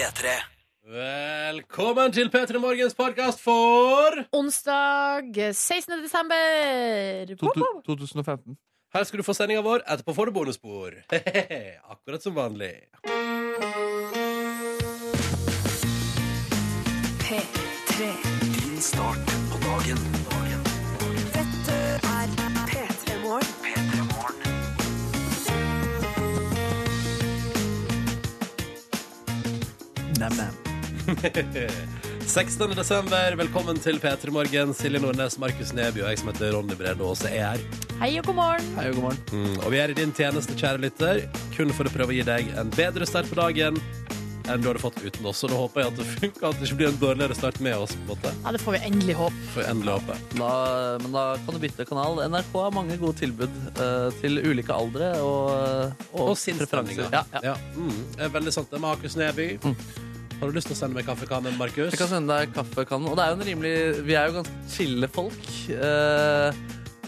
P3. Velkommen til P3 Morgens podkast for Onsdag 16. desember. To- to- 2015. Her skal du få sendinga vår. Etterpå får du bonusspor. Akkurat som vanlig. P3. Din start på dagen. dagen. Dette er P3 Morgen. Nam-nam. 16. desember, velkommen til P3 Morgen. Silje Nordnes, Markus Neby og jeg som heter Ronny Brede Aase er her. Hei og god morgen. Hei og god morgen. Mm, og vi er i din tjeneste, kjære lytter, kun for å prøve å gi deg en bedre start på dagen enn du hadde fått uten oss. Og da håper jeg at det funker, at det ikke blir en dårligere start med oss. på en måte. Ja, Det får vi endelig håpe. vi endelig håpe. Da, men da kan du bytte kanal. NRK har mange gode tilbud uh, til ulike aldre og, Og sinnsstemninger. Ja, ja. Ja. Mm, er veldig sant. Det er Markus Neby. Har du lyst til å sende meg kaffekannen, Markus? Jeg kan sende deg kaffekannen. Og det er jo en rimelig Vi er jo ganske chille folk. Eh,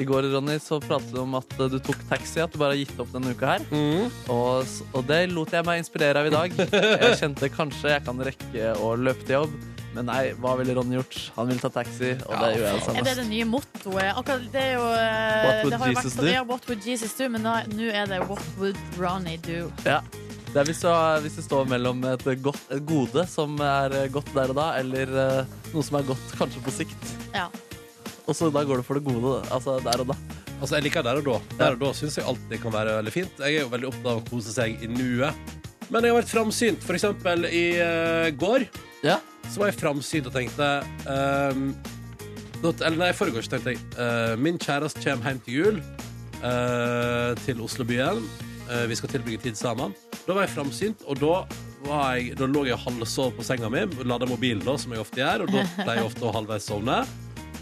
I går, Ronny, så pratet du om at eh, du tok taxi, at du bare har gitt opp denne uka her. Mm. Og, og det lot jeg meg inspirere av i dag. Jeg kjente kanskje jeg kan rekke å løpe til jobb. Men nei, hva ville Ronny gjort? Han ville ta taxi, og Ja, det gjør jeg det. Er det det nye mottoet? Akkurat, det er jo eh, What would det har Jesus, vært do? Det er, what would Jesus do? Men nå er det What would Ronny do? Ja. Det er hvis du, hvis du står mellom et, godt, et gode som er eh, godt der og da, eller eh, noe som er godt kanskje på sikt. Ja. Og så da går du for det gode, altså der og da. Altså, jeg liker der og da. Der og da syns jeg alltid kan være veldig fint. Jeg er jo veldig opptatt av å kose seg i nuet. Men jeg har vært framsynt. For eksempel i uh, går Ja. så var jeg framsynt og tenkte ehm, Eller nei, i forgårs tenkte jeg uh, Min kjæreste kommer hjem til jul uh, til Oslobyen. Eh, vi skal tilbringe tid sammen. Da var jeg framsynt, og da var jeg, da lå jeg halvsov på senga mi, lada mobilen, da, som jeg ofte gjør, og da pleier jeg ofte å halvveis sovne.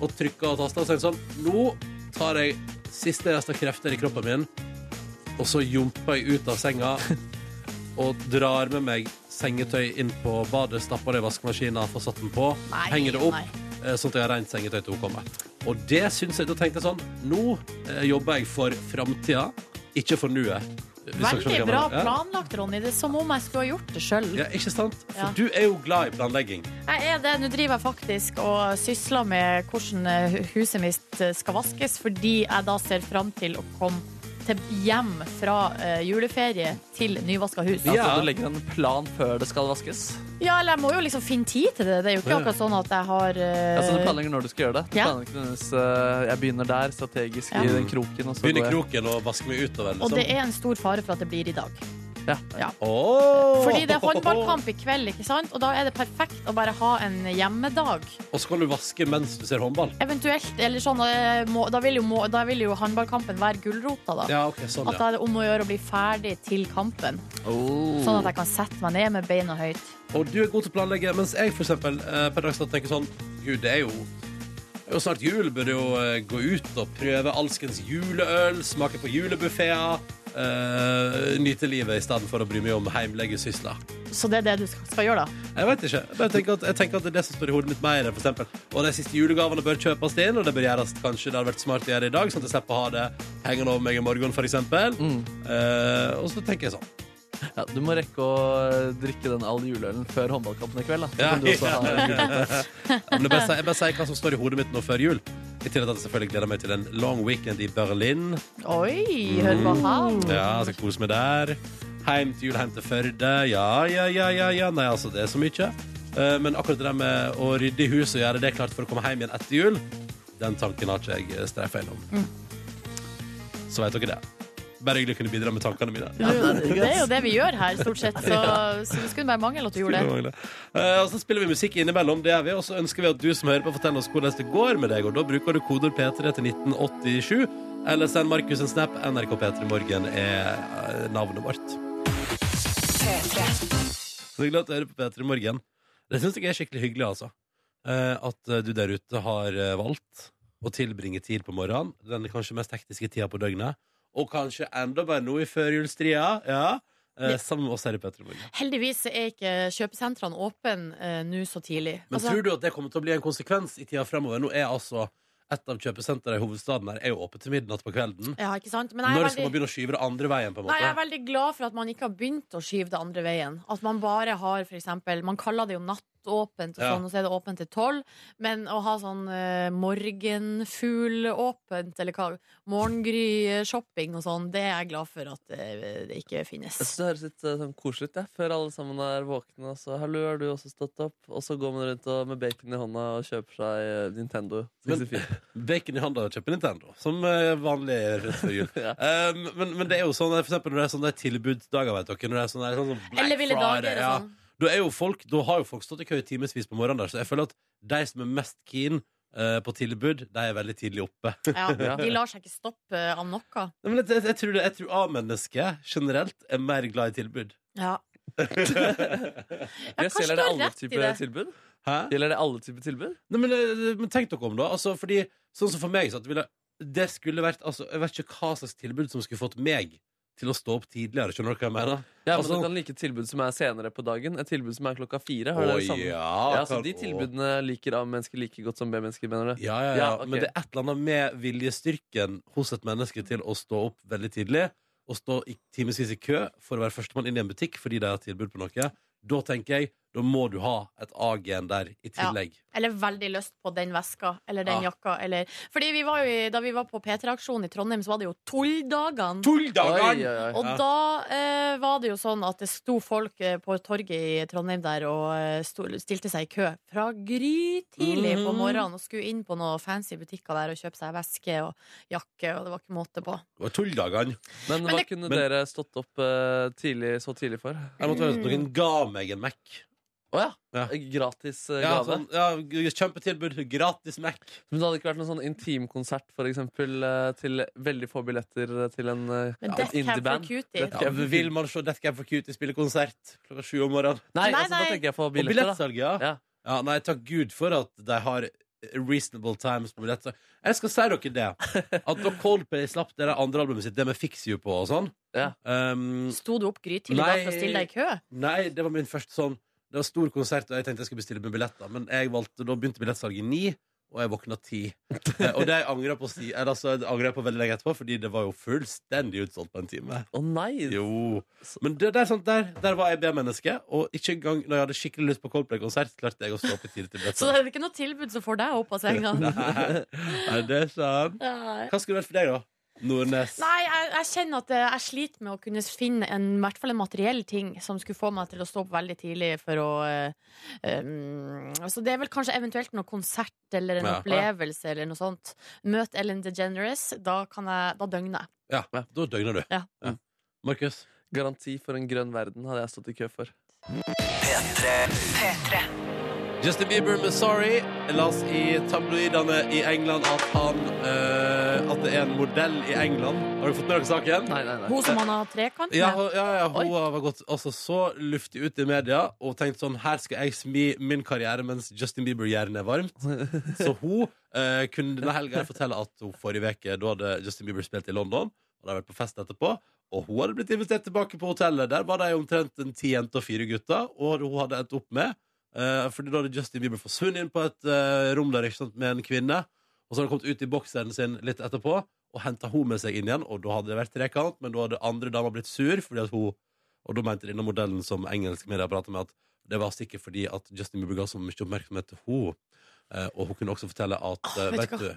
Og trykka og tasta og tenkte sånn Nå tar jeg siste rest av krefter i kroppen min, og så jumper jeg ut av senga og drar med meg sengetøy inn på badet, stapper det i vaskemaskina, får satt den på, Nei, henger det opp, nei. eh, sånn at jeg har rent sengetøy til hun kommer. Og det syns jeg, da tenkte jeg sånn Nå eh, jobber jeg for framtida, ikke for nuet. Veldig bra planlagt, Ronny. Det er som om jeg skulle ha gjort det sjøl. Ja, ikke sant? For Ja. du er jo glad i planlegging. Jeg er det. Nå driver jeg faktisk og sysler med hvordan huset mitt skal vaskes, fordi jeg da ser fram til å komme til hjem fra eh, juleferie til nyvaska hus. Ja. så du legger en plan før det skal vaskes. Ja, eller jeg må jo liksom finne tid til det. Det er jo ikke akkurat sånn at jeg har eh, Så du planlegger når du skal gjøre det. Du Ja. planlegger ikke nødvendigvis, eh, jeg begynner der, strategisk Ja. i den kroken. Og så Begynn i går jeg. kroken og vask meg utover. Og det Liksom. er en stor fare for at det blir i dag. Ja. Åh! Fordi det er håndballkamp i kveld, ikke sant? og da er det perfekt å bare ha en hjemmedag. Og så kan du vaske mens du ser håndball. Eventuelt, eller sånn, eh, da, vil jo, da vil jo håndballkampen være gulrota, da. Ja, okay, sånn, At da er det om å gjøre å bli ferdig til kampen. Oh. Sånn at jeg kan sette meg ned med beina høyt. Og du er god til å planlegge, mens jeg for eksempel eh, per dags tenker sånn Gud, det er jo det er jo snart jul. Burde jo eh, gå ut og prøve alskens juleøl, smake på julebuffeer. eh, nyte livet i stedet for å bry meg om heimlegesysler. Så det er det du skal, skal gjøre, da. Jeg vet ikke. Jeg, bare tenker at, jeg tenker at det er det som står i hodet mitt mer. For eksempel. og de siste julegavene bør kjøpes inn, og det bør gjøres kanskje det hadde vært smart å gjøre i dag, sånn at jeg slipper å ha det hengende over meg i morgen, eksempel. Mm. Eh, og så tenker jeg sånn. Ja, du må rekke å eh, drikke den all juleølen før håndballkampen i kveld. Da. Så Ja, kan du også ha ja. men jeg bare sier- jeg bare sier hva som står i hodet mitt nå før jul. I tillegg til at jeg selvfølgelig gleder meg til en long weekend i Berlin. Oi, hør på han. Ja, jeg skal kose meg der. Heim til jul, heim til Førde. Ja, ja, ja, ja, ja. Nei, altså, det er så mye. Eh, Men akkurat det der med å rydde i huset og gjøre det klart for å komme hjem igjen etter jul, den tanken har ikke jeg streifa innom. Så vet dere det. Bare hyggelig å kunne bidra med tankene mine. Det er jo det vi gjør her, stort sett. Så, så det skulle bare mangle at du gjorde det. Uh, og så spiller vi musikk innimellom, det er vi. Og så ønsker vi at du som hører på, forteller oss hvordan det går med deg. Og da bruker du koder P3 til 1987. Eller send Markus en snap. NRK P3 Morgen er eh, navnet vårt. Så glad at du hører på P3 Morgen. Det syns jeg er skikkelig hyggelig, altså. Eh, at du der ute har valgt å tilbringe tid på morgenen. Den kanskje mest hektiske tida på døgnet. Og kanskje enda bare nå i førjulstria. Ja. Eh, sammen med oss her i P3 Heldigvis er ikke kjøpesentrene åpne eh, nå så tidlig. Men Altså, tror du at det kommer til å bli en konsekvens i tida fremover? Nå er altså et av kjøpesentrene i hovedstaden her er jo åpent til midnatt på kvelden. Ja, ikke sant? Når skal man begynne å skyve det andre veien? på en måte? Nei, jeg er veldig glad for at man ikke har begynt å skyve det andre veien. At man bare har for eksempel Man kaller det jo nattåpent, og Ja. sånn, og så er det åpent til tolv. Men å ha sånn uh, morgenfuglåpent, eller hva Morgengry-shopping og sånn, det er jeg glad for at eh, det ikke finnes. Jeg synes det høres litt eh, sånn koselig ut, ja. før alle sammen er våkne. Og så 'hallo, har du også stått opp?' Og så går man rundt og, med bacon i hånda og kjøper seg eh, Nintendo 64. Bacon i handa og kjøper Nintendo, som eh, vanlig rett før jul. Ja. um, men, men det er jo sånn for eksempel når det er sånne tilbudsdager, vet dere. Når det er sånne, sånn som Black Eller ville dager Friday, og ja. sånn. Da, er jo folk, da har jo folk stått i kø i timevis på morgenen der, så jeg føler at de som er mest keen eh, på tilbud, de er veldig tidlig oppe. Ja, Ja. de lar seg ikke stoppe av noe. Nei, men jeg, jeg, tror det, jeg tror A-mennesket generelt er mer glad i tilbud. Ja. Jeg kanskje Gjelder du det har alle rett i typer det. tilbud? Hæ? Gjelder det alle typer tilbud? Nei, men, eh, men tenk dere om, da. Altså, fordi, sånn som for meg, så at det, ville, det skulle vært altså, Jeg vet ikke hva slags tilbud som skulle fått meg til å stå opp tidligere. Skjønner dere hva jeg mener? Ja, Altså- men Du kan like tilbud som er senere på dagen. Et tilbud som er klokka fire. Har å, det samme? ja, Ja, så De tilbudene liker A-mennesker like godt som B-mennesker, mener du? Ja, ja, ja. Ja, okay. Men det er et eller annet med viljestyrken hos et menneske til å stå opp veldig tidlig og stå i timevis i kø for å være førstemann inn i en butikk fordi de har tilbud på noe. Da tenker jeg, da må du ha et A-gen der i tillegg. Eller veldig lyst på den veska eller den Ja. jakka. Eller, fordi vi var jo, i- da vi var på P3-aksjonen i Trondheim, så var det jo Tulldagene. Tulldagene! Og da eh, var det jo sånn at det sto folk eh, på torget i Trondheim der og eh, sto, stilte seg i kø fra grytidlig på Mhm. morgenen og skulle inn på noen fancy butikker der og kjøpe seg veske og jakke, og det var ikke måte på. Det var tulldagene. Men Men hva det- kunne men- dere stått opp eh, tidlig, så tidlig for? Jeg måtte være at noen ga meg en Mac. Å ja. Ja. Gratis eh, Ja, gave. sånn, ja, g- kjempetilbud. Gratis Mac. Men det hadde ikke vært noen sånn intimkonsert for eksempel, eh, til veldig få billetter til en eh, Men et Death Cab for indie-band? Cutie Ja, vil man se Death Cab for Cutie spille konsert klokka sju om morgenen? Nei, Nei, altså, da nei. tenker jeg på Og billetter. da. billettsalg, ja. Ja. ja. Nei, takk Gud for at de har reasonable times på billettsalg. Jeg skal si dere det. At da Coldplay slapp det der andre albumet sitt, det med Fix You på og sånn Ja. um, Sto du opp grytidlig da Nei. for å stille deg i kø? Nei, det var min første sånn Det var stor konsert, og jeg tenkte jeg skulle bestille med billetter. Men jeg valgte, da begynte billettsalget ni, og jeg våkna ti. Eh, og det angrer jeg på, si, eller, altså, angrer på veldig lenge etterpå, fordi det var jo fullstendig utsolgt på en time. Å nei! Jo. Men det, det er sånn, der, der var jeg B-menneske, og ikke engang når jeg hadde skikkelig lyst på Coldplay-konsert, klarte jeg å stå opp i tide til billetter. Så det er ikke noe tilbud som får deg opp av senga? Nei, Nei, det er sant. Hva skulle det vært for deg, da? Nordnes? Nei, jeg, jeg kjenner at eh, jeg sliter med å kunne finne en, i hvert fall en materiell ting som skulle få meg til å stå opp veldig tidlig for å eh, um, altså Det er vel kanskje eventuelt noe konsert eller en Ja. opplevelse eller noe sånt. Møt Ellen DeGeneres. Da, kan jeg, da døgner jeg. Ja, da døgner du. Ja. Markus? Garanti for en grønn verden hadde jeg stått i kø for. Justin Bieber med 'Sorry' las i tabloidene i England at han uh, At det er en modell i England. Har du fått med dere saken? Nei, nei, nei. Hun som han har trekant med. Ja, ja, ja, hun Oi. har gått altså, så luftig ut i media og tenkt sånn Her skal jeg smi min karriere mens Justin Bieber-jernet er varmt. Så hun uh, kunne denne helga fortelle at hun forrige uke Da hadde Justin Bieber spilt i London, og de hadde vært på fest etterpå. Og hun hadde blitt invitert tilbake på hotellet. Der var de omtrent en ti jenter og fire gutter. Og hun hadde endt opp med eh, Fordi da hadde Justin Bieber forsvunnet inn på et uh, rom der ikke sant, med en kvinne. Og så hadde han kommet ut i bokseren sin litt etterpå og henta hun med seg inn igjen. Og da hadde det vært trekant, men da hadde andre damer blitt sur. Fordi at hun Og da mente denne modellen som engelske medier prater med, at det var sikkert fordi at Justin Bieber ga så mye oppmerksomhet til hun uh, og hun kunne også fortelle at eh, vet du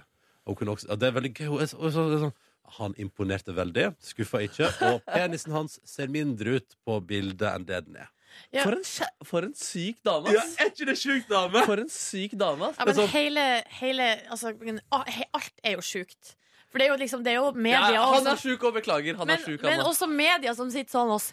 hun kunne også, ja, Det er veldig gøy. Hun er så, så, er sånn, han imponerte veldig. Skuffa ikke. Og penisen hans ser mindre ut på bildet enn det den er. Ja. For, en, for en syk dame, Ja, er ikke det sjuk dame? For en syk dame, ass! Ja, men sånn- hele, hele altså, ah, Alt er jo sjukt. For det er jo liksom Det er jo media Ja, han er sjuk og beklager. Han Men, er syk, men han også. også media som sitter sånn og s-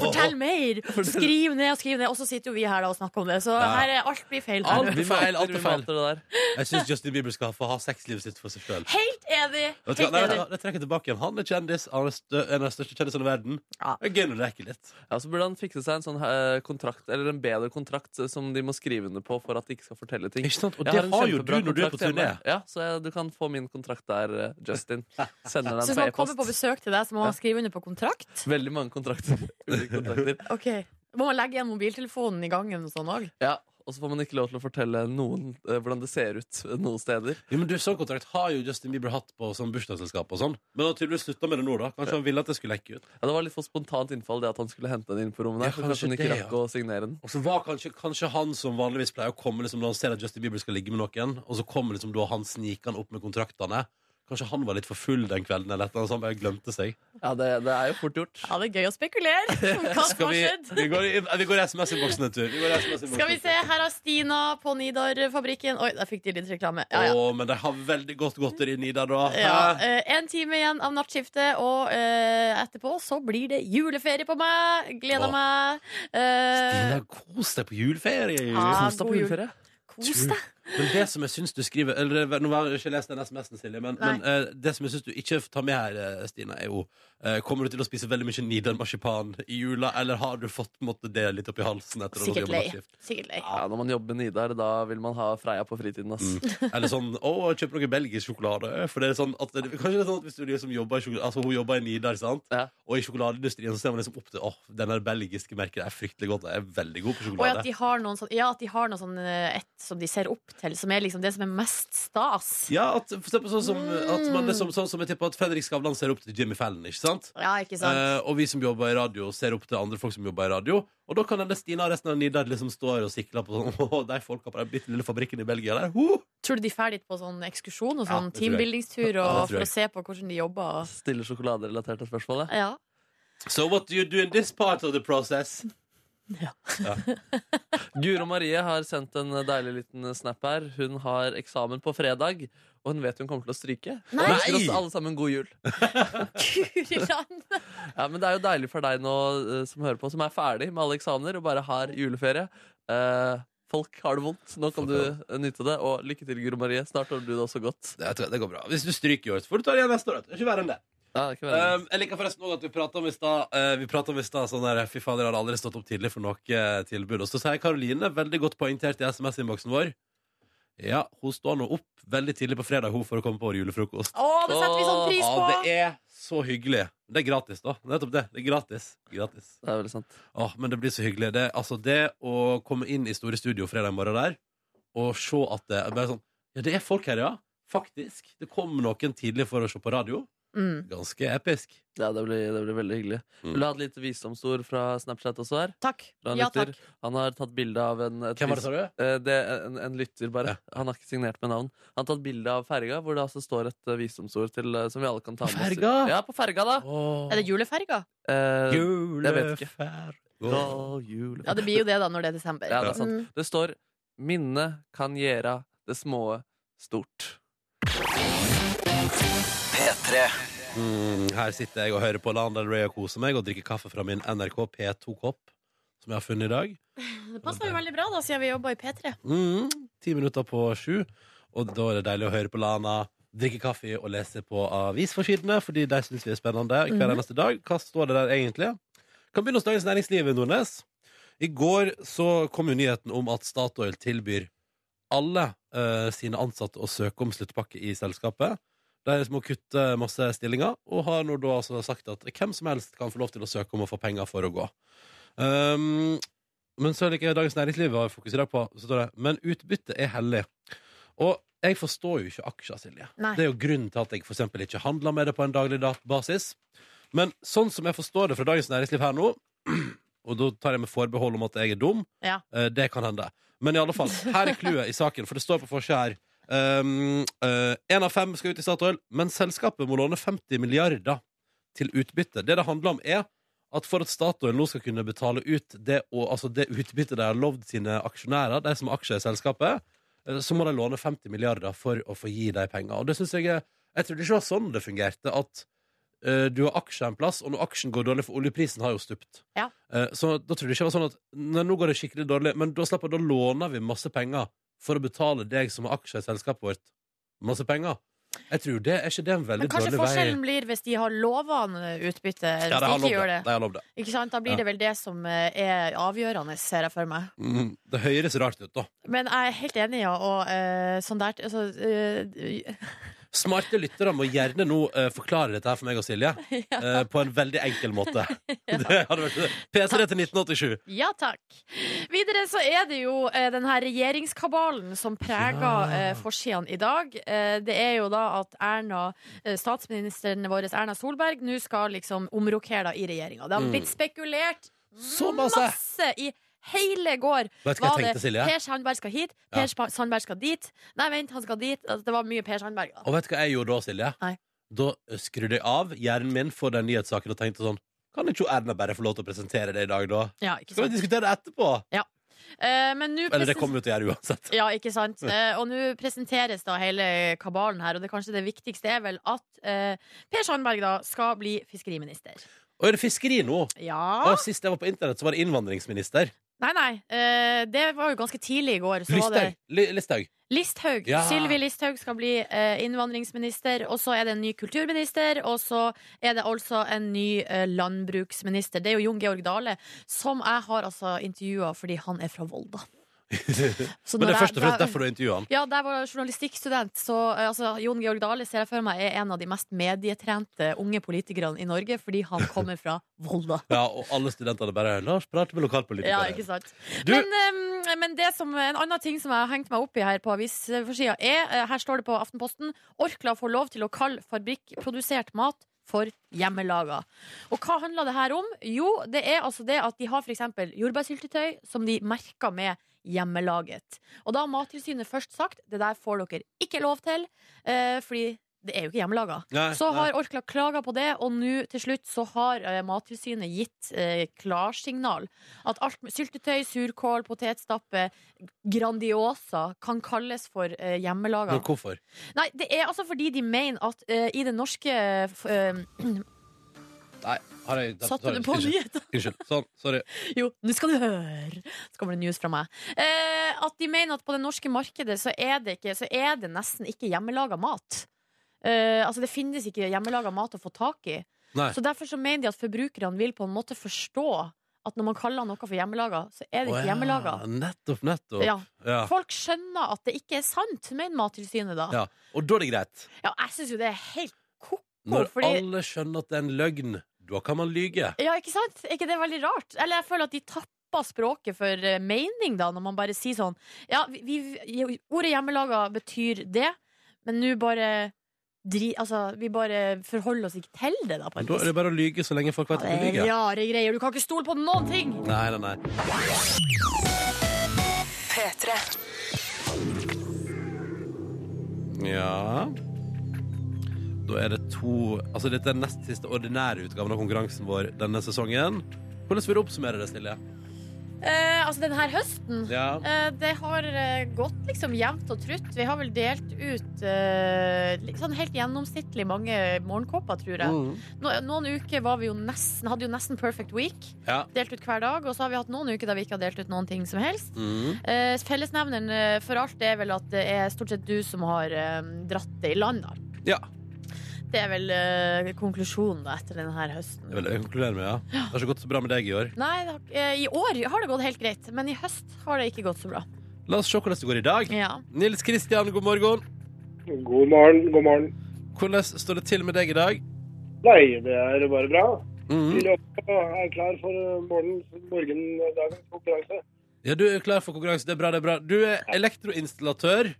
Fortell mer! Skriv ned og skriv ned. Og så sitter jo vi her da og snakker om det. Så Ja. her er alt blir feil. Alt blir feil, alt er Vi feil. Jeg syns Justin Bieber skal få ha sexlivet sitt for seg sjøl. Helt enig! Helt enig. det trekker tilbake igjen. Han er kjendis. Han er stø en av de største kjendisene i verden. Ja. Det er gøy når det leker litt. Ja, Så burde han fikse seg en sånn eh, kontrakt Eller en bedre kontrakt eh, som de må skrive under på for at de ikke skal fortelle ting. Ikke sant? Og det har jo du når du er på turné. Ja, så jeg, du kan få min kontrakt der, eh, Justin. Sender Så den hvis på man kommer på besøk til deg, så må han skrive under på kontrakt? Veldig mange kontrakter. Kontrakter. Ok Må man legge igjen mobiltelefonen i gangen og sånn òg? Ja, og så får man ikke lov til å fortelle noen eh, hvordan det ser ut noen steder. Jo, men du, Sånn kontrakt har jo Justin Bieber hatt på sånn bursdagsselskap og sånn. Men han har tydeligvis slutta med det nå, da. Kanskje han ville at det skulle lekke ut. Ja, det var litt for spontant innfall det at han skulle hente den inn på rommet. Ja, der, så kanskje kanskje han ikke det, rakk ja. å signere den. Og så var kanskje, kanskje han som vanligvis pleier å komme liksom, når han ser at Justin Bieber skal ligge med noen, og så kommer liksom da han snikende opp med kontraktene. Kanskje han var litt for full den kvelden, eller noe sånt. bare glemte seg. Ja, det, det er jo fort gjort. Ja, det er gøy å spekulere hva som har vi, skjedd. vi går, i- vi går i SMS-innboksen en tur. Vi går i SMS-innboksen Skal vi se, her har Stina på Nidar-fabrikken Oi, der fikk de litt reklame. Ja, ja. Å, men de har veldig godt godteri, Nidar, da. Ja, eh, en time igjen av nattskiftet, og eh, etterpå så blir det juleferie på meg. Gleder Åh. meg. Eh, Stina, kos deg på juleferie. Ja, Kos deg på juleferie. kos deg. Men det som jeg syns du skriver eller, Nå har jeg ikke lest den SMS-en, Silje, men, men uh, det som jeg syns du ikke tar med her, eh, Stina, er jo uh, Kommer du til å spise veldig mye Nidar-marsipan i jula, eller har du fått måtte, det litt opp i halsen etter å Sikkert lei. Sikkert lei. Ja, Når man jobber med Nidar, da vil man ha Freia på fritiden. Ass. Mm. Eller sånn Å, kjøp noe belgisk sjokolade. For det er sånn at det, Kanskje det er sånn at hvis du liksom jobber i sjokolade, Altså hun jobber i Nidar, sant? Ja. Og i sjokoladeindustrien så ser man liksom opp til Åh, den der belgiske merket er fryktelig godt. Jeg er veldig god på Og at de har noen sånn, ja, at de har noe sånn eh, et som de ser opp til, som er liksom det som er mest stas. Ja, at, for eksempel sånn som, at man liksom, sånn som jeg tipper at Fredrik Skavlan ser opp til Jimmy Fallon, ikke sant? Ja, ikke sant? Eh, og vi som jobber i radio, ser opp til andre folk som jobber i radio. Og da kan denne Stina og resten av Nidar liksom stå her og sikle på sånn Å, de folka på den bitte lille fabrikken i Belgia der. Ho! Tror du de drar dit på sånn ekskursjon og sånn ja, teambuildingstur Ja, og det for å se på hvordan de jobber? og- Stille sjokoladerelaterte spørsmål. ja. Ja. So what do you do in this part of the process? Guro Marie har sendt en deilig liten snap her. Hun har eksamen på fredag, og hun vet hun kommer til å stryke. Og Hun ønsker oss alle sammen god jul. Ja, men Det er jo deilig for deg nå eh, som hører på, som er ferdig med alle eksamener og bare har juleferie. Uh, folk har det vondt. Nå kan du nyte det. Og lykke til, Guro Marie. Snart har du det også godt. Det, jeg tror det går bra. Hvis du stryker i år, så får du ta det igjen neste år. Det er Ikke verre enn det. Ja, det kan være. Um, jeg liker forresten også at vi prata om i stad uh, Vi pratet om i stad sånn der Fy fader, jeg hadde aldri stått opp tidlig for noe eh, tilbud. Og så sier Karoline, veldig godt poengtert i SMS-innboksen vår Ja, hun står nå opp veldig tidlig på fredag hun for å komme på vår julefrokost. Å, det setter vi sånn pris Ja, på! det er så hyggelig. Det er gratis, da. Nettopp det. Det er gratis. gratis. Det er veldig sant. Åh, men det blir så hyggelig. Det, altså, det å komme inn i Store Studio fredag morgen der, og se at det er bare sånn Ja, det er folk her, ja. Faktisk. Det kom noen tidlig for å se på radio. Mm. Ganske episk. Ja, det blir, det blir veldig hyggelig. Mm. Vil du ha et lite visdomsord fra Snapchat også her? Takk. Ja, takk. Han har tatt bilde av en et Hvem var det, sa du? Eh, det er en, en lytter, bare. Ja. Han har ikke signert med navn. Han har tatt bilde av ferga, hvor det altså står et eh, visdomsord til, eh, som vi alle kan ta med oss. Ferga? Ja, på ferga, da! Er det juleferga? Eh, juleferga. Ja, det blir jo det da når det er desember. Ja, det er sant. Mm. Det står 'Minne kan gjera det små stort'. P3. Mm, her sitter jeg og hører på Lana Del Rey og koser meg og drikker kaffe fra min NRK P2-kopp, som jeg har funnet i dag. Det passer jo veldig bra, da, siden vi jobber i P3. Mm, Ti minutter på sju. Og da er det deilig å høre på Lana, drikke kaffe og lese på avisforsidene, fordi de syns vi er spennende hver Mhm. eneste dag. Hva står det der egentlig? Kan begynne hos Dagens Næringsliv, Nordnes. I går så kom jo nyheten om at Statoil tilbyr alle uh, sine ansatte å søke om sluttpakke i selskapet. De må kutte masse stillinger, og har nå da altså sagt at hvem som helst kan få lov til å søke om å få penger for å gå. Um, men så liker jeg Dagens Næringsliv har fokus i dag på så står det, Men utbytte er hellig. Og jeg forstår jo ikke aksjer, Silje. Nei. Det er jo grunnen til at jeg for ikke handler med det på en daglig basis. Men sånn som jeg forstår det fra Dagens Næringsliv her nå, og da tar jeg med forbehold om at jeg er dum, Ja. eh, det kan hende. Men i alle fall, her er clouet i saken, for det står på forsida her. Um, uh, en av fem skal ut i Statoil, men selskapet må låne 50 milliarder til utbytte. Det det handler om, er at for at Statoil nå skal kunne betale ut det, og, altså det utbyttet de har lovd sine aksjonærer, de som har aksjer i selskapet, eh, så må de låne 50 milliarder for å få gi de penger. Og det synes jeg Jeg trodde ikke det var sånn det fungerte. At eh, du har aksjer en plass, og når aksjen går dårlig, for oljeprisen har jo stupt. Ja. Så da trodde jeg ikke det var sånn at nei, nå går det skikkelig dårlig, men da slipper da låner vi masse penger for å betale deg som har aksjer i selskapet vårt, masse penger. Jeg tror det Er ikke det en veldig Men kanskje dårlig vei? forskjellen blir hvis de har lova utbytte, Ja, de de har ikke gjør det. det. De har det. Ikke sant? Da blir Ja. det vel det som eh, er avgjørende, ser jeg for meg. Mm, det høres rart ut, da. Men jeg er helt enig, ja. Og uh, sånn der altså, eh, Smarte lyttere må gjerne nå eh, forklare dette her for meg og Silje. eh, på en veldig enkel måte. Det hadde vært PC-3 til 1987. Ja takk. Videre så er det jo eh, den her regjeringskabalen som preger eh, forsidene i dag. Eh, det er jo da at Erna, eh, statsministeren vår Erna Solberg nå skal liksom omrokere da i regjeringa. Det har Mm. blitt spekulert Så masse. i hele går. Vet du hva Var jeg det tenkte, Silje? Per Sandberg skal hit, Per ja. Sandberg skal dit. Nei, vent, han skal dit. Altså, det var mye Per Sandberg. Da. Og vet du hva jeg gjorde da, Silje? Nei. Da skrudde jeg av hjernen min for den nyhetssaken og tenkte sånn Kan ikke Erna bare få lov til å presentere det i dag, da? Ja, ikke Skal vi diskutere det etterpå? Ja. men nå Eller det kommer jo til å gjøre uansett. Ja, ikke sant. Uh, og nå presenteres da hele kabalen her, og det kanskje det viktigste er vel at uh, Per Sandberg da skal bli fiskeriminister. Og er det fiskeri nå? Ja Og Sist jeg var på internett, så var det innvandringsminister. Nei, nei. eh, det var jo ganske tidlig i går. Så var det Listhaug. Li- Listhaug. Listhaug. Ja. Sylvi Listhaug skal bli eh, innvandringsminister. Og så er det en ny kulturminister, og så er det altså en ny eh, landbruksminister. Det er jo Jon Georg Dale, som jeg har altså intervjua fordi han er fra Volda. Så Men det er først og fremst derfor du intervjuer han. Ja, der var journalistikkstudent. Så eh, altså, Jon Georg Dale ser jeg for meg er en av de mest medietrente unge politikerne i Norge, fordi han kommer fra Volda. Ja, og alle studentene bare 'Lars prater prate med lokalpolitikere. Ja, ikke sant? Du- Men, um, men det som, en annen ting som jeg har hengt meg opp i her på avisforsida, er eh, Her står det på Aftenposten Orkla får lov til å kalle fabrikkprodusert mat for hjemmelaga. Og hva handler det her om? Jo, det er altså det at de har f.eks. jordbærsyltetøy som de merker med hjemmelaget. Og da har Mattilsynet først sagt det der får dere ikke lov til, eh, fordi det er jo ikke hjemmelaga. Så har Orkla klaga på det, og nå til slutt så har eh, Mattilsynet gitt eh, klarsignal. At alt med syltetøy, surkål, potetstappe, Grandiosa kan kalles for eh, hjemmelaga. Men hvorfor? Nei, det er altså fordi de mener at eh, i det norske eh, Nei, har jeg Satte sorry, du på nyheter? Unnskyld. Sånn, sorry. Jo, nå skal du høre. Så kommer det news fra meg. Eh, at de mener at på det norske markedet så er det, ikke, så er det nesten ikke hjemmelaga mat. Eh, altså Det finnes ikke hjemmelaga mat å få tak i. Nei. Så Derfor så mener de at forbrukerne vil på en måte forstå at når man kaller noe for hjemmelaga, så er det ikke ikke ja, hjemmelaga. Nettopp, nettopp. Ja. Ja. Folk skjønner at det ikke er sant, mener Mattilsynet da. Ja. Og da er det greit. Ja, jeg syns jo det er helt ko-ko. Når Fordi alle skjønner at det er en løgn, da kan man lyge. Ja, ikke sant? Er ikke det veldig rart? Eller jeg føler at de tapper språket for eh, mening, da, når man bare sier sånn Ja, vi, vi, ordet hjemmelaga betyr det, men nå bare dri, Altså, vi bare forholder oss ikke til det, da, på da er det bare å lyge så lenge folk vet at Ja, du det er lyger. rare greier. Du kan ikke stole på noen ting! Nei, nei, nei. P3. Ja Da er det to Altså, dette er nest siste ordinære utgaven av konkurransen vår denne sesongen. Hvordan vil du oppsummere det, Silje? Eh, altså, denne høsten Ja. eh, Det har eh, gått liksom jevnt og trutt. Vi har vel delt ut eh, sånn helt gjennomsnittlig mange morgenkåper, tror jeg. Mm. No, noen uker var vi jo nesten, hadde jo nesten perfect week. ja. Delt ut hver dag. Og så har vi hatt noen uker der vi ikke har delt ut noen ting som helst. Mm. Eh, fellesnevneren eh, for alt er vel at det er stort sett du som har dratt det i land. ja. Det er vel eh, konklusjonen da, etter denne her høsten. Det vil jeg konkludere med, ja. Det har ikke gått så bra med deg i år. Nei, det har, eh, I år har det gått helt greit, men i høst har det ikke gått så bra. La oss se hvordan det går i dag. Ja. Nils Kristian, god morgen. God morgen, god morgen. Hvordan står det til med deg i dag? Nei, det er bare bra. Jeg Tidlig oppe og er klar for morgen, morgendagens konkurranse. Ja, du er klar for konkurranse. Det er bra, det er bra. Du er elektroinstallatør,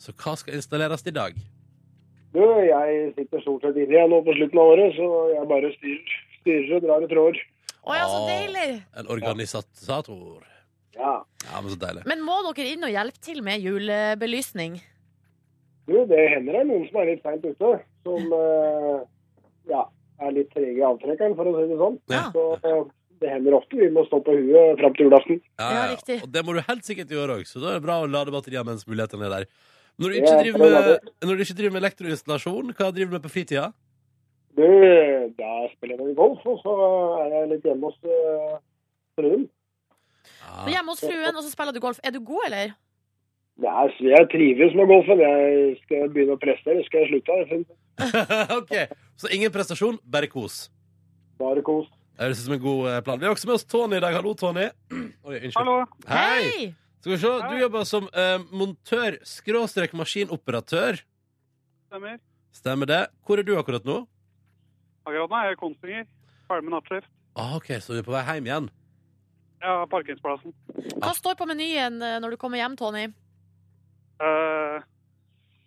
så hva skal installeres i dag? Du, jeg sitter stort sett inne igjen nå på slutten av året, så jeg bare styrer, styrer og drar i tråder. Å ja, så deilig! En organisator. Ja. Ja, men så deilig. Men må dere inn og hjelpe til med julebelysning? Du, det hender det er noen som er litt seint ute, som eh, ja, er litt trege i avtrekkeren, for å si det sånn. Ja. Så eh, det hender ofte vi må stå på huet fram til julaften. Ja, ja, Og det må du helt sikkert gjøre òg, så da er det bra å lade batteriene mens mulighetene er der. Når du ikke for driver med, når du ikke driver med elektroinstallasjon, hva driver du med på fritida? Du, da spiller jeg golf, og så er jeg litt hjemme hos uh, fruen. Du er Hjemme hos fruen, og så spiller du golf. Er du god, eller? Ja, altså, jeg trives med golfen. Jeg skal begynne å presse, eller skal jeg slutte? Ok, Så ingen prestasjon, bare kos. Bare kos. Det høres ut som en god eh, plan. Vi har også med oss Tony i dag. Hallo, Tony. Oi, unnskyld. Hallo. Hei! Skal vi se, Du jobber som eh, montør skråstrek maskinoperatør. stemmer. Stemmer det. Hvor er du akkurat nå? Akkurat nå er jeg i Kongsvinger. Ferdig med nattskift. Ah, ok, Så du er på vei hjem igjen? Ja, parkeringsplassen. Hva står på menyen eh, når du kommer hjem, Tony? Uh,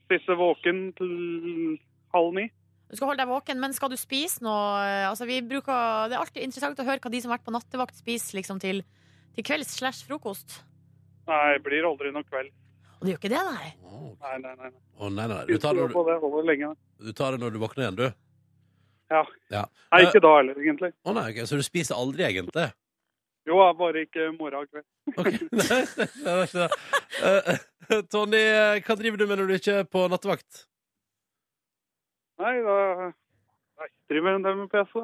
spise våken til halv ni. Du skal holde deg våken, men skal du spise noe? Eh, Altså, vi bruker, det er alltid interessant å høre hva de som har vært på nattevakt, spiser liksom til, til kvelds slash frokost. Nei, det blir aldri noen kveld. Og det gjør ikke det, nei. Å, Nei, nei, nei. nei, nei, nei. Du, tar det når du, lenge. du tar det når du våkner igjen, du? Ja. Ja. Nei, ikke da heller, egentlig. Å nei, ok, Så du spiser aldri, egentlig? Jo, jeg bare ikke morgen og kveld. Ok, Nei, det var ikke det. Uh, Tony, eh, hva driver du med når du ikke er på nattevakt? Nei, da Nei, driver en del med PC.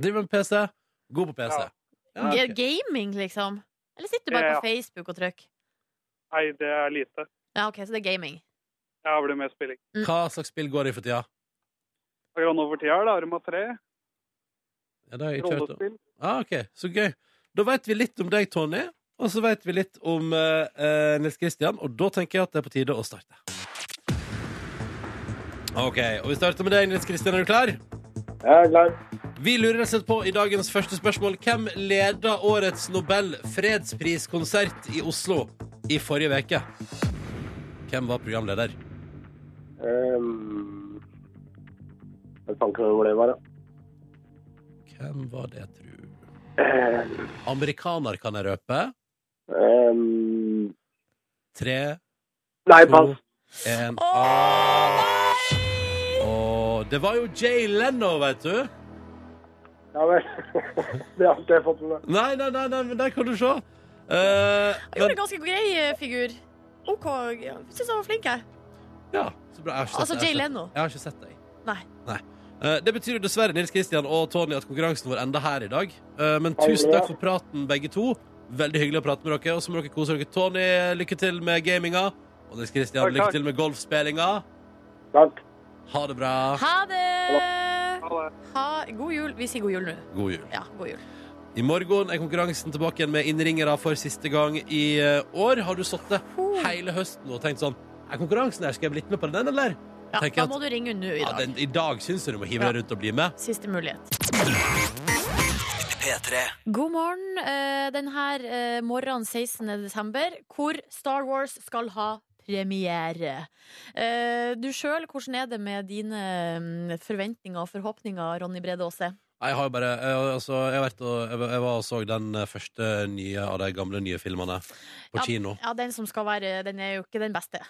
Driver med PC? God på PC? Ja. Ja, okay. Gaming, liksom? Eller sitter du bare på Facebook og trykker? Nei, det er lite. Ja, OK, så det er gaming. Ja, det blir mer spilling. Hva slags spill går det i for tida? Akkurat nå for tida er det Arma 3. Ja, det har jeg ikke hørt om. Ah, ok, så gøy. Da vet vi litt om deg, Tony. Og så vet vi litt om eh, eh, Nils Kristian, og da tenker jeg at det er på tide å starte. OK, og vi starter med deg, Nils Kristian. Er du klar? Jeg er klar. Vi lurer rett og slett på i dagens første spørsmål hvem leder årets Nobel fredspriskonsert i Oslo i forrige uke? Hvem var programleder? Um, jeg fant ikke hvor det var, da. Hvem var det, tru? Um, Amerikaner, kan jeg røpe. um, Tre, nei, to, pass. én Å, nei! Og det var jo Jay Leno, vet du. Ja vel. det har ikke jeg fått med meg. Nei, nei, nei, nei men der kan du se. Eh, Jeg gjorde men, en ganske grei eh, figur. OK. Jeg syns jeg var flink, jeg. ja, så bra. Jeg har ikke sett Altså. Jay Leno. Jeg har ikke sett deg. Nei. Eh, det betyr jo dessverre Nils Kristian og Tony at konkurransen vår ender her i dag. Eh, men tusen takk for praten, begge to. Veldig hyggelig å prate med dere. Og så må dere kose dere. Tony, lykke til med gaminga. Og Nils Kristian, Takk, lykke til med golfspillinga. Takk. Ha det bra. Ha det! Ha det. Ha, god jul. Vi sier god jul nå. God jul. Ja, god jul. I morgen er konkurransen tilbake igjen med innringere for siste gang i eh, år. Har du sittet hele høsten og tenkt sånn Er konkurransen her, skal jeg bli med på den, eller? Ja, Tenker da at- må du ringe nå i Ja, dag. den, I dag syns jeg du må hive deg rundt og bli med. Siste mulighet. P3. God morgen. Denne Den her eh, morgenen 16. desember, hvor Star Wars skal ha premiere. Eh, Du sjøl, hvordan er det med dine mm, forventninger og forhåpninger, Ronny Brede Aase? Jeg har jo bare jeg, altså, jeg, har vært og, jeg, jeg var og så den eh, første nye av de gamle nye filmene på Ja. kino. Ja, den som skal være Den er jo ikke den beste.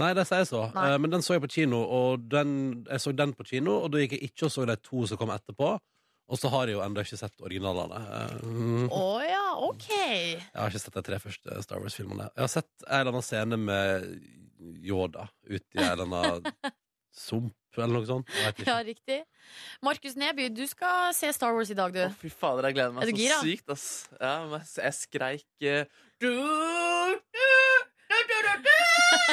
Nei, det sier jeg så. Nei. Eh, Men den så jeg på kino, og den, jeg så den på kino, og da gikk jeg ikke og så de to som kom etterpå. Og så har jeg jo ennå ikke sett originalene. Å mm. Å ja, OK. Jeg har ikke sett de tre første Star Wars-filmene. Jeg har sett en eller annen scene med Yoda ute i en eller annen sump eller noe sånt. Ja, riktig. Markus Neby, du skal se Star Wars i dag, du. Å, fy fader, jeg gleder meg så gira? sykt, ass. Ja, men jeg- skreik eh, du, du, du, du, du, du.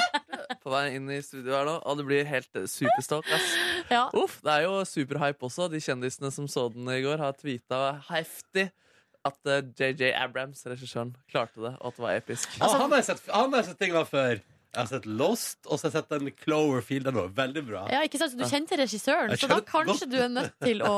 På vei inn i studio her nå, og det blir helt eh, superstolt, ass. Ja. Uff, det er jo superhype også. De kjendisene som så den i går, har tvita heftig at eh, JJ Abrams, regissøren, klarte det, og at det var episk. Altså, han, har jeg sett, han har jeg sett ting av før. Jeg har sett Lost, og så har jeg sett den Cloverfield. Den var veldig bra. Ja, ikke sant? Så Du kjente regissøren, så da kanskje du er nødt til å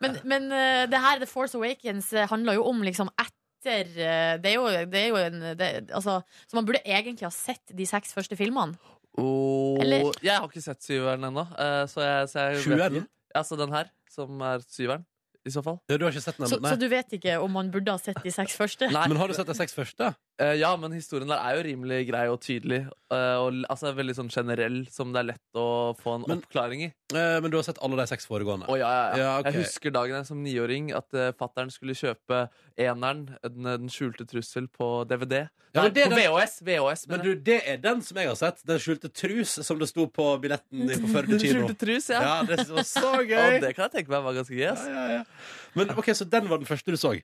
Men, men eh, det her, The Force Awakens, eh, handler jo om liksom etter eh, Det er jo, det er jo en det, Altså, så man burde egentlig ha sett de seks første filmene. Oh, Eller- jeg har ikke sett syveren ennå, eh, så jeg, så jeg Sjueren? Altså den her, som er syveren, i så fall. Ja, du har ikke sett den Så, så du vet ikke om man burde ha sett de seks første? Nei. Men har du sett de seks første? Eh, ja, men historien der er jo rimelig grei og tydelig. Uh, og altså veldig sånn generell, som det er lett å få en Men- oppklaring i. Uh, men du har sett alle de seks foregående? Oh, ja, ja, ja. Ja, okay. Jeg husker dagen jeg som niåring at uh, fattern skulle kjøpe eneren, den, den skjulte trussel, på DVD. Ja, Nei, det på VHS! VHS Men du, det er den som jeg har sett. Den skjulte trus, som det sto på billetten på Førde kino. skjulte trus, ja. Ja, det var så Og det kan jeg tenke meg var ganske gøy. ass. Ja, ja, ja. Men ok, Så den var den første du så?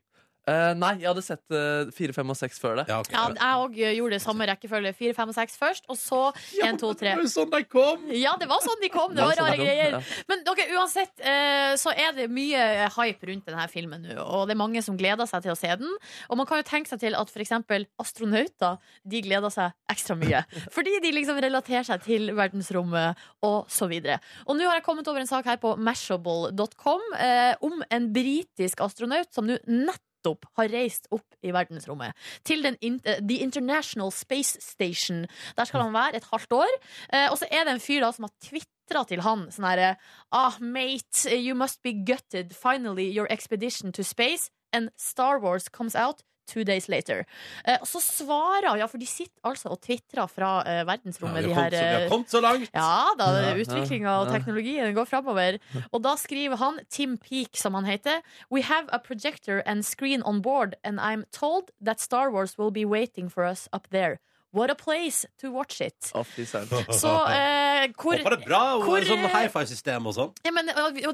Eh, nei, jeg hadde sett eh, fire, fem og seks før det. Ja, okay. Ja, jeg òg gjorde det samme rekkefølge. Fire, fem og seks først, og så én, to, tre. Det var jo sånn de kom! Ja, det var sånn de kom. Det var sånn rare greier. Men dere, uansett eh, så er det mye hype rundt denne filmen nå. Og det er mange som gleder seg til å se den. Og man kan jo tenke seg til at f.eks. astronauter de gleder seg ekstra mye. Fordi de liksom relaterer seg til verdensrommet og så videre. Og nå har jeg kommet over en sak her på mashable.com eh, om en britisk astronaut som nå nettopp har reist opp i verdensrommet. Til den eh, The International Space Station. Der skal han være et halvt år. Eh, og så er det en fyr da som har tvitra til han sånn herre Ah, mate, you must be gutted. Finally, your expedition to space and Star Wars comes out two days later. Eh, og så svarer ja, for de sitter altså og tvitrer fra eh, Ja, verdensrommet, vi, de har her så, vi har eh, kommet så langt! ja da, Ja, utviklinga og ja. teknologien går framover. Og da skriver han, Tim Peake som han heter, We have a projector and screen on board, and I'm told that Star Wars will be waiting for us up there. What a place to watch it. Søren. Så eh, hvor Håper det er bra! Og hvor- sånn hifi-system og sånn. ja, men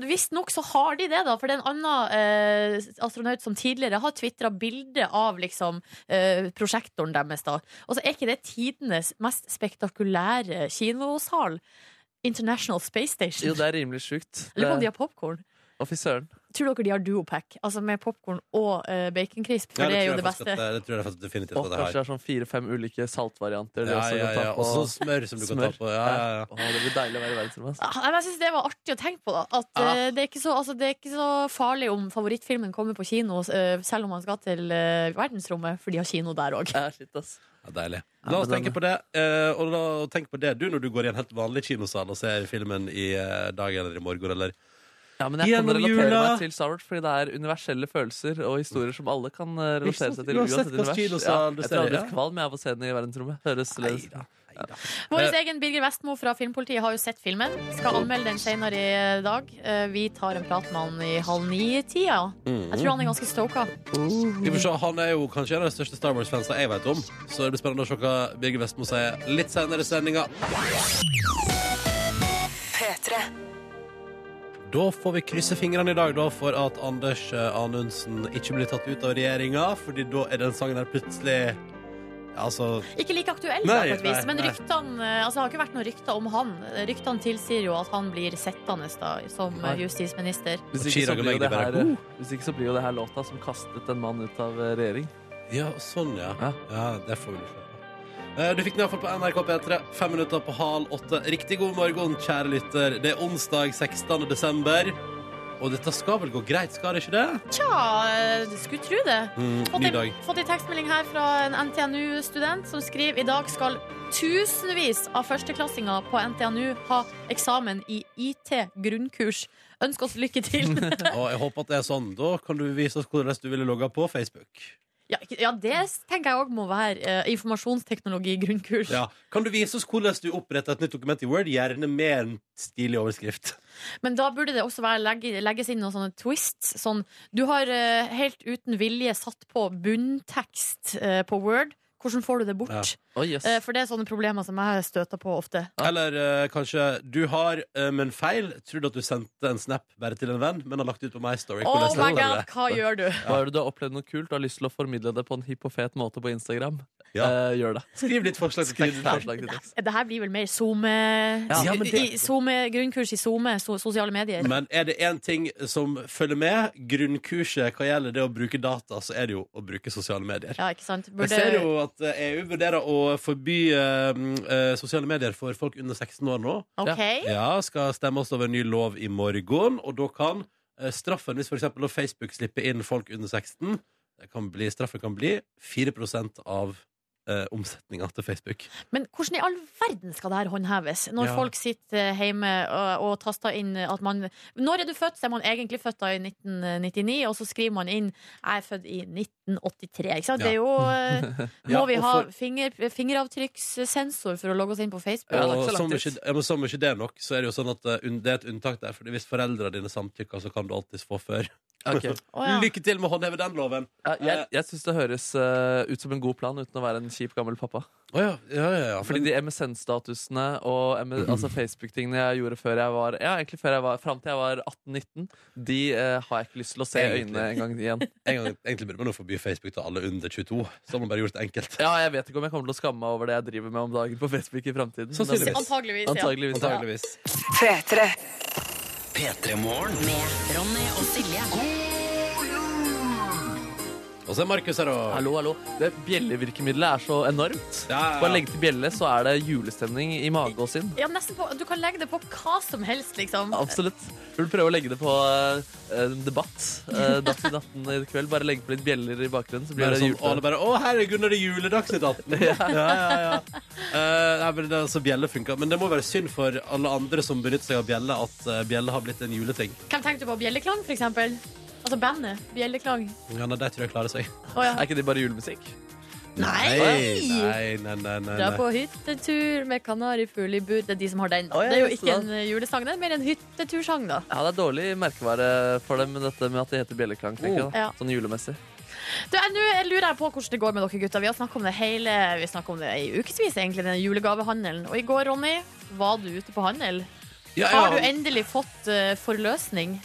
Visstnok så har de det, da. For det er en annen eh, astronaut som tidligere har tvitra bilde av liksom, eh, prosjektoren deres. da Og så er ikke det tidenes mest spektakulære kinosal. International Space Station. Jo, det er rimelig sjukt. Eller om de har popkorn. Å, fy søren. Tror dere de har duopack? Altså med popkorn og uh, baconcrisp? For Ja, det er jo det beste. at det- det tror jeg faktisk definitivt Og at det kanskje det er sånn fire-fem ulike saltvarianter. Ja, ja, ja. Og så smør som du kan ta på. Ja, ja, ja. Å, det blir deilig å være i verdensrommet. Ah, men Jeg synes det var artig å tenke på. da At Ja. eh, det, er ikke så, altså, det er ikke så farlig om favorittfilmen kommer på kino, uh, selv om man skal til verdensrommet, for de har kino der òg. Ja, shit, ass. Ja, deilig. La oss tenke på det. eh, og la oss på det du når du går i en helt vanlig kinosal og ser filmen i dag eller i morgen. Eller. Ja, men jeg kan Gjennom relatere jula. meg til Star Wars fordi det er universelle følelser og historier som alle kan eh, relatere seg til. Uansett uansett hvilken univers. Ja, du jeg ser tror i, aldri ja. kvalm jeg av å se den i verdensrommet. Høres løs Neida, neida. Vår Eh. egen Birger Vestmo fra Filmpolitiet har jo sett filmen. Skal anmelde den senere i dag. Eh, Vi tar en prat med han i halv ni-tida. Jeg tror han er ganske stoka. Vi får se, Han er jo kanskje en av de største Star Wars-fansene jeg vet om. Så det blir spennende å se hva Birger Vestmo sier litt senere i sendinga. P3. Da får vi krysse fingrene i dag da, for at Anders eh, Anundsen ikke blir tatt ut av regjeringa, Fordi da er den sangen der plutselig Altså Ikke like aktuell, Nei, da, på et vis. nei, Men ryktene eh, Altså, det har ikke vært noen rykter om han. Ryktene tilsier jo at han blir sittende da, som Nei. justisminister. Hvis ikke, så blir jo det her, eh, hvis ikke så blir jo det her låta som kastet en mann ut av regjering. Ja, sånn, ja. Ja. Ja, det får vi se Du fikk den iallfall på NRK P3. Fem minutter på halv åtte. Riktig god morgen, kjære lytter. Det er onsdag 16. desember. Og dette skal vel gå greit, skal det ikke det? Tja, eh, skulle tro det. Mm, Fått en, fått en tekstmelding her fra en NTNU-student som skriver i dag skal tusenvis av førsteklassinger på NTNU ha eksamen i IT grunnkurs. Ønsk oss lykke til. Og jeg håper at det er sånn. Da kan du vise oss hvordan du ville logga på Facebook. Ja, ikke- ja, det tenker jeg òg må være eh, informasjonsteknologi grunnkurs. Ja. Kan du vise oss hvordan du oppretter et nytt dokument i Word, gjerne med en stilig overskrift? Men da burde det også være legge, legges inn noen sånne twists. Sånn, du har eh, helt uten vilje satt på bunntekst eh, på Word. Hvordan får du det bort? Ja. Oh, yes. Eh, for det er sånne problemer som jeg støter på ofte. Eller eh, kanskje du har, eh, men feil, trodde at du sendte en snap bare til en venn, men har lagt ut på My Story. Oh my god, hva gjør du? Hva er det du har opplevd noe kult og har lyst til å formidle det på en hipp og fet måte på Instagram? Ja. Eh, gjør det. Skriv litt forslag til Skriv tekst. ditt forslag til tekst. Det her blir vel mer Zoome Ja, men det- Zoome, Grunnkurs i SoMe, so, sosiale medier. Men er det én ting som følger med grunnkurset hva gjelder det å bruke data, så er det jo å bruke sosiale medier. Ja, ikke sant? Jeg ser jo at eh, EU vurderer å forby eh, eh, sosiale medier for folk under 16 år nå. OK. Ja, skal stemmes over en ny lov i morgen, og da kan eh, straffen, hvis for eksempel Facebook slipper inn folk under 16, det kan bli, straffen kan bli 4% av eh, omsetninga til Facebook. Men hvordan i all verden skal det her håndheves? Når Ja. folk sitter hjemme og, og taster inn at man Når er du født? Så er man egentlig født da i 1999, og så skriver man inn 'Jeg er født i 1983'. Ikke sant? Ja. Det er jo eh, Ja, vi og ha for- finger, fingeravtrykkssensor for å logge oss inn på Facebook? Ja, det er og ikke så som langt ikke, ut. ja, men som ikke det er nok, så er det jo sånn at eh, un- det er et unntak der. Fordi hvis foreldrene dine samtykker, så kan du alltids få før. Ok. Lykke til med å håndheve den loven. Ja, jeg jeg syns det høres eh, ut som en god plan uten å være en kjip gammel pappa. Å ja, ja, ja, ja. Fordi Men- de MSN-statusene og M altså Facebook-tingene jeg gjorde før jeg var Ja, egentlig før jeg var fram til jeg var 18-19, de eh, har jeg ikke lyst til å se i Egentlig. øynene en gang igjen. en gang, egentlig burde man jo forby Facebook til alle under 22. Så har man bare gjort det enkelt. Ja, Jeg vet ikke om jeg kommer til å skamme meg over det jeg driver med om dagen på Facebook i framtiden. men- Sannsynligvis. Antageligvis, ja. Antageligvis. ja. Antageligvis. P3. P3morgen. Med Ronny og Silje. Og så er Markus her òg. Hallo, hallo. Det Bjellevirkemiddelet er så enormt. Ja, ja, ja. Bare legg til bjelle, så er det julestemning i mage og sinn. Ja, nesten på, du kan legge det på hva som helst, liksom. Absolutt. Vil prøve å legge det på uh, en debatt. Uh, Dagsnytt 18 i kveld. Bare legge på litt bjeller i bakgrunnen, så blir Bare det sånn, alle bare Å, herregud, nå er det juledagsnytt 18. ja, ja, ja. Uh, nei, men det, altså, bjelle funker. Men det må være synd for alle andre som benytter seg av bjelle, at uh, bjelle har blitt en juleting. Hvem tenkte du på? Bjelleklang, for eksempel? Altså bandet. Bjelleklang. Ja, nei, De tror jeg klarer seg. Å ja. Er ikke det bare julemusikk? Nei! nei, nei, nei, nei, Dra nei. på hyttetur med kanarifugl i bur. Det er de som har den. Å, ja, det er jo ikke det. en eh, julesang, det er mer en hyttetursang, da. Ja, det er dårlig merkevare for dem med dette med at det heter bjelleklang. tenker jeg da. Ja. Sånn julemessig. Du, jeg- Nå lurer jeg på hvordan det går med dere gutter. Vi har snakket om det hele Vi snakket om det i ukevis, egentlig, den julegavehandelen. Og i går, Ronny, var du ute på handel. Ja, Har du endelig fått eh, forløsning?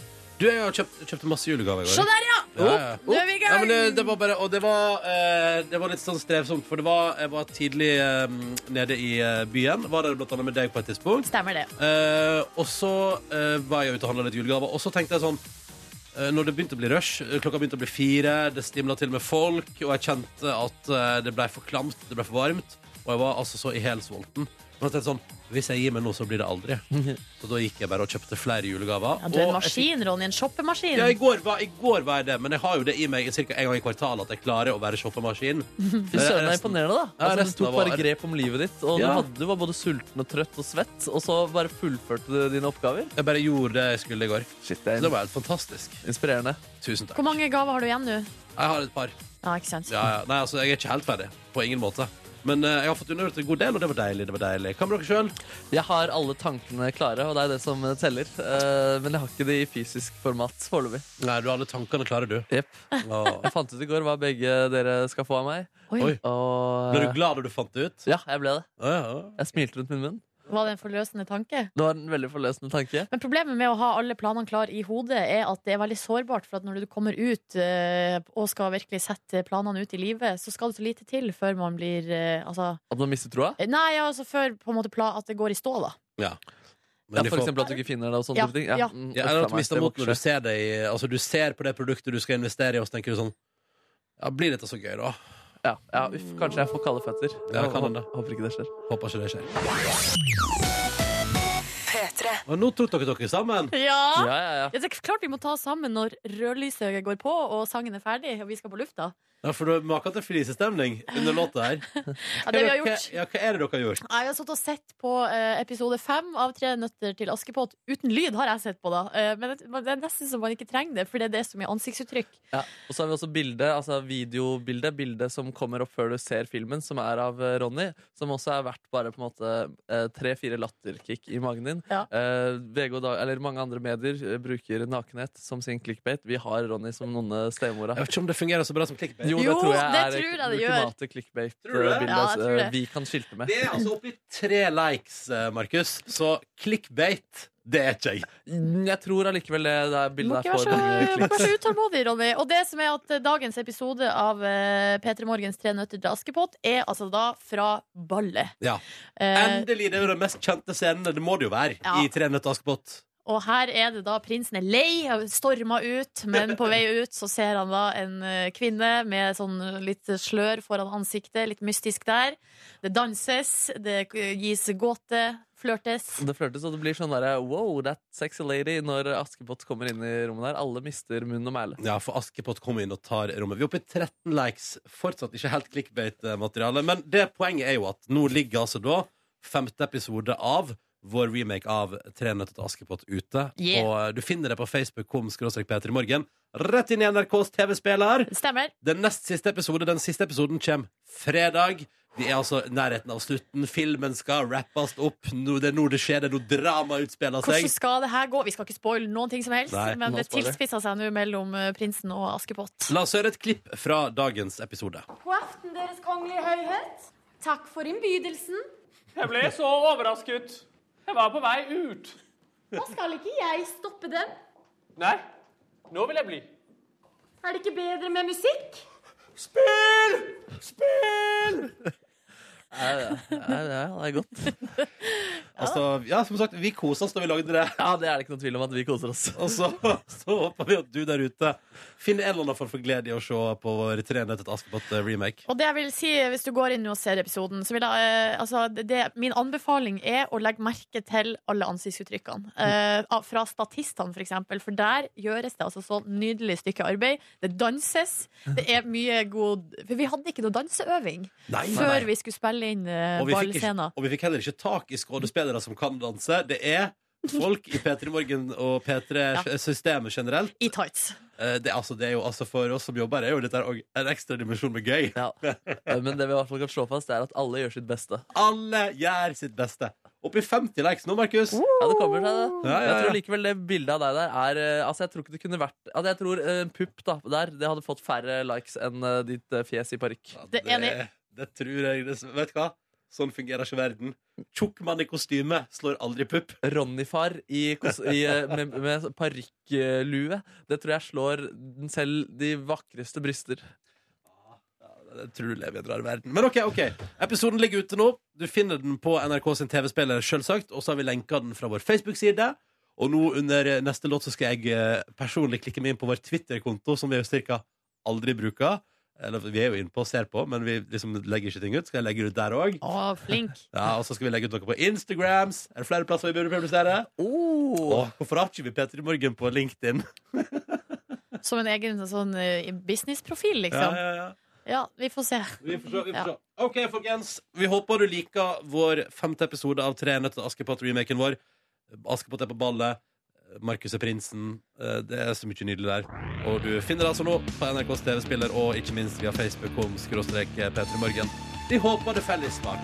Du, jeg har kjøpt, kjøpte masse julegaver i Se der, ja! Ja, ja. Nå er vi i Ja, men det, det var bare Og det var, eh, det var litt sånn strevsomt, for det var, jeg var tidlig eh, nede i eh, byen. Var der blant annet med deg på et tidspunkt. Stemmer det. Eh, og så eh, var jeg ute og handla litt julegaver. Og så tenkte jeg sånn eh, Når det begynte å bli rush, eh, klokka begynte å bli fire, det stimla til med folk, og jeg kjente at eh, det ble for klamt, det ble for varmt, og jeg var altså så ihelsvolten. Men jeg tenkte sånn Hvis jeg gir meg nå, så blir det aldri. Så da gikk jeg bare og kjøpte flere julegaver. Ja, du er en Og jeg fikk- maskin, Ronny. En shoppemaskin. ja, i går, var, I går var jeg det, men jeg har jo det i meg ca. en gang i kvartalet at jeg klarer å være shoppemaskin. Fy søren, det er imponerende, da. Ja, Altså, du resten av tok bare året. grep om livet ditt, og Ja. du, hadde, du var både sulten og trøtt og svett, og så bare fullførte du dine oppgaver. Jeg bare gjorde det jeg skulle i går. Shit, Så det det er var helt fantastisk. inspirerende. Tusen takk. Hvor mange gaver har du igjen nå? Jeg har et par. Ja, ikke sant? Ja, ja. Nei, altså, jeg er ikke helt ferdig. På ingen måte. Men eh, jeg har fått unnagjort en god del, og det var deilig. det var deilig Hva med dere sjøl? Jeg har alle tankene klare, og det er det som teller. Eh, men jeg har ikke det i fysisk format foreløpig. Nei, du har alle tankene klare, du. Jepp. Åh. Jeg fant ut i går hva begge dere skal få av meg. Oi. Oi. Og Ble du glad da du fant det ut? Ja, jeg ble det. Å, ja, ja. Jeg smilte rundt min munn. Var det en forløsende tanke? Det var en veldig forløsende tanke. Men problemet med å ha alle planene klar i hodet, er at det er veldig sårbart. For at når du kommer ut eh, og skal virkelig sette planene ut i livet, så skal det så lite til før man blir eh, Altså At man mister troa. Nei, altså før på en måte at det går i stå, da. ja. Men ja, for får- eksempel at du ikke finner det og sånne Ja, ting. ja. mm, ja, eller at du mister motet mot når du ser det i Altså, du ser på det produktet du skal investere i, og så tenker du sånn Ja, blir dette så gøy, da? Ja, ja, uff, kanskje jeg får kalde føtter. Ja, kan han hende. Håper ikke det skjer. Håper ikke det skjer. P3. Og nå tok dere dere sammen. Ja! Ja, ja, ja. Ja, det er klart vi må ta oss sammen når rødlyset går på og sangen er ferdig og vi skal på lufta. Ja, For du maker til flisestemning under låta her. Ja, det vi har Hva- Ja, hva er det dere har gjort? Nei, Jeg har satt og sett på eh, episode fem av Tre nøtter til Askepott. Uten lyd har jeg sett på, da. Eh, men det, det er nesten så man ikke trenger det, for det er det som er ansiktsuttrykk. Ja, og så har vi også bilde, altså videobilde, bildet som kommer opp før du ser filmen, som er av eh, Ronny, som også er verdt bare på en måte tre-fire latterkick i magen din. Ja. Eh, VG og da, eller mange andre medier eh, bruker nakenhet som sin clickbait. Vi har Ronny som nonne stemora. Jeg vet ikke om det fungerer så bra som clickbait. Jo, Jo, det tror jeg det er tror jeg det ultimate clickbait-bildet Ja, jeg vi kan skilte med. Det er altså oppi tre likes, eh, Markus. Så clickbait, det er ikke jeg. Mm, Jeg tror allikevel det, det er bildet der får mange du må ikke være kliks. så utålmodig, Ronny. Og det som er at eh, dagens episode av eh, P3 Morgens Tre nøtter til Askepott er altså da fra ballet. Ja. Eh, Endelig! Det er jo den mest kjente scenen. Det må det jo være Ja. i Tre nøtter til Askepott. Og her er det da prinsen er lei, har storma ut, men på vei ut så ser han da en eh, kvinne med sånn litt slør foran ansiktet, litt mystisk der. Det danses, det eh, gis gåte, flørtes. Det flørtes, og det blir sånn derre wow, that sexy lady når Askepott kommer inn i rommet der. Alle mister munn og mæle. Ja, for Askepott kommer inn og tar rommet. Vi er oppe i 13 likes. Fortsatt ikke helt clickbait-materiale. Men det poenget er jo at nå ligger altså da femte episode av vår remake av Tre nøtter til Askepott ute. Yeah. Og eh, du finner det på Facebook.com skråstrek P3 Morgen. Rett inn i NRKs TV-spiller. Stemmer. Den nest siste episode, den siste episoden kommer fredag. Vi er altså i nærheten av slutten. Filmen skal rappes opp. Nå, det er nå det skjer. Det er nå drama utspiller seg. Hvordan skal det her gå? Vi skal ikke spoile noen ting som helst, Nei, men det tilspisser seg nå mellom eh, prinsen og Askepott. La oss høre et klipp fra dagens episode. God aften, Deres Kongelige Høyhet. Takk for innbydelsen. Jeg ble så overrasket. Jeg var på vei ut. Da skal ikke jeg stoppe dem. Nei, nå vil jeg bli. Er det ikke bedre med musikk? Spill! Spill! Ja, ja, ja, ja, det er godt. Altså, ja, som sagt, vi koser oss da vi lagde det. Ja, Det er det ikke noe tvil om at vi koser oss. Og så, så håper vi at du der ute finner en eller annen form for glede i å se på vår Tre nøtter til Askepott-remake. Og det jeg vil si, hvis du går inn og ser episoden, så vil jeg eh, altså, det, Min anbefaling er å legge merke til alle ansiktsuttrykkene. Eh, fra statistene, for eksempel. For der gjøres det altså så nydelig stykke arbeid. Det danses. Det er mye god For vi hadde ikke noe danseøving Nei, nei, før nei. vi skulle spille inn uh, Og vi, fikk ballscener. og vi fikk heller ikke tak i skuespillere som kan danse. Det er folk i P3 Morgen og P3-systemet generelt. I tights. Eh, Det, er altså, det er jo altså For oss som jobber, er jo dette en ekstra dimensjon med gøy. Ja. Men det vi i hvert fall kan slå fast, er at alle gjør sitt beste. Alle gjør sitt beste. Opp i 50 likes nå, Markus. Ja, det kommer seg, det. Ja, ja, Jeg tror likevel det bildet av deg der er eh, Altså, jeg tror ikke det kunne vært altså, Jeg tror eh, en pupp da, der Det hadde fått færre likes enn eh, ditt eh, fjes i parykk. Ja, Det enig. Det tror jeg det, Vet du hva? Sånn fungerer ikke verden. Tjukk mann i kostyme slår aldri pupp. Ronny-far eh, med, med parykklue. Det tror jeg slår den selv de vakreste bryster. Jeg tror du lever i en rar verden. Men OK, ok episoden ligger ute nå. Du finner den på NRK sin TV-spiller, selvsagt. Og så har vi lenka den fra vår Facebook-side. Og nå under neste låt så skal jeg eh, personlig klikke meg inn på vår Twitter-konto, som vi jo cirka aldri bruker. Eller vi er jo inne på og ser på, men vi liksom legger ikke ting ut. Skal jeg legge det ut der òg? Ja, og så skal vi legge ut noe på Instagrams. Er det flere plasser vi burde publisere? Åh, hvorfor har ikke vi Peter i morgen på LinkedIn? Som en egen sånn eh, businessprofil, liksom. ja, ja. Ja, vi får se. Vi får se. Vi får Ja. OK, folkens. Vi håper du liker vår femte episode av Tre nøtter til Askepott-remaken vår. Askepott er på ballet. Markus er prinsen. Eh, Det er så mye nydelig der. Og du finner det altså nå på NRKs TV-spiller og ikke minst via Facebook om skråstrek P3 Morgen. Vi håper det felles smak.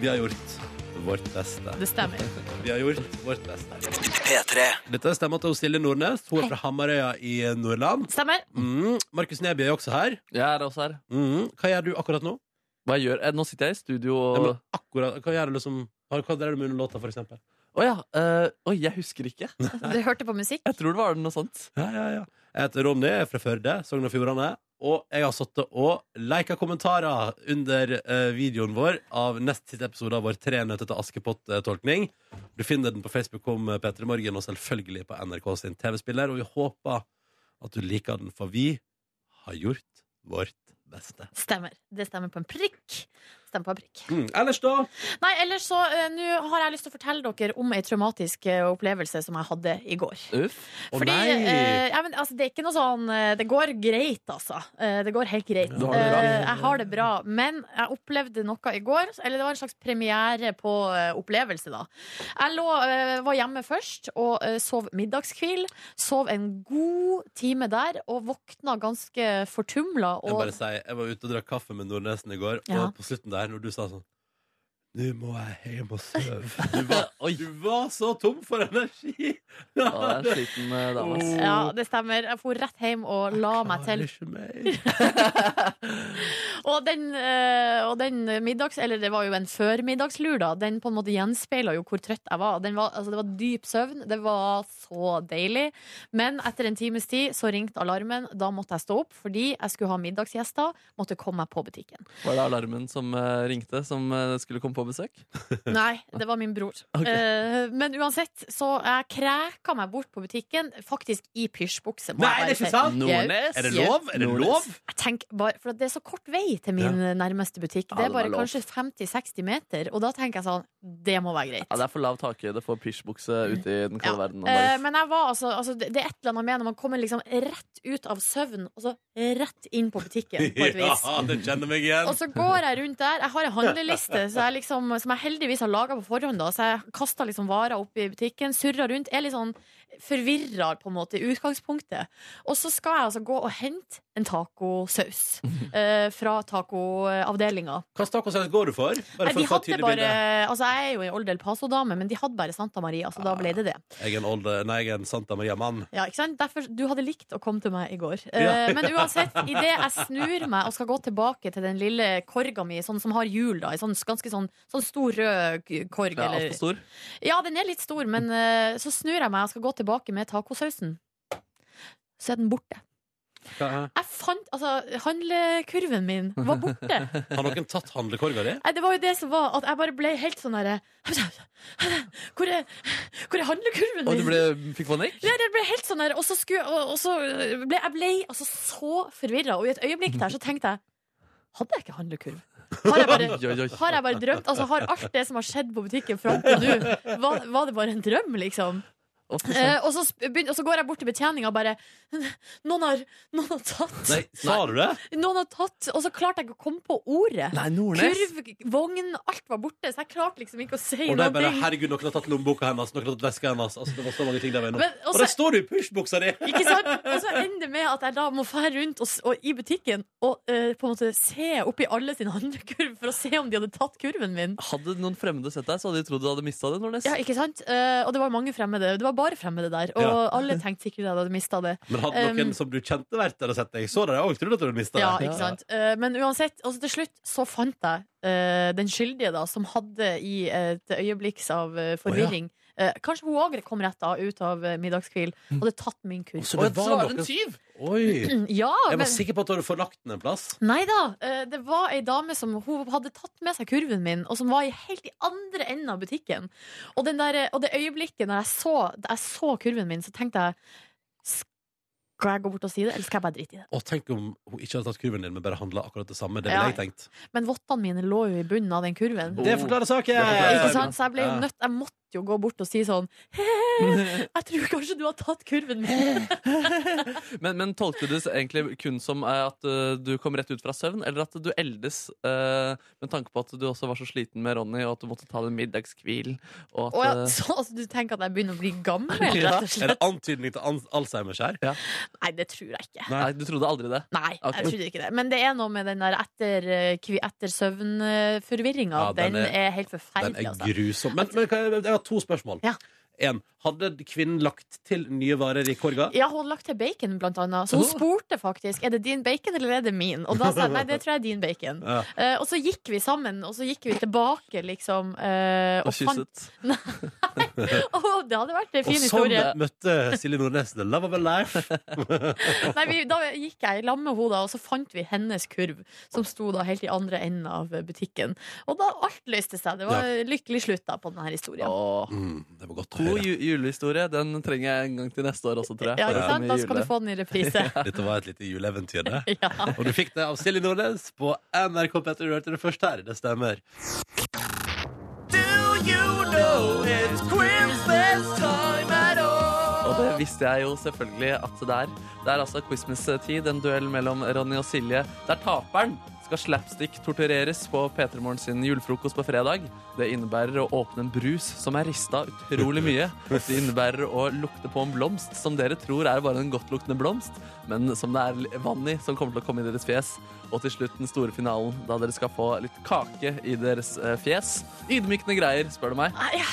Vi har gjort vårt beste. Det stemmer. Vi har gjort vårt beste. P3. Dette stemmer til Silje Nordnes. Hun er fra Hamarøya i Nordland. Stemmer. Mm. Markus Neby er også her. Jeg er også her. Mm. Hva gjør du akkurat nå? Hva jeg gjør? Eh, Nå sitter jeg i studio og Ja, akkurat, hva gjør du liksom hva drev du med under låta, for eksempel? Ja. eh, Oi, jeg husker ikke. Du hørte på musikk? Jeg tror det var noe sånt. Ja, ja, ja. Jeg heter Ronny, jeg er fra Førde, Sogn og Fjordane. Og jeg har sittet og lika kommentarer under eh, videoen vår av nest siste episode av vår Tre nøtter til Askepott-tolkning. Du finner den på Facebook om P3 Morgen, og selvfølgelig på NRK sin TV-spiller. Og vi håper at du liker den, for vi har gjort vårt beste. Stemmer. Det stemmer på en prikk. Prikk. Mm. Ellers, da? Nei, ellers så uh, Nå har jeg lyst til å fortelle dere om ei traumatisk uh, opplevelse som jeg hadde i går. Uff. Å, Fordi nei! eh, ja, men, altså, Det er ikke noe sånn eh, Det går greit, altså. Eh, det går helt greit. Du har det bra. Eh, jeg har det bra. Men jeg opplevde noe i går. Eller det var en slags premiere på eh, opplevelse, da. Jeg lå, eh, var hjemme først og eh, sov middagskvil. Sov en god time der og våkna ganske fortumla. Jeg, Og bare sier, jeg var ute og drakk kaffe med Nordnesen i går, Ja. og på slutten der, når du sa sånn Nå må jeg hjem og sove. Du var, du var så tom for energi! Ja, det er sliten eh, dame. ass. ja, det stemmer. Jeg for rett hjem og la meg til. Klarer ikke mer. Og den, eh, og den middags... Eller det var jo en førmiddagslur, da. Den på en måte gjenspeila jo hvor trøtt jeg var. Den var altså, det var dyp søvn. Det var så deilig. Men etter en times tid så ringte alarmen. Da måtte jeg stå opp fordi jeg skulle ha middagsgjester. Måtte komme meg på butikken. Var det alarmen som eh, ringte, som eh, skulle komme på besøk? Nei, det var min bror. Okay. Uh, men uansett, så jeg kræka meg bort på butikken, faktisk i pysjbukse. Nei, det er ikke sant! Nordnes? Er det lov? Er det lov? Jeg tenker bare, for det er så kort vei til min nærmeste butikk. Det er bare kanskje 50-60 meter, og da tenker jeg sånn Det må være greit. Ja, det er for lav takhøyde for pysjbukse ute i den kalde Ja. verden. Uh, men jeg var altså, altså det, det er et eller annet med når man kommer liksom rett ut av søvn, og så rett inn på butikken, på et vis. Ja, det kjenner meg igjen. Og så går jeg rundt der. Jeg har en handleliste så jeg liksom, som jeg heldigvis har laga på forhånd. Da. Så jeg kaster liksom varer opp i butikken, surrer rundt. Er litt sånn forvirra på en måte i utgangspunktet. Og så skal jeg altså gå og hente en tacosaus eh, fra tacoavdelinga. Hvilken tacosaus går du for? Nei, de hadde bare, altså Jeg er jo en Old El Paso-dame, men de hadde bare Santa Maria, så da ble det det. Jeg er en, old, nei, jeg er en Santa Maria-mann. Ja, ikke sant? Derfor, du hadde likt å komme til meg i går. Ja. Eh, men uansett, idet jeg snur meg og skal gå tilbake til den lille korga mi, sånn som har hjul, da, en sånn, ganske sånn, sånn stor rød korg Ja, eller- stor. Ja, den er litt stor, men eh, så snur jeg meg og skal gå tilbake med tacosausen. Så er den borte. Jeg fant, altså, Handlekurven min var borte. Har noen tatt handlekorga di? Nei, det var jo det som var at jeg bare ble helt sånn derre Hvor er, hvor er handlekurven Og du ble, fikk panikk? Ja, det ble helt sånn der, og så, skulle, og, og så ble jeg ble, altså, så forvirra, og i et øyeblikk der så tenkte jeg Hadde jeg ikke handlekurv? Har jeg bare, Oi, oi, oi. har jeg bare drømt? Altså, har alt det som har skjedd på butikken fram til nå, var, var det bare en drøm, liksom? Eh, og, så, begynner, og så går jeg bort til betjeninga og bare noen har, noen har tatt Nei, sa du det? Noen har tatt Og så klarte jeg ikke å komme på ordet. Nei, Nordnes. Kurv, vogn, alt var borte, så jeg klarte liksom ikke å si Og det er bare ting. herregud, noen har tatt lommeboka hennes, noen har tatt veska hennes. Altså, det var så mange ting der innom. Men Og også- der står du i pushbuksa di! Ikke sant? Og så ender det med at jeg da må fære rundt og, og, i butikken og uh, på en måte se oppi alle sine handlekurv for å se om de hadde tatt kurven min. Hadde noen fremmede sett deg, så hadde de trodd du hadde mista det. Nordnes. Ja, ikke sant? Uh, og det var mange fremmede. Det var bare fremmede der. Og Ja. alle tenkte sikkert at jeg hadde mista det. Men hadde noen Um, som du kjente vært der og sett deg, så dere òg trodd at du hadde mista Ja, det? ikke sant? Eh, men uansett, altså til slutt så fant jeg eh, den skyldige da, som hadde i et øyeblikks av eh, forvirring eh, Kanskje hun òg kom rett da ut av uh, middagskvil og hadde tatt min kurv. Så det var en tyv! Oi! Ja, Jeg var men sikker på at du hadde forlagt den en plass. Nei da. eh, Det var ei dame som hun hadde tatt med seg kurven min, og som var helt i andre enden av butikken. Og, den der, og det øyeblikket når jeg så, jeg så kurven min, så tenkte jeg Skal jeg gå bort og si det, eller skal jeg bare drite i det? Og tenk om hun ikke hadde tatt kurven din, men bare handla akkurat det samme. Det Ja. jeg tenkt. Men vottene mine lå jo i bunnen av den kurven. Det forklarer saken! Ikke sant? Så jeg ble jo nødt Jeg måtte jo gå bort og si sånn Jeg tror kanskje du har tatt kurven min. Men, men tolkte du det egentlig kun som eh, at eh, du kom rett ut fra søvn, eller at du eldes uh, med tanke på at du også var så sliten med Ronny, og at du måtte ta en middagskvil? Og at, Og ja, så, altså, du tenker at jeg begynner å bli gammel, rett og Er det antydning til al- Alzheimers her? Nei, det tror jeg ikke. Nei, du trodde aldri det? Nei, Ok. jeg trodde ikke det. Men det er noe med den der etter, etter søvn-forvirringa. Ja, den den, er- helt forferdelig. Den er altså. grusom. Men, men jeg, jeg to spørsmål. Ja. En, hadde kvinnen lagt til nye varer i korga? Ja, hun hadde lagt til bacon, blant annet. Så hun Oh. spurte faktisk er det din bacon eller er det min. Og da sa jeg nei, det tror jeg er din bacon. Ja. Uh, og så gikk vi sammen, og så gikk vi tilbake, liksom. Uh, Og og fant kysset? Å, Det hadde vært en Og fin sånn historie. møtte Silje Nordnes the love of a life. Nei, vi, da gikk jeg i lag med henne, og så fant vi hennes kurv, som sto da helt i andre enden av butikken. Og da alt løste seg. Det var lykkelig slutt da på denne historien. Åh. Mm, det var godt å høre. Ju julehistorie. Den trenger jeg en gang til neste år også, tror jeg. Ja, ikke sant? Da skal du få den i reprise. Dette var et lite juleeventyr, det. Ja. Og du fikk det av Silje Nordnes på NRK Petter. Du hørte det først her. Det stemmer. Do you know det visste jeg jo selvfølgelig at det er. Det er altså Christmas-tid, en duell mellom Ronny og Silje, der taperen skal slapstick-tortureres på P3 Morgen julefrokost på fredag. Det innebærer å åpne en brus som er rista utrolig mye. Det innebærer å lukte på en blomst som dere tror er bare en godtluktende blomst, men som det er vann i, som kommer til å komme i deres fjes. Og til slutt den store finalen, da dere skal få litt kake i deres eh, fjes. Ydmykende greier, spør du meg. Nei,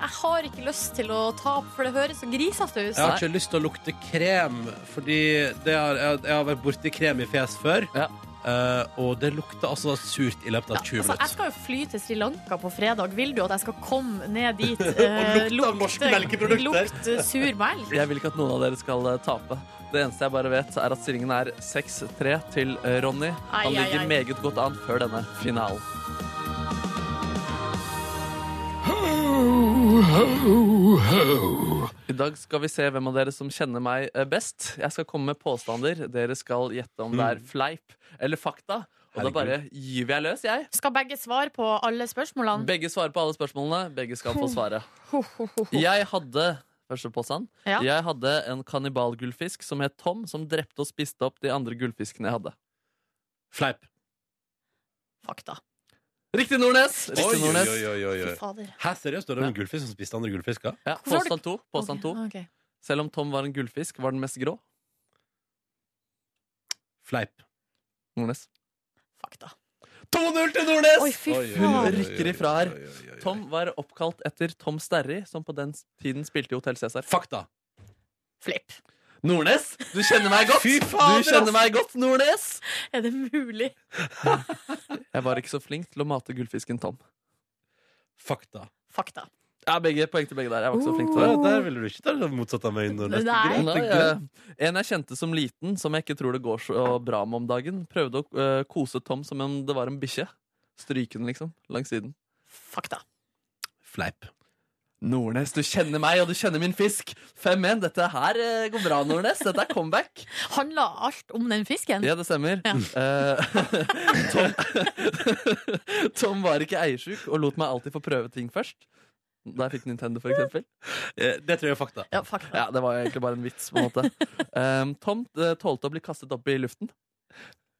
jeg har ikke lyst til å tape, for det høres så grisete ut. Jeg har ikke lyst til å lukte krem, fordi det har, jeg, jeg har vært borti krem i fjes før. Ja. Uh, og det lukter altså surt i løpet av 20 Altså, jeg skal jo fly til Sri Lanka på fredag. Vil du at jeg skal komme ned dit Og lukte av norske melkeprodukter. Lukte sur melk? Jeg vil ikke at noen av dere skal eh, tape. Det eneste jeg bare vet, er at stillingen er 6-3 til eh, Ronny. Ai, Han ai, ligger ai. meget godt an før denne finalen. I dag skal vi se hvem av dere som kjenner meg eh, best. Jeg skal komme med påstander. Dere skal gjette om det er fleip eller fakta. Og da bare gyver jeg løs, jeg. Skal begge svare på alle spørsmålene? Begge svarer på alle spørsmålene. Begge skal få svaret. Ho, ho, ho, ho. Jeg hadde Første påstand. Ja. Jeg hadde en kannibalgullfisk som het Tom, som drepte og spiste opp de andre gullfiskene jeg hadde. Fleip. Fakta. Riktig, Nordnes! Riktig, Oi, Nordnes. oi, oi, oi. oi. fader. Hæ, seriøst? Det er en gullfisk som spiste andre gullfisker? Ja, Hvorfor har du- påstand to. Påstand to. Ok, ok. Selv om Tom var en gullfisk, var den mest grå. Fleip. Nordnes. Fakta. 2-0 til Nordnes! Oi, fy faen. Rykker ifra her. oi, oi, oi, oi. Tom var oppkalt etter Tom Sterry, som på den tiden spilte i Hotell Cæsar. Fakta. Flipp. Nordnes, du kjenner meg godt! Fy faen, du kjenner meg godt, Nordnes! Er det mulig? Jeg var ikke så flink til å mate gullfisken Tom. Fakta. Fakta. Ja, begge poeng til begge der. Jeg var ikke så flink til det. det. der ville du ikke ta det motsatt av meg. Nordnes. Nei. greit, Nei, greit. eh, en jeg kjente som liten, som jeg ikke tror det går så bra med om dagen, prøvde å uh, kose Tom som om det var en bikkje. Stryke den, liksom, langs siden. Fakta. Fleip. Nordnes, du kjenner meg, og du kjenner min fisk. 5-1. Dette her eh, går bra, Nordnes. Dette er comeback. Handla alt om den fisken? Ja, det stemmer. Ja. Eh, Tom, Tom var ikke eiersjuk og lot meg alltid få prøve ting først. Da jeg fikk Nintendo, for eksempel. Eh, Det tror jeg er fakta. Ja, fakta. Ja, det var egentlig bare en vits, på en måte. Tom tålte å bli kastet opp i luften.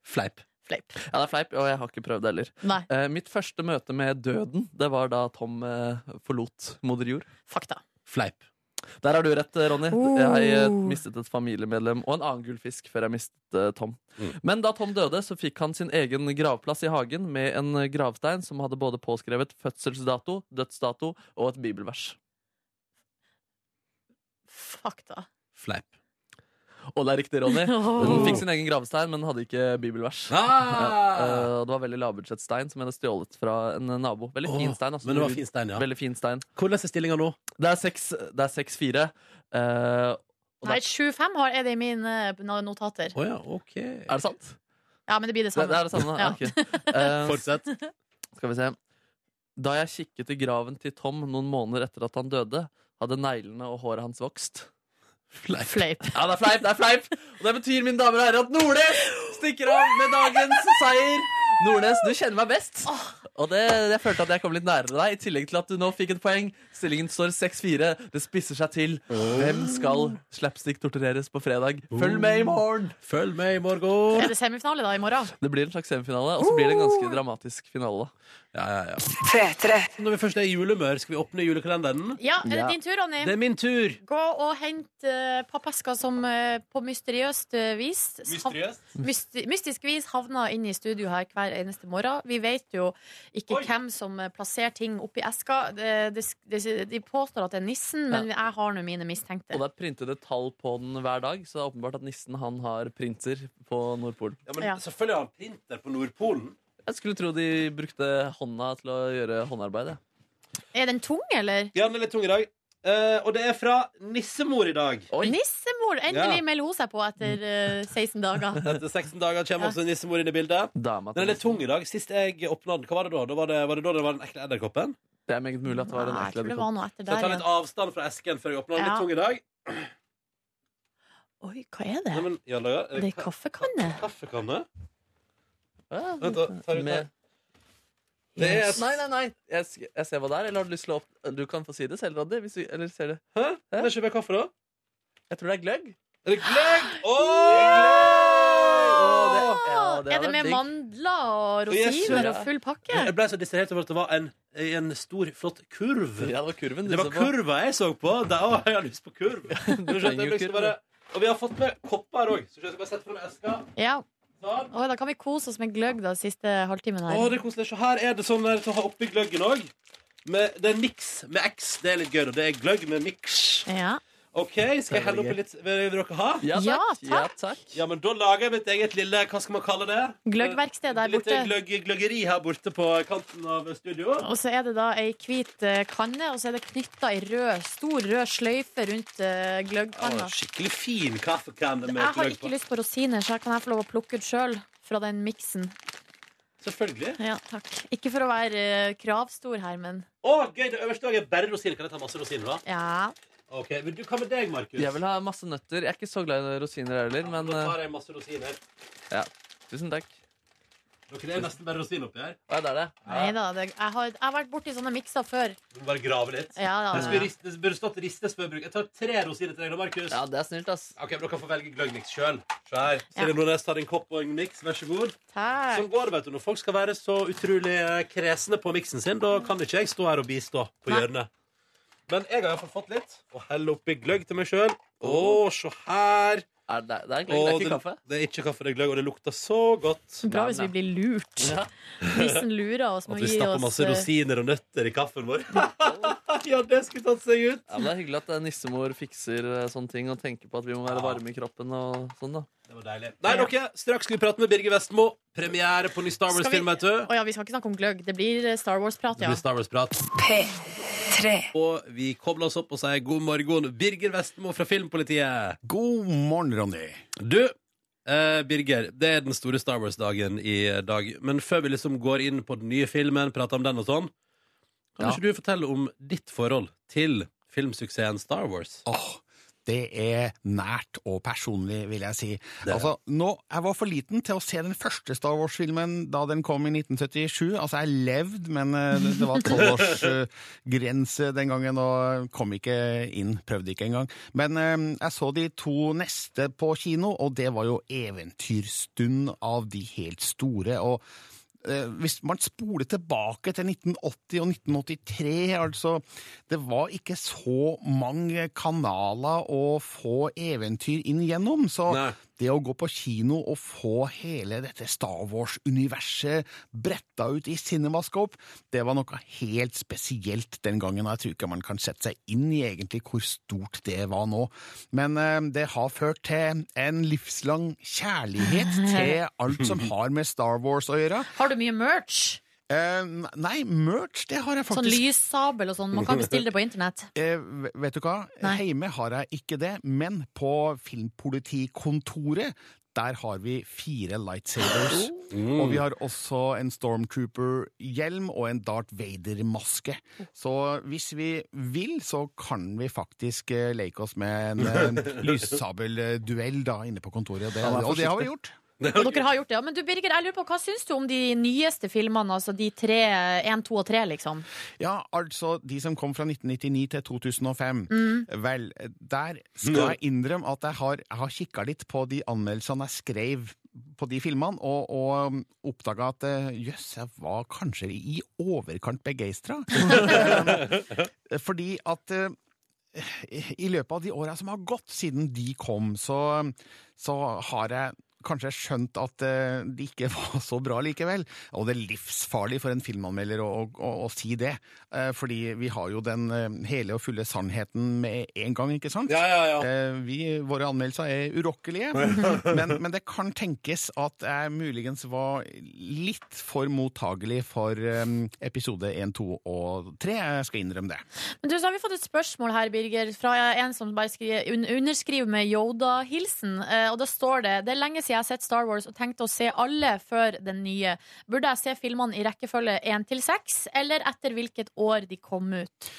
Fleip. Fleip. Ja, det er fleip, og jeg har ikke prøvd det heller. Nei. Eh, mitt første møte med døden, det var da Tom eh, forlot moder jord. Fakta. Fleip. Der har du rett, eh, Ronny. Oh. Jeg eh, mistet et familiemedlem og en annen gullfisk før jeg mistet uh, Tom. Mm. Men da Tom døde, så fikk han sin egen gravplass i hagen med en eh, gravstein som hadde både påskrevet fødselsdato, dødsdato og et bibelvers. Fakta. Fleip. Og det er riktig, Ronny. Hun fikk sin egen gravstein, men hadde ikke bibelvers. Ah! eh, det var veldig lavbudsjettstein som hun hadde stjålet fra en nabo. Veldig fin stein. Altså. Men det var fin stein, ja. Veldig fin stein. Hvordan er stillinga nå? Det er seks- det er 6-4. eh, Nei, 7-5 er det i mine eh, notater. Oh, ja, OK. er det sant? Ja, men det blir det Det, samme. det er det samme? Ja. Okay. Uh, Fortsett. Skal vi se. Da jeg kikket i graven til Tom noen måneder etter at han døde, hadde neglene og håret hans vokst. Fleip. Fleip. Ja, det er fleip! det er fleip Og det betyr, mine damer og herrer, at Nordnes stikker av med dagens seier. Nordnes, du kjenner meg best. Og det, jeg følte at jeg kom litt nærere deg, i tillegg til at du nå fikk et poeng. Stillingen står 6-4. Det spisser seg til. Hvem skal slapstick-tortureres på fredag? Følg med i morgen! Følg med i morgen. Er det semifinale da i morgen? Det blir en slags semifinale, og så blir det en ganske dramatisk finale. Ja, ja, ja. 3 -3. Når vi først er i julemør, skal vi åpne julekalenderen? Ja, er det din tur, Ronny? Det er min tur. Gå og hent uh, pappeska som uh, på mysteriøst uh, vis Mysteriøst. mysti mystisk vis havner inn i studio her hver eneste morgen. Vi vet jo ikke Oi. hvem som eh, plasserer ting oppi eska. Det, det, det, de påstår at det er nissen, men jeg har nå mine mistenkte. Og det er printede tall på den hver dag, så det er åpenbart at nissen han har printer på Nordpolen. Ja, men Ja. Selvfølgelig har han printer på Nordpolen. Jeg skulle tro de brukte hånda til å gjøre håndarbeid. ja. Er den tung, eller? Ja, den er litt tung i dag. Uh, og det er fra nissemor i dag. Nissemor! Endelig Ja. melder hun seg på etter uh, 16 dager. Etter 16 dager kommer også nissemor inn i bildet. Den er litt tung i dag. Sist jeg åpna den, hva var det da? da var, det, var det da det var den ekle edderkoppen? Det er meget mulig at det var en Nei, jeg ekkel tror det edderkopp. var noe etter Så jeg tar der. litt avstand fra esken før jeg åpner den. Ja. Litt tung i dag. Oi, hva er det? Nei, men, ja, er Det er kaffekanne. Kaffekanne? Ja, Vent, da, tar du med- Det er. Nei, nei, nei. Jeg, sk- jeg ser hva det er. Eller har du lyst til å opp... Du kan få si det selv, Roddy. Hvis du... Eller ser det. Hæ? Kan jeg kjøpe kaffe, da? Jeg tror det er gløgg. Er det gløgg? Åh! Det- ja, det er det med mandler og rosiner og full pakke? Jeg ble så distrahert over at det var en, en stor, flott kurv. Ja, det var kurven du Det var så på. kurva jeg så på. Da å, jeg har lyst på kurv. Du se, jo jeg bare- Og vi har fått med kopper òg. Så jeg skal bare sette fram eska. Ja. Sånn. Da kan vi kose oss med gløgg da siste halvtimen Å, her. det er koselig. Så her er det sånn der til å ha oppi gløggen òg. Det er miks med X. Det er litt gøy. Og Det er gløgg med miks. Ja. OK, skal jeg helle oppi litt? Vil dere ha? Ja, Ja, takk. Ja, takk. takk. Ja, men da lager jeg mitt eget lille Hva skal man kalle det? Gløggverksted der Litt borte. gløgg, gløggeri her borte på kanten av studio. Og så er det da ei hvit eh, kanne, og så er det knytta ei rød, stor rød sløyfe rundt Å, gløggkanna. skikkelig fin kaffekanne med gløgg på. Jeg har ikke lyst på rosiner, så her kan jeg få lov å plukke ut sjøl fra den miksen. Selvfølgelig. Ja, takk. Ikke for å være eh, kravstor her, men Å, gøy! Det øverste òg er bare rosiner. Kan jeg ta masse rosiner, da? ja. Ok, men du, Hva med deg, Markus? Jeg vil ha masse nøtter. Jeg er ikke så glad i rosiner heller, men Da eh, tar jeg masse rosiner. ja. Tusen takk. Dere er nesten bare rosin oppi her. Hva er det? det? Neida, det, jeg, har, jeg har vært borti sånne mikser før. Du må bare grave litt. Ja, da, Det, ja. skulle rist, det burde stått ristes før bruk. Jeg tar tre rosiner til deg, da, Markus. Ja, det er snilt, ass. Ok, men Dere kan få velge gløggmiks sjøl. Se her. Silje Nordnes tar en kopp og en miks. Vær så god. Takk. Sånn går det, vet du. Når folk skal være så utrolig eh, kresne på miksen sin, da kan ikke jeg stå her og bistå på Nei. hjørnet. Men jeg har iallfall fått litt. Og heller oppi gløgg til meg sjøl. Å, se her. Er det, det er gløgg, det er ikke kaffe. Det er ikke kaffe, det er gløgg, og det lukter så godt. Bra hvis vi blir lurt. Ja. en lurer oss med At vi gi stapper masse eh, rosiner og nøtter i kaffen vår. ja, det skulle tatt seg ut. Ja, men Det er hyggelig at eh, nissemor fikser eh, sånne ting og tenker på at vi må være varme i kroppen. og sånn da Det var deilig. Nei, dere, straks skal vi prate med Birger Vestmo. Premiere på ny Star Wars-film, vet du. Å ja, vi skal ikke snakke om gløgg. Det blir eh, Star Wars-prat, ja. Det blir Star Wars-prat. P3. Og vi kobler oss opp og sier god morgen, Birger Vestmo fra Filmpolitiet. God morgen, Ronny. Du, eh, Birger, det er den store Star Wars-dagen i dag. Men før vi liksom går inn på den nye filmen, prater om den og sånn, kan Ja. ikke du fortelle om ditt forhold til filmsuksessen Star Wars? Åh, det er nært og personlig, vil jeg si. Altså, nå, Jeg var for liten til å se den første Star Wars-filmen da den kom i 1977. Altså, Jeg levde, men eh, det, var tolvårsgrense den gangen, og kom ikke inn. Prøvde ikke engang. Men eh, jeg så de to neste på kino, og det var jo eventyrstund av de helt store. og eh, hvis man spoler tilbake til 1980 og 1983, altså Det var ikke så mange kanaler å få eventyr inn gjennom, så Nei. Det å gå på kino og få hele dette Star Wars-universet bretta ut i Cinemascope, det var noe helt spesielt den gangen, og jeg tror ikke man kan sette seg inn i egentlig hvor stort det var nå. Men eh, det har ført til en livslang kjærlighet til alt som har med Star Wars å gjøre. Har du mye merch? Eh, nei, merch, det har jeg faktisk. Sånn faktisk lyssabel og sånn. Man kan bestille det på internett. Eh, vet du hva? Nei. Heime har jeg ikke det, men på filmpolitikontoret der har vi fire lightsabers. Og vi har også en Stormtrooper-hjelm og en Darth Vader-maske. Så hvis vi vil, så kan vi faktisk eh, leke oss med en eh, lyssabelduell inne på kontoret. Og det, og det har vi gjort. Og dere har gjort det. Ja, men du, Birger, jeg lurer på, hva syns du om de nyeste filmene? Altså de tre, én, to og tre, liksom? Ja, altså de som kom fra 1999 til 2005. Mm. Vel, der skal jeg innrømme at jeg har, jeg har kikka litt på de anmeldelsene jeg skrev på de filmene, og, og oppdaga at eh, jøss, jeg var kanskje i overkant begeistra. Fordi at eh, i løpet av de åra som har gått siden de kom, så, så har jeg kanskje skjønt at det ikke var så bra likevel. Og det er livsfarlig for en filmanmelder å, å, å si det. Eh, fordi vi har jo den eh, hele og fulle sannheten med en gang, ikke sant? Ja, ja, ja. Eh, vi, våre anmeldelser er urokkelige. men, men det kan tenkes at jeg muligens var litt for mottagelig for eh, episode 1, 2 og 3. Jeg skal innrømme det. Men du, så har vi fått et spørsmål her, Birger, fra en som bare skriver, underskriver med Yoda-hilsen. Eh, og da står det Det er lenge siden jeg har sett Star Wars og tenkt å se alle før den nye. Burde jeg se filmene i rekkefølge 1 til 6, eller etter hvilket år de kom ut?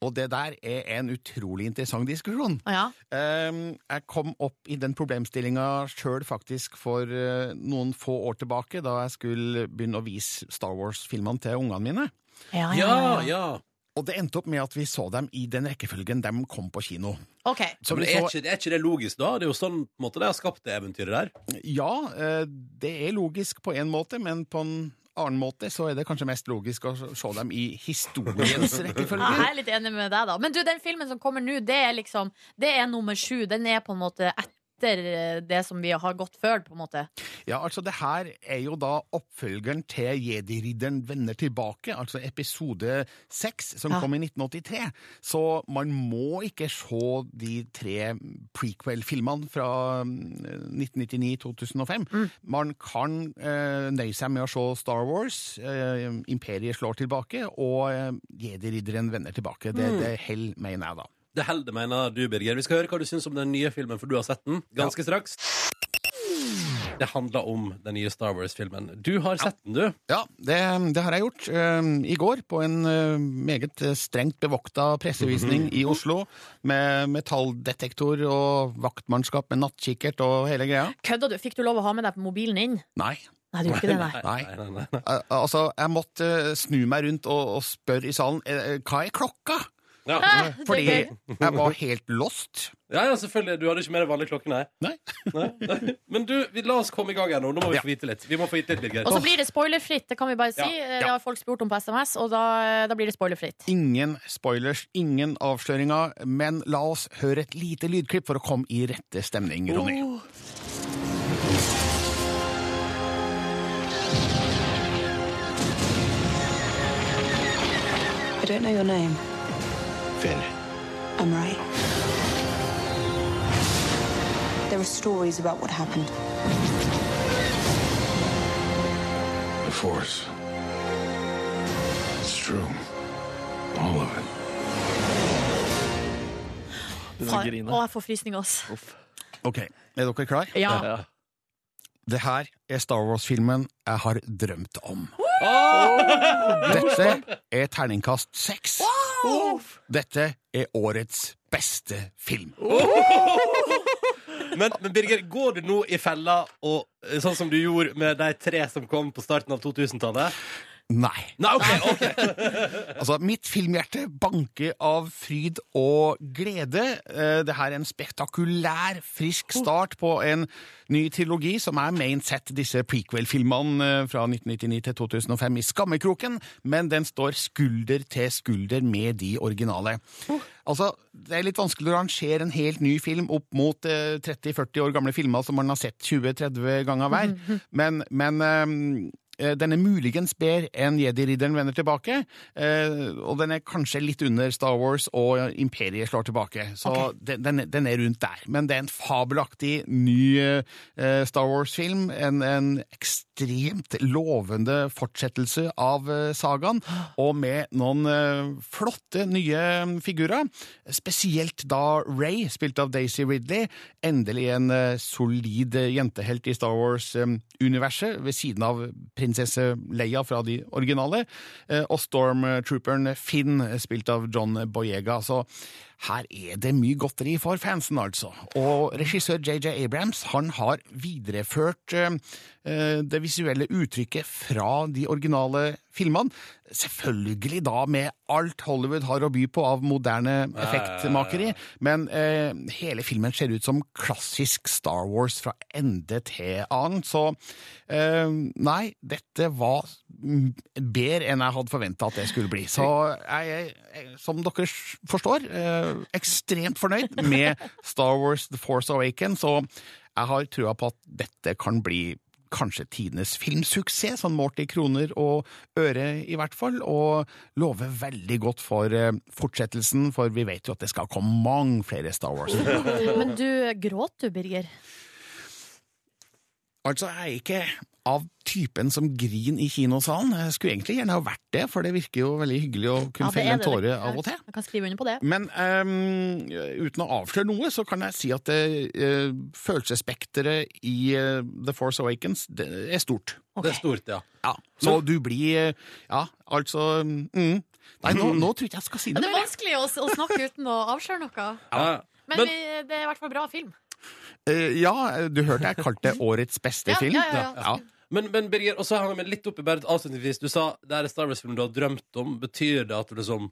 Og det der er en utrolig interessant diskusjon. Ja. Um, jeg kom opp i den problemstillinga sjøl faktisk for uh, noen få år tilbake, da jeg skulle begynne å vise Star Wars-filmene til ungene mine. Ja, Ja, ja. Og det endte opp med at vi så dem i den rekkefølgen de kom på kino. OK. Så Men vi er så, ikke, er ikke det logisk, da? Det er jo sånn på en måte, de har skapt det eventyret der. ja, uh, det er logisk på en måte, men på en annen måte så er det kanskje mest logisk å se dem i historiens Ja, rekkefølge. jeg er litt enig med deg, da. Men du, den filmen som kommer nå, det er liksom Det er nummer sju. Den er på en måte etter eh, det som vi har gått før, på en måte. Ja, altså det her er jo da oppfølgeren til Jedi-ridderen vender tilbake, altså episode 6, som Ja. kom i 1983. Så man må ikke se de tre prequel-filmene fra mm, 1999-2005. Man kan eh, nøye seg med å se Star Wars, eh, Imperiet slår tilbake, og eh, Jedi-ridderen vender tilbake. Det, det hell, mener jeg da. Det holder, mener du, Birger. Vi skal høre hva du syns om den nye filmen, for du har sett den ganske straks. Det handler om den nye Star Wars-filmen. Du har sett den, du. Ja, det, det har jeg gjort. Uh, I går på en uh, meget strengt bevokta pressevisning i Oslo, med metalldetektor og vaktmannskap med nattkikkert og hele greia. Kødda du? Fikk du lov å ha med deg på mobilen inn? Nei, Nei, du gjorde ikke det, nei. Nei. Nei, nei, nei. Eh, Altså, jeg måtte uh, snu meg rundt og, og spørre i salen eh, hva er klokka? Ja. Fordi jeg var helt lost. ja, ja, selvfølgelig. Du hadde ikke med deg vanlig klokke, nei. Nei. Nei. Men du, vi, la oss komme i gang her nå. Nå må vi få vite litt. Vi må få vite litt, Birger. Og så blir det spoilerfritt, det kan vi bare si. Ja, Eh, Det har folk spurt om på SMS, og da, da blir det spoilerfritt. Ingen spoilers, ingen avsløringer, men la oss høre et lite lydklipp for å komme i rette stemning, Ronny. I don't know your name. Finn. I'm right. There are stories about what happened. The Force. It's true. All of it. Å jeg får frysninger, ass. Ok, er dere klar? Ja. Ja. Det her er Star Wars-filmen jeg har drømt om. Dette er terningkast seks. Dette er årets beste film. Men, men Birger, går du nå i fella og, eh, sånn som du gjorde med de tre som kom på starten av 2000-tallet? Nei. Nei, okay, okay. Altså, mitt filmhjerte banker av fryd og glede. Eh, Det her er en spektakulær, frisk start på en ny trilogi som er main set disse prequel-filmene eh, fra 1999 til 2005 i skammekroken, men den står skulder til skulder med de originale. Altså, Det er litt vanskelig å rangere en helt ny film opp mot eh, 30-40 år gamle filmer som man har sett 20-30 ganger hver, men, men Eh, Den er muligens bedre enn Jedi-ridderen vender tilbake, eh, og den er kanskje litt under Star Wars og Imperiet slår tilbake. Så den, den, den er rundt der. Men det er en fabelaktig ny eh, Star Wars-film. En, en ekstremt lovende fortsettelse av eh, sagaen, og med noen eh, flotte nye figurer. Spesielt da Ray, spilt av Daisy Ridley, endelig en eh, solid eh, jentehelt i Star Wars-universet, ved siden av prinsesse Leia fra de originale, og Stormtrooperen Finn, spilt av John Boyega. Så her er det mye godteri for fansen, altså. Og regissør JJ Abrams han har videreført eh, eh, det visuelle uttrykket fra de originale filmene. Selvfølgelig da med alt Hollywood har å by på av moderne effektmakeri, men eh, hele filmen ser ut som klassisk Star Wars fra ende til annen. Så eh, nei, dette var bedre enn jeg hadde forventa at det skulle bli. Så jeg er, som dere forstår, eh, ekstremt fornøyd med Star Wars The Force Awakens, og jeg har trua på at dette kan bli kanskje tidenes filmsuksess, sånn målt i kroner og øre i hvert fall, og lover veldig godt for eh, fortsettelsen, for vi vet jo at det skal komme mange flere Star Wars. Men du, gråt du, Birger? Altså, jeg er ikke av typen som griner i kinosalen. Jeg skulle egentlig gjerne ha vært det, for det virker jo veldig hyggelig å kunne Ja, felle en tåre av og til. Jeg kan skrive under på det. Men um, uten å avsløre noe, så kan jeg si at uh, følelsesspekteret i uh, The Force Awakens det er stort. Det er stort, ja. Ja, Så du blir eh, Ja, altså mm. Nei, nå, nå tror jeg ikke jeg skal si Ja, noe det er vanskelig å, å snakke uten å avsløre noe. ja. Men, Men- vi, det er i hvert fall bra film. Eh, ja, du hørte jeg kalte det årets beste Ja, film. ja, ja, ja. Men, men Birger, og så hang jeg meg litt opp i bare avslutningsvis. Du sa det er en Star Wars-film du har drømt om. Betyr det at du liksom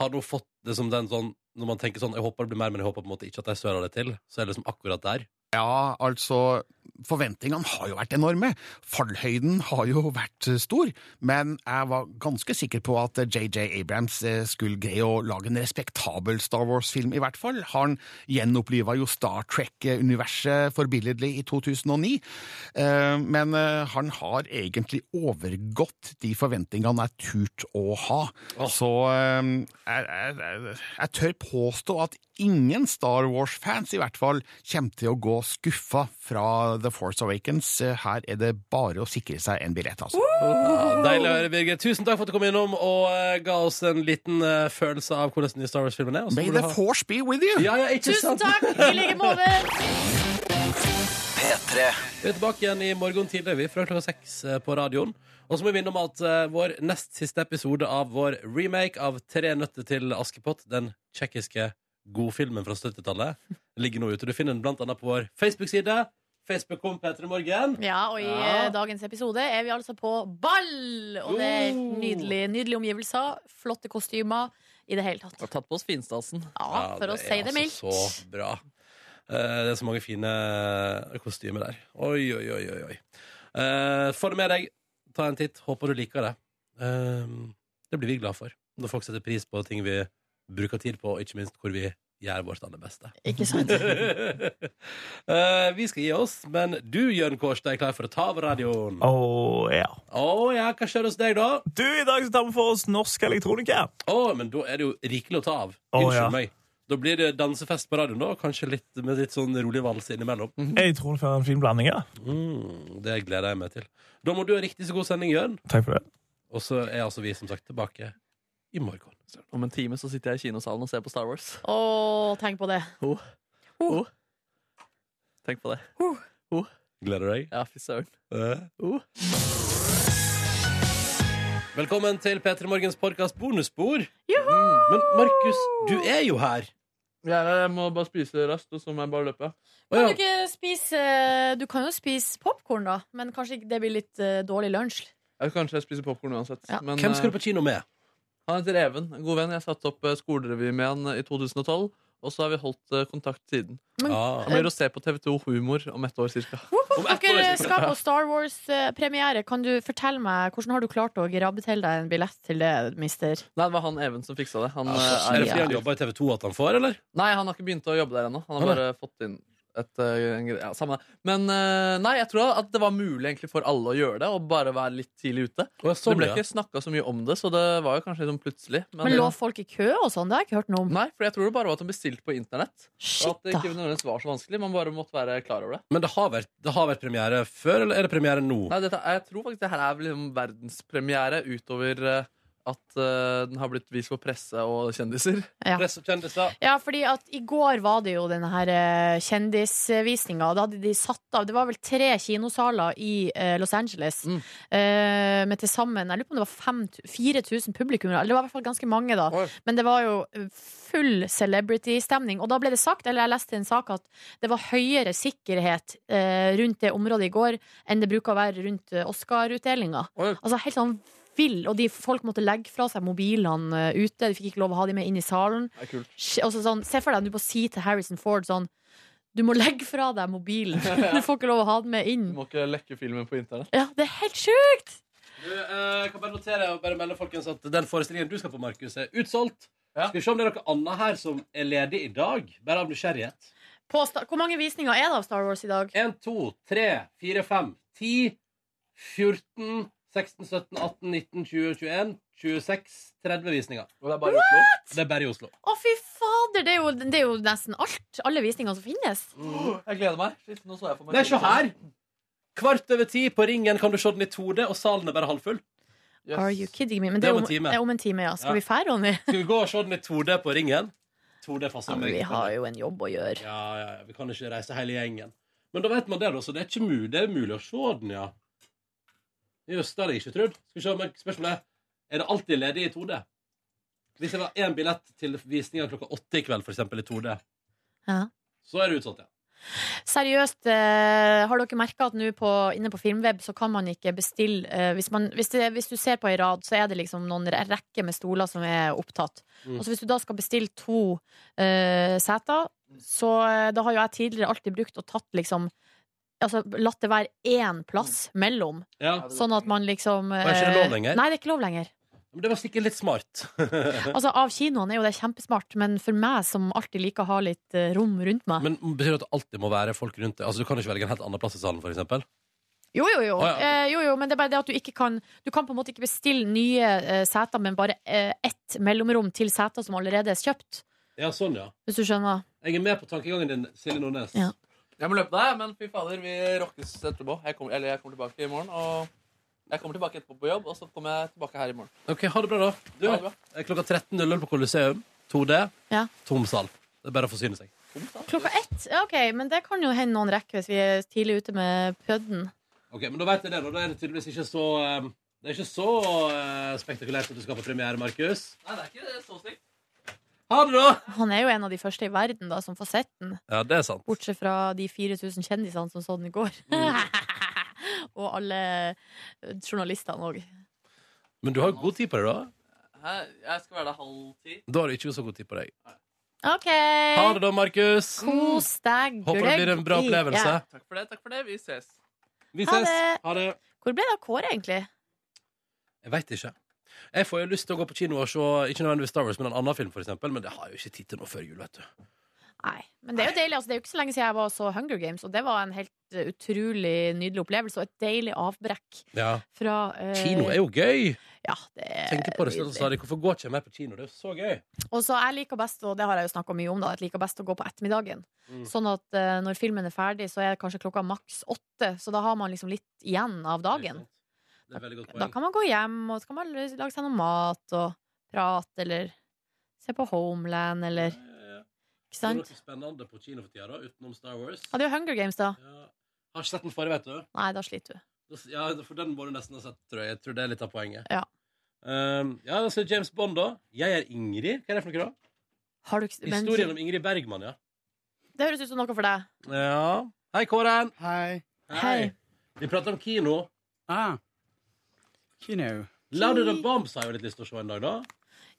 har nå fått det som den sånn Når man tenker sånn Jeg håper det blir mer, men jeg håper på en måte ikke at jeg søler det til. Så er det liksom akkurat der. Ja, altså Forventningene har jo vært enorme. Fallhøyden har jo vært eh, stor. Men jeg var ganske sikker på at JJ Abrams eh, skulle greie å lage en respektabel Star Wars-film, i hvert fall. Han gjenoppliva jo Star Trek-universet forbilledlig i 2009. Eh, Men han har egentlig overgått de forventningene jeg turt å ha. Så jeg, jeg, jeg, jeg tør påstå at ingen Star Wars-fans i hvert fall kommer til å gå skuffa fra The Force Awakens. Her er det bare å sikre seg en billett, altså. Ja, deilig å høre, Birger. Tusen takk for at du kom innom og eh, ga oss en liten eh, følelse av hvordan den nye Star Wars-filmen er. Og så May du the ha- force be with you! Ja, ja, ikke Tusen sant? takk! I like måte. P3. Vi er tilbake igjen i morgen tidlig vi, fra klokka seks eh, på radioen. Og så må vi minne om at eh, vår nest siste episode av vår remake av Tre nøtter til Askepott, den tsjekkiske godfilmen fra 70-tallet, ligger nå ute. Du finner den blant annet på vår Facebook-side. Facebook om P3 Morgen. Ja, og i Ja. eh, dagens episode er vi altså på ball! Og det er nydelig, nydelige omgivelser, flotte kostymer i det hele tatt. Har tatt på oss finstasen. Ja, for å si det mildt. altså så bra. Eh, det er så mange fine kostymer der. Oi, oi, oi, oi. oi. Eh, få det med deg. Ta en titt. Håper du liker det. Eh, det blir vi glad for. Når folk setter pris på ting vi bruker tid på, og ikke minst hvor vi gjør vårt aller beste. Ikke sant? Eh, vi skal gi oss, men du, Jørn Kårstad, er klar for å ta over radioen. Å ja. Å ja, hva skjer hos deg, da? Du, I dag så tar vi for oss norsk elektronika. Å, men da er det jo rikelig å ta av. Å, Unnskyld ja. meg. Da blir det dansefest på radioen, da. Kanskje litt, med litt sånn rolig vals innimellom. Jeg tror det får en fin blanding. ja. Mm, det gleder jeg meg til. Da må du ha riktig så god sending, Jørn. Takk for det. Og så er altså vi som sagt tilbake i morgen. Om en time så sitter jeg i kinosalen og ser på Star Wars. Å, tenk på det. Oh. Oh. Tenk på det. Oh. Gleder du deg? Ja, fy søren. Eh. Oh. Velkommen til P3 Morgens podkast bonusspor. Men Markus, du er jo her. Jeg må bare spise raskt, og så må jeg bare løpe. Kan du ikke spise Du kan jo spise popkorn, da, men kanskje det blir litt eh, dårlig lunsj. Jeg kanskje jeg spiser popkorn uansett. Ja. Men, Hvem skal eh, du på kino med? Han heter Even, en god venn. Jeg satte opp eh, skolerevy med han eh, i 2012. Og så har vi holdt eh, kontakt siden. Men- Ah. Han blir å se på TV2 Humor om ett år cirka. Om ett år Dere skal på Star Wars-premiere. Kan du fortelle meg Hvordan har du klart å grabbe til deg en billett til det, mister? Nei, det var han Even som fiksa det. Han, eh, er det fordi han jobber i TV 2 at han får, eller? Nei, han har ikke begynt å jobbe der ennå. Han har bare fått inn et eh, ja, samme. Men eh, nei, jeg tror at det var mulig egentlig for alle å gjøre det, og bare være litt tidlig ute. Å, sånn, det ble ja. ikke snakka så mye om det, så det var jo kanskje sånn plutselig. Men lå folk i kø og sånn? Det har jeg ikke hørt noe om. Nei, for jeg tror det bare var at de bestilte på internett. Og Shit, at det ikke nødvendigvis var så vanskelig. Man bare måtte være klar over det. Men det har, vært, det har vært premiere før, eller er det premiere nå? Nei, dette, Jeg tror faktisk det her er liksom verdenspremiere utover eh, at uh, den har blitt vist for presse og kjendiser. Ja. Press og kjendiser. Ja, fordi at i går var det jo denne her eh, kjendisvisninga. Da hadde de satt av Det var vel tre kinosaler i uh, Los Angeles Mm. eh, med til sammen Jeg lurer på om det var 4000 publikummere. Eller det var i hvert fall ganske mange, da. Oi. Men det var jo full celebrity-stemning. Og da ble det sagt, eller jeg leste i en sak, at det var høyere sikkerhet eh, rundt det området i går enn det bruker å være rundt Oscar-utdelinga. Altså helt sånn vill. Og de folk måtte legge fra seg mobilene eh, ute. De fikk ikke lov å ha dem med inn i salen. Sånn, Se for deg du må si til Harrison Ford sånn Du må legge fra deg mobilen. Du får ikke lov å ha den med inn. Du må ikke lekke filmen på internett. Ja, det er helt sjukt! Du, eh, jeg kan bare notere og bare melde folkens at den forestillingen du skal på, Markus, er utsolgt. Ja. Skal vi se om det er noe annet her som er ledig i dag? Bare av nysgjerrighet. På sta Hvor mange visninger er det av Star Wars i dag? 1, 2, 3, 4, 5, 10, 14, 16, 17, 18, 19, 20, 21, 26, 30 visninger. Og det er bare i Oslo. Det er bare i Oslo. Å, fy fader! Det er, jo, det er jo nesten alt. Alle visninger som finnes. Jeg gleder meg. Shit, nå så jeg for meg Nei, se her! Kvart over ti på Ringen kan du se den i 2D, og salen er bare halvfull. Yes. Are you kidding me? Men Det det er om en time. det er om en time, ja. Skal Ja. vi fære, Ronny? Skal vi gå og se den i 2D på Ringen? 2D passer Ja, men vi har jo en jobb å gjøre. Ja, ja, ja, vi kan ikke reise hele gjengen. Men da vet man det, da, så det er ikke mulig, det er mulig å se den, ja. Jøss, det hadde jeg ikke trodd. Skal vi se, men spørsmålet er Er det alltid ledig i 2D? Hvis jeg har én billett til visninga klokka åtte i kveld, for eksempel, i 2D, Ja. så er det utsolgt, ja. Seriøst, eh, har dere merka at nå på, inne på Filmweb så kan man ikke bestille eh, hvis, man, hvis, det, hvis du ser på ei rad, så er det liksom noen re- rekke med stoler som er opptatt. Mm. Og så hvis du da skal bestille to eh, seter, så eh, da har jo jeg tidligere alltid brukt og tatt liksom Altså latt det være én plass mellom, ja. sånn at man liksom er ikke det lov eh, lenger? Nei, det er ikke lov lenger. Men det var sikkert litt smart. Altså Av kinoene er jo det kjempesmart, men for meg som alltid liker å ha litt eh, rom rundt meg Men betyr det at det alltid må være folk rundt deg? Altså, Du kan ikke velge en helt annen plass i salen, for eksempel? Jo, jo, jo. Å, ja. eh, jo, jo. Men det er bare det at du ikke kan Du kan på en måte ikke bestille nye eh, seter, men bare eh, ett mellomrom til seter som allerede er kjøpt. Ja, sånn, ja. Hvis du skjønner. Jeg er med på tankegangen din, Silje Nordnes. Ja. Jeg må løpe deg, men fy fader, vi rockes etterpå. Jeg kommer, eller jeg kommer tilbake i morgen. Og jeg kommer tilbake etterpå på jobb, og så kommer jeg tilbake her i morgen. Ok, Ha det bra, da. Du, Ha det bra. er klokka 13.00 på Colosseum. 2D. Ja. Tom sal. Det er bare å forsyne seg. Klokka ett? Ja, OK, men det kan jo hende noen rekker hvis vi er tidlig ute med pødden. Ok, men da vet jeg det, da. Er det tydeligvis ikke så eh, Det er ikke så eh, spektakulært at du skal på premiere, Markus. Nei, det er ikke så stygt. Ha det, da! Han er jo en av de første i verden da, som får sett den. Ja, det er sant. Bortsett fra de 4000 kjendisene som så den i går. og alle eh, journalistene òg. Men du har god tid på det, da. Hæ? Jeg skal være der halv ti. Da har du ikke så god tid på deg. OK. Ha det, da, Markus. Kos deg. Håper det blir en bra opplevelse. Ja. Takk for det. takk for det, Vi ses. Vi Ha det. Ha det. Hvor ble det av Kåre, egentlig? Jeg veit ikke. Jeg får jo lyst til å gå på kino og se ikke nødvendigvis Star Wars, men en annen film, for eksempel. Men det har jeg jo ikke tid til nå før jul, vet du. Nei, men det er jo deilig. Altså, det er jo ikke så lenge siden jeg var og så Hunger Games, og det var en helt uh, utrolig nydelig opplevelse og et deilig avbrekk Ja. fra uh... Kino er jo gøy! Ja, det er Tenker på det så sa de, Hvorfor går ikke jeg mer på kino? Det er jo så gøy. Og så jeg liker best, og det har jeg jo snakka mye om, da, jeg liker best å gå på ettermiddagen. Mm. Sånn at uh, når filmen er ferdig, så er det kanskje klokka maks åtte, så da har man liksom litt igjen av dagen. Det er et veldig godt Da kan man gå hjem, og så kan man lage seg noe mat og prate, eller se på Homeland, eller Ikke sant? Det er noe spennende på kino for tida, da, utenom Star Wars. Ja, det er jo Hunger Games, da. Har ikke sett den forrige, vet du. Nei, da sliter du. Ja, for den må du nesten ha sett, tror jeg. Jeg tror det er litt av poenget. Ja. Um, ja, altså James Bond, da. Jeg er Ingrid. Hva er det for noe, da? Har du ikke men- Historien om Ingrid Bergman, ja. Det høres ut som noe for deg. Ja. Hei, Kåren. Hei. Hei. Vi prater om kino. Ah. Kino. Louder Than Bombs har jeg jo litt lyst til å se en dag, da.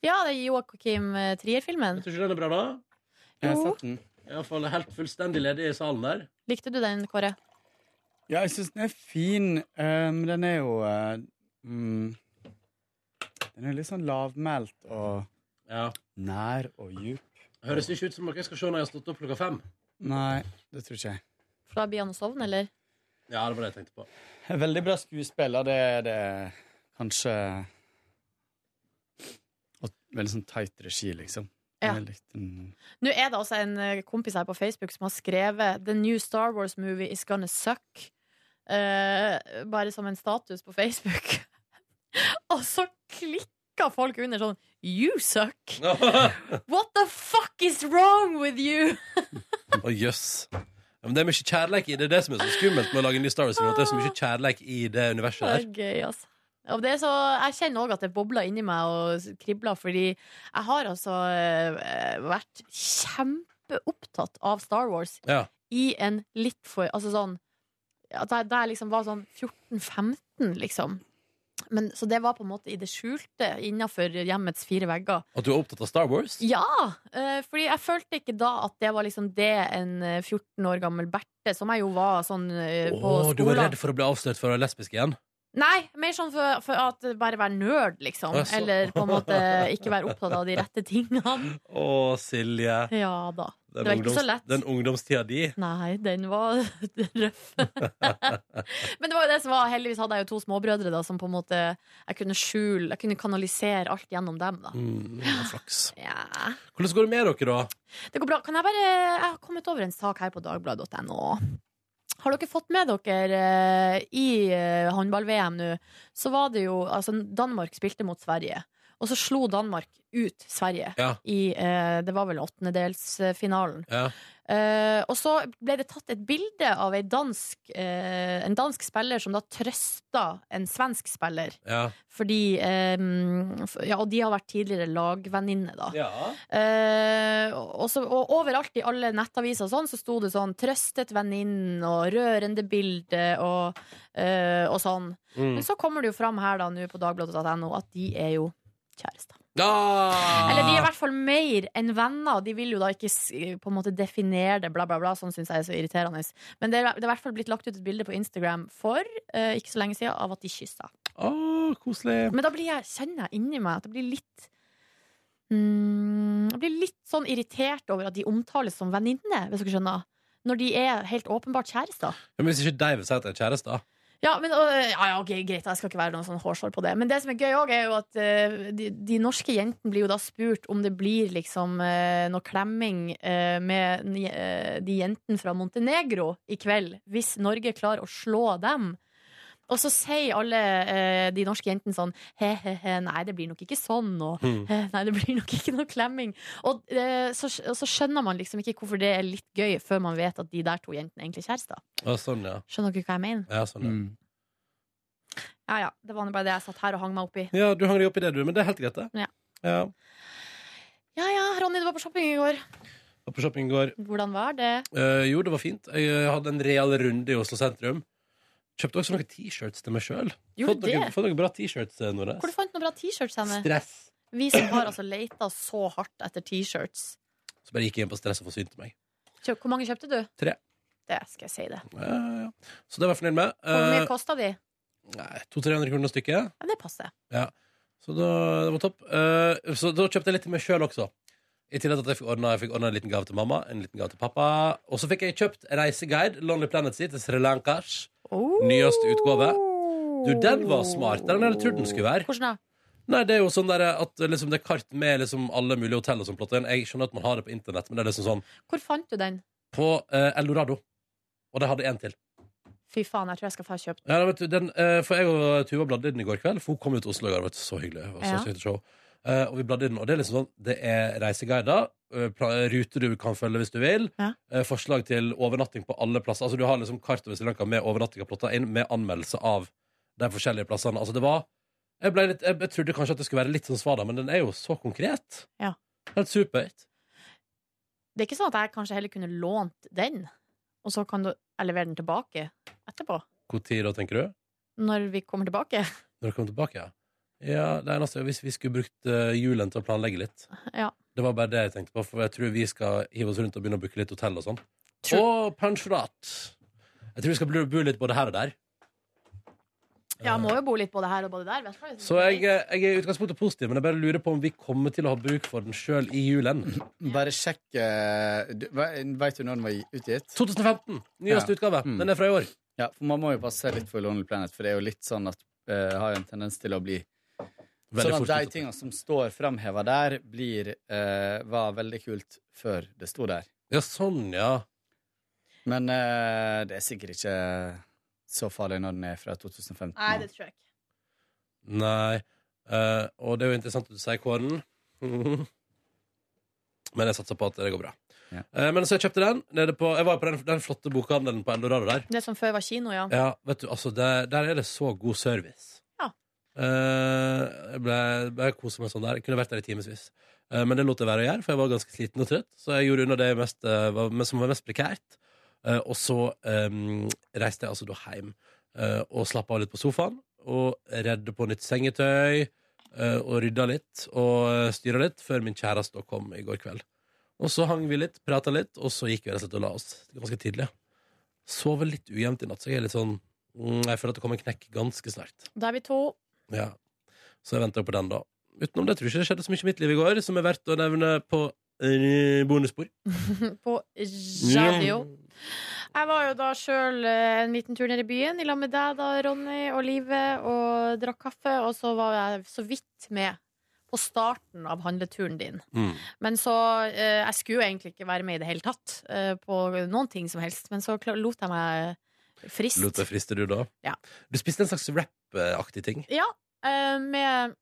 Ja, det er Joakim eh, Trier-filmen. Tror ikke den er bra, da? Jeg har Jo. sett den. Iallfall helt fullstendig ledig i salen der. Likte du den, Kåre? Ja, jeg syns den er fin, eh, men den er jo eh, mm, Den er litt sånn lavmælt og nær og djup. Høres ikke ut som noe jeg skal se når jeg har stått opp klokka fem. Nei, det tror ikke jeg. For da blir han å sovne, eller? Ja, det var det jeg tenkte på. Veldig bra skuespiller, det er det kanskje Og veldig sånn tight regi, liksom. Ja. Det Nå er det altså en eh, kompis her på Facebook som har skrevet 'The new Star Wars movie is gonna suck'. Uh, bare som en status på Facebook. Og så klikka folk under sånn 'You suck'. What the fuck is wrong with you? Å, jøss. Ja, men det er mye kjærleik i det. Det er det som er så skummelt med å lage en ny Star Wars-film. Det er så mye kjærleik i det universet Det der. er gøy, altså. Og det så, jeg kjenner òg at det bobler inni meg og kribler, fordi jeg har altså eh, vært kjempeopptatt av Star Wars Ja. i en litt for Altså sånn Da jeg liksom var sånn 14-15, liksom. Men, så det var på en måte i det skjulte innafor hjemmets fire vegger. At du er opptatt av Star Wars? Ja! eh, fordi jeg følte ikke da at det var liksom det en eh, 14 år gammel Berthe, som jeg jo var sånn eh, på Å, du var redd for å bli avslørt for å være lesbisk igjen? Nei, mer sånn for, for at bare være nerd, liksom. Altså. Eller på en måte ikke være opptatt av de rette tingene. Å, Silje. Ja da. Den det var ikke så lett. Den ungdomstida di. Nei, den var røff. Men det var jo det som var Heldigvis hadde jeg jo to småbrødre da, som på en måte jeg kunne skjule Jeg kunne kanalisere alt gjennom dem. da Mm, flaks. Ja. Hvordan går det med dere, da? Det går bra. Kan jeg bare Jeg har kommet over en sak her på dagbladet.no. Har dere fått med dere eh, i eh, håndball-VM nå, så var det jo Altså, Danmark spilte mot Sverige. Og så slo Danmark ut Sverige Ja. i eh, Det var vel åttendedelsfinalen. Ja. Eh, og så ble det tatt et bilde av dansk, uh, en dansk spiller som da trøsta en svensk spiller. Ja. Fordi um, Ja, og de har vært tidligere lagvenninner, da. Ja. Uh, og, så, og overalt i alle nettaviser og sånn, så sto det sånn 'trøstet venninnen' og 'rørende bilde' og, og sånn. Mm. Men så kommer det jo fram her da nå på dagbladet.no at de er jo kjærester. Ah! Eller de er i hvert fall mer enn venner. De vil jo da ikke på en måte definere det, bla, bla, bla. Sånn syns jeg er så irriterende. Men det er, det er i hvert fall blitt lagt ut et bilde på Instagram for uh, ikke så lenge siden av at de kyssa. Oh, koselig. Men da blir jeg, kjenner jeg inni meg at det blir litt mm, Jeg blir litt sånn irritert over at de omtales som venninne, hvis dere skjønner. Når de er helt åpenbart kjærester. Ja, men hvis ikke de vil si at de er kjærester Ja, men, øh, ja, ja, okay, greit, jeg skal ikke være noen sånn hårsår på det. Men det som er gøy òg, er jo at uh, de, de norske jentene blir jo da spurt om det blir liksom uh, noe klemming uh, med de jentene fra Montenegro i kveld, hvis Norge klarer å slå dem. Og så sier alle eh, de norske jentene sånn he-he-he, nei, det blir nok ikke sånn, og Mm. Nei, det blir nok ikke noe klemming. Og eh, så, og så skjønner man liksom ikke hvorfor det er litt gøy, før man vet at de der to jentene egentlig er kjærester. Ja, sånn, ja. Skjønner dere hva jeg mener? Ja, sånn, ja. Mm. Ja, ja. Det var nå bare det jeg satt her og hang meg opp i. ja, du hang deg opp i det, du. Men det er helt greit, det. Ja. Ja. Ja ja, Ronny, du var på shopping i går. Var på shopping i går. Hvordan var det? Eh, jo, det var fint. Jeg eh, hadde en real runde i Oslo sentrum. Kjøpte også noen T-shirts til meg sjøl. Fått, noen- fått noen bra T-shirts, eh. Hvor du fant noen bra T-shirts henne? Stress. Vi som har altså leita så hardt etter T-shirts. Så bare gikk jeg inn på Stress og forsynte meg. Kjøp- Hvor mange kjøpte du? Tre. Det skal jeg si det. Ja, ja, ja. Så det var jeg fornøyd med. Hvor mye Eh, kosta de? Nei, 200-300 kroner stykket. Ja, det passer. Ja. Så da, det var topp. Eh, så da kjøpte jeg litt til meg sjøl også. I tillegg til at jeg fikk ordna, jeg fikk ordna en liten gave til mamma, en liten gave til pappa. Og så fikk jeg kjøpt reiseguide, Lonely Planet sitt, til Sri Lankas. Nyeste utgave. Du, den var smart. Den hadde jeg trodd den skulle være. Hvordan da? Nei, det er jo sånn der at liksom, det er kart med liksom, alle mulige hotell og sånn inn. Jeg skjønner at man har det på internett, men det er liksom sånn Hvor fant du den? på eh, Eldorado. Og de hadde en til. Fy faen, jeg tror jeg skal få kjøpt Ja, vet du, den, eh, for jeg og Tuva bladde i den i går kveld, for hun kom ut til Oslo i går. Vet du, så hyggelig. Det var så Ja. kjekt å Eh, og vi bladde i den, og det er liksom sånn Det er reiseguider, uh, ruter du kan følge hvis du vil, eh, forslag til overnatting på alle plasser. Altså Du har liksom kart over Sri Lanka med overnattinga plotta inn, med anmeldelse av de forskjellige plassene. Altså det var Jeg, litt, jeg, jeg trodde kanskje at det skulle være litt sånn svada, men den er jo så konkret. Ja. Helt supert. Det er ikke sånn at jeg kanskje heller kunne lånt den, og så kan du levere den tilbake etterpå? Tid da, tenker du? Når vi kommer tilbake? Når du kommer tilbake? Ja, ja det eneste er hvis vi skulle brukt eh, julen til å planlegge litt. Ja. Det var bare det jeg tenkte på, for jeg tror vi skal hive oss rundt og begynne å booke litt hotell og sånn. True. Og pensjonat. Jeg tror vi skal bo bo litt både her og der. Ja, må jo bo litt både her og både der. Vet du. Så jeg, eh, jeg er i utgangspunktet positiv, men jeg bare lurer på om vi kommer til å ha bruk for den sjøl i julen. Bare sjekk Veit du- Vet du når den var utgitt? 2015. Nyeste utgave. Mm. Den er fra i år. Ja, for Man må jo passe litt for Lonely Planet, for det er jo litt sånn at eh, har jo en tendens til å bli Veldig Sånn at de tingene som står framheva der, blir, eh, var veldig kult før det sto der. Ja, sånn, ja. Men eh, det er sikkert ikke så farlig når den er fra 2015. Nei, det tror jeg ikke. Nei. Eh, og det er jo interessant at du sier Kåren. Men jeg satser på at det går bra. Ja. Eh, men så jeg kjøpte den. Nede på, jeg var på den, den flotte bokhandelen på Eldorado der. Det som før var kino, ja. Ja, vet du, altså der, der er det så god service. Eh, jeg ble, ble koset meg sånn der. Jeg kunne vært der i timevis. Eh, men det lot jeg være å gjøre, for jeg var ganske sliten og trøtt. Så jeg gjorde unna det mest, eh, som var mest prekært. Og så um, reiste jeg altså da hjem og slapp av litt på sofaen. Og redde på nytt sengetøy. og rydda litt og styra litt før min kjæreste kom i går kveld. Og så hang vi litt, prata litt, og så gikk vi rett og slett og la oss ganske tidlig. Sover litt ujevnt i natt, så jeg er litt sånn mm, Jeg føler at det kommer en knekk ganske snart. Da er vi to. Ja. Så jeg venter på den, da. Utenom det tror jeg ikke det skjedde så mye i mitt liv i går som er verdt å nevne på eh, bonusspor. på radio. Jeg var jo da sjøl en liten tur ned i byen i lag med deg, da, Ronny og Live, og drakk kaffe. Og så var jeg så vidt med på starten av handleturen din. Mm. Men så eh, Jeg skulle jo egentlig ikke være med i det hele tatt eh, på noen ting som helst, men så lot jeg meg friste. Lot deg friste, du, da? Ja. Du spiste en slags wrap-aktig ting? Ja, eh, med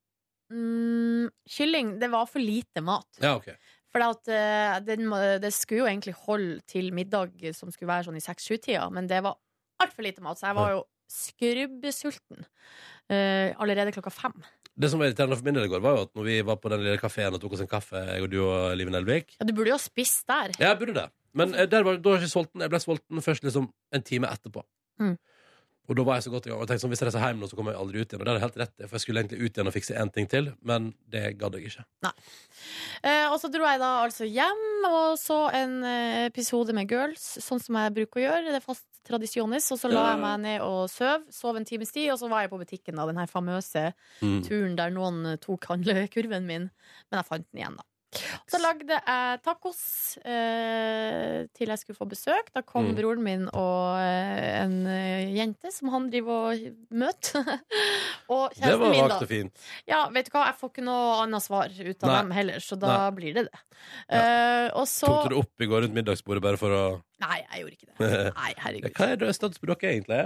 mm, kylling. Det var for lite mat. Ja, ok. For eh, den, må- det skulle jo egentlig holde til middag som skulle være sånn i seks-sju-tida, men det var altfor lite mat, så jeg var jo skrubbesulten uh, allerede klokka fem. Det som var irriterende for min del i går, var jo at når vi var på den lille kafeen og tok oss en kaffe, jeg og du og Liven Elvik Ja, du burde jo ha spist der. Ja, jeg burde det. Men eh, der var, da var jeg ikke sulten. Jeg ble sulten først liksom en time etterpå. Mm. Og da var jeg så godt i gang. Og jeg tenkte sånn, Hvis jeg reiser hjem nå, så kommer jeg aldri ut igjen. Og det er helt rett for jeg skulle egentlig ut igjen og fikse én ting til, men det gadd jeg ikke. Eh, og så dro jeg da altså hjem og så en eh, episode med Girls, sånn som jeg bruker å gjøre. Det er fast tradisjonis. Og så la jeg meg ned og sov. Sov en times tid, og så var jeg på butikken, da. Den her famøse Mm. turen der noen tok handlekurven min. Men jeg fant den igjen, da. Så lagde jeg tacos eh, til jeg skulle få besøk. Da kom Mm. broren min og eh, en eh, jente som han driver og møter. og Det kjæresten var min, vagt da. og fint. Ja, vet du hva, jeg får ikke noe annet svar ut av Nei. dem heller, så da Nei. blir det det. Eh, og så Tok du det opp i går rundt middagsbordet bare for å Nei, jeg gjorde ikke det. Nei, herregud. Hva er status på dere, egentlig?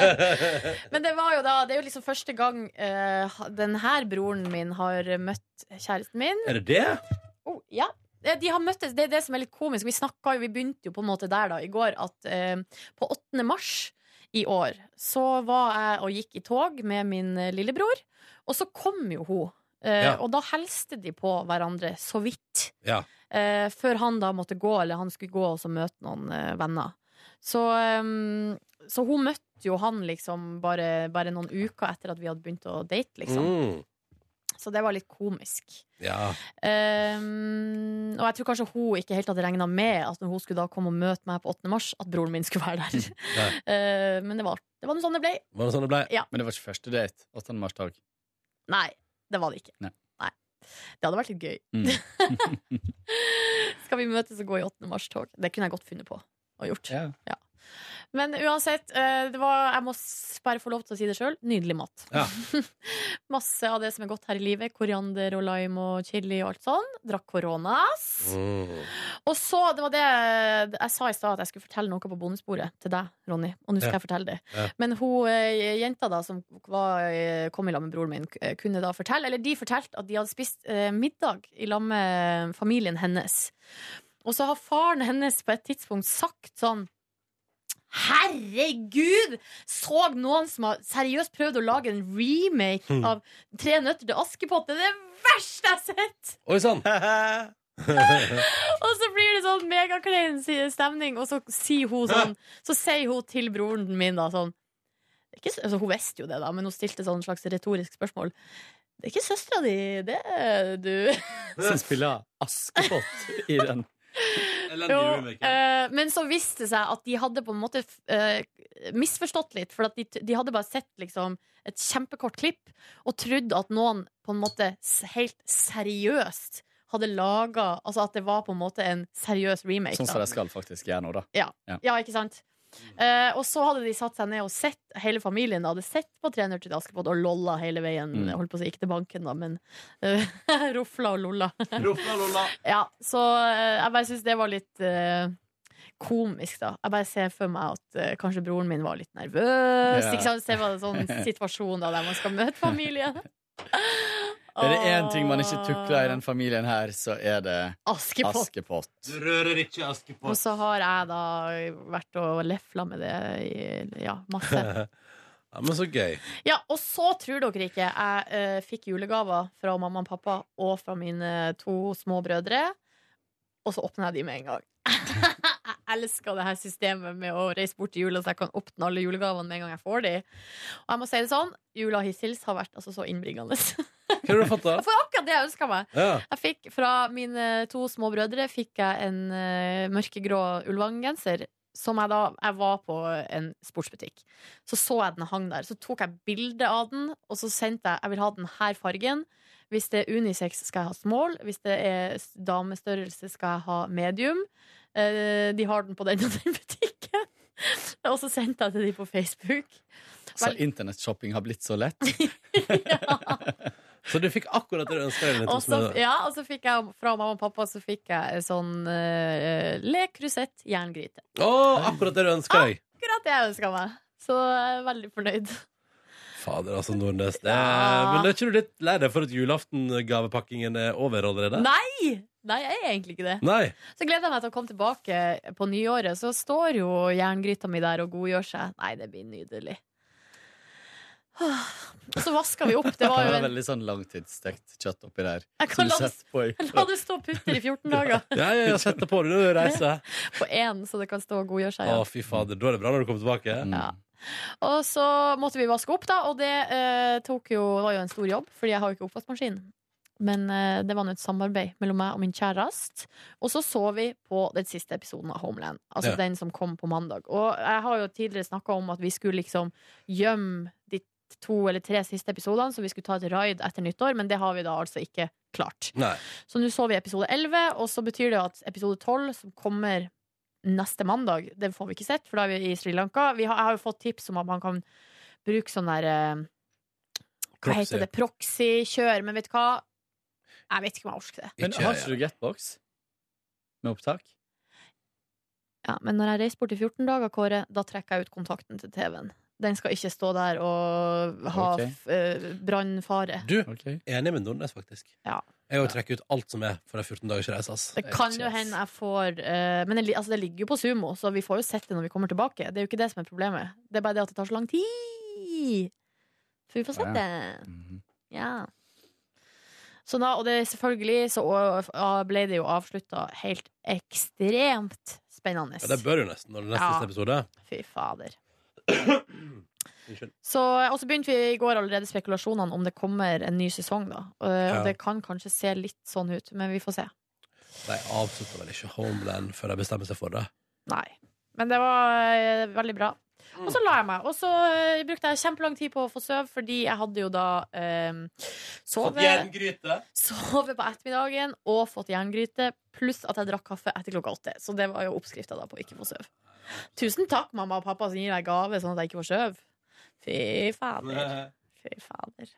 Men det var jo da Det er jo liksom første gang uh, den her broren min har møtt kjæresten min. er det det? Oh, ja. Eh, De har møttes, Det er det som er litt komisk. Vi snakka jo, vi begynte jo på en måte der da i går at uh, på 8. mars i år så var jeg og gikk i tog med min eh, lillebror, og så kom jo hun Eh, Ja. Og da helste de på hverandre så vidt. Ja. Eh, før han da måtte gå, eller han skulle gå og så møte noen eh, venner. Så, um, så hun møtte jo han liksom bare, bare noen uker etter at vi hadde begynt å date, liksom. Mm. Så det var litt komisk. Ja. Um, og jeg tror kanskje hun ikke helt hadde regna med at når hun skulle da komme og møte meg på 8. mars, at broren min skulle være der. Eh, men det var, det var noe sånn det ble. Var det sånn det ble? Ja. Men det var ikke første date? 8. mars-dag? Nei, det var det ikke. Nei. Nei. Det hadde vært litt gøy. Mm. Skal vi møtes og gå i 8. mars-tog? Det kunne jeg godt funnet på og gjort. Ja. Ja. Men uansett, eh, det var, jeg må bare få lov til å si det sjøl, nydelig mat. Ja. Masse av det som er godt her i livet. Koriander og lime og chili og alt sånn. Drakk koronas. Mm. Og så, det var det jeg sa i stad, at jeg skulle fortelle noe på bondesporet til deg, Ronny. Og nå skal Ja. jeg fortelle det. Ja. Men hun eh, jenta da som var, eh, kom i lag med broren min, kunne da fortelle, eller de fortalte at de hadde spist middag i lag med familien hennes. Og så har faren hennes på et tidspunkt sagt sånn Herregud! Så noen som har seriøst prøvd å lage en remake mm. av Tre nøtter til Askepott. Det er det verste jeg har sett! Oi sann! Og så blir det sånn megaklein stemning, og så sier hun sånn Så sier hun til broren min da sånn ikke, altså, Hun visste jo det, da, men hun stilte sånn slags retorisk spørsmål. Det er ikke søstera di, det er du. Som spiller Askepott i den. Jo, eh, men så viste det seg at de hadde på en måte eh, misforstått litt. For at de, de hadde bare sett liksom, et kjempekort klipp og trodd at noen på en måte helt seriøst hadde laga Altså at det var på en måte en seriøs remake. Sånn som da. de skal faktisk gjøre nå, da. Ja, Ja. ja ikke sant? Eh, og så hadde de satt seg ned og sett hele familien hadde sett på 'Tre nøtter til Askepott' og lolla hele veien. Mm. Holdt på å si ikke til banken, da, men uh, rofla og lolla. Rofla, lolla. Ja, så uh, jeg bare syns det var litt komisk, da. Jeg bare ser for meg at uh, kanskje broren min var litt nervøs. Ja. Ikke sant? Se var en sånn situasjon da, der man skal møte familien. Er det én ting man ikke tukler i den familien her, så er det Askepott. Askepott. Du rører ikke Askepott. Og så har jeg da vært og lefla med det i ja, masse. ja, men så gøy. Ja, og så tror dere ikke jeg uh, fikk julegaver fra mamma og pappa og fra mine to små brødre. Og så åpna jeg de med en gang. elsker det her systemet med å reise bort til jula, så jeg kan åpne alle julegavene med en gang jeg får de. Og jeg må si det sånn, jula hissils har vært altså så innbringende. Hva har du fått, da? Får akkurat det jeg ønska meg. Ja. Jeg fikk Fra mine to små brødre fikk jeg en uh, mørkegrå Ulvang-genser. Som jeg da Jeg var på en sportsbutikk. Så så jeg den hang der. Så tok jeg bilde av den, og så sendte jeg Jeg vil ha den her fargen. Hvis det er unisex, skal jeg ha small. Hvis det er damestørrelse, skal jeg ha medium. Eh, de har den på den og den butikken. og så sendte jeg til de på Facebook. Så internettshopping har blitt så lett. ja. Så du fikk akkurat det du ønska deg? Ja, og så fikk jeg fra mamma og pappa Så fikk jeg sånn uh, Le krusett, jerngryte. Å, akkurat det du ønska deg! Akkurat det jeg ønska meg. Så jeg er veldig fornøyd. Fader, altså, Nordnes. Ja. Men er ikke du litt lei deg for at julaftengavepakkingen er over allerede? Nei! Nei, jeg er egentlig ikke det. Nei. Så gleder jeg meg til å komme tilbake på nyåret. Så står jo jerngryta mi der og godgjør seg. Nei, det blir nydelig. Og så vaska vi opp. Det var jo Det en veldig sånn langtidsstekt kjøtt oppi der. Jeg kan la La det stå putter i 14 dager Ja, ja, ja, sett det på når du reiser. på én, så det kan stå og godgjøre seg. Å, fy fader. Da er det bra når du kommer tilbake. Ja. Og så måtte vi vaske opp, da, og det eh, tok jo, var jo en stor jobb, fordi jeg har jo ikke oppvaskmaskin. Men eh, det var nå et samarbeid mellom meg og min kjæreste. Og så så vi på den siste episoden av Homeland. Altså Ja. den som kom på mandag. Og jeg har jo tidligere snakka om at vi skulle liksom gjemme de to eller tre siste episodene, så vi skulle ta et raid etter nyttår, men det har vi da altså ikke klart. Nei. Så nå så vi episode 11, og så betyr det at episode 12, som kommer neste mandag, den får vi ikke sett, for da er vi i Sri Lanka. Vi har, jeg har jo fått tips om at man kan bruke sånn der eh, Hva Proxy. heter det? Proxy-kjør. Men vet du hva? Jeg vet ikke om jeg orker det. Men har ikke du Getbox med opptak? Ja, men når jeg reiser bort i 14 dager, Kåre, da trekker jeg ut kontakten til TV-en. Den skal ikke stå der og ha okay. eh, brannfare. Du, enig med Nordnes, faktisk. Ja. Jeg vil trekke ut alt som er for ei 14 dagers reise. Altså. Det kan jo hende jeg får uh, Men det, altså, det ligger jo på Sumo, så vi får jo sett det når vi kommer tilbake. Det er jo ikke det som er problemet. Det er bare det at det tar så lang tid. For vi får sett Ja. det. Ja. Så da, og det selvfølgelig så ble det jo avslutta helt ekstremt spennende. Ja, det bør jo nesten når det er neste Ja. episode. Fy fader. Så, og så begynte vi i går allerede spekulasjonene om det kommer en ny sesong, da. Og, Ja. det kan kanskje se litt sånn ut, men vi får se. De avslutter vel ikke Homeland før de bestemmer seg for det. Nei. Men det var eh, veldig bra. Og så la jeg meg. Og så eh, brukte jeg kjempelang tid på å få sove, fordi jeg hadde jo da eh, sovet jerngryte. Sove på ettermiddagen og fått jerngryte, pluss at jeg drakk kaffe etter klokka åtte. Så det var jo oppskrifta på å ikke få sove. Tusen takk, mamma og pappa, som gir meg gave sånn at jeg ikke får sove. Fy fader. Fy fader.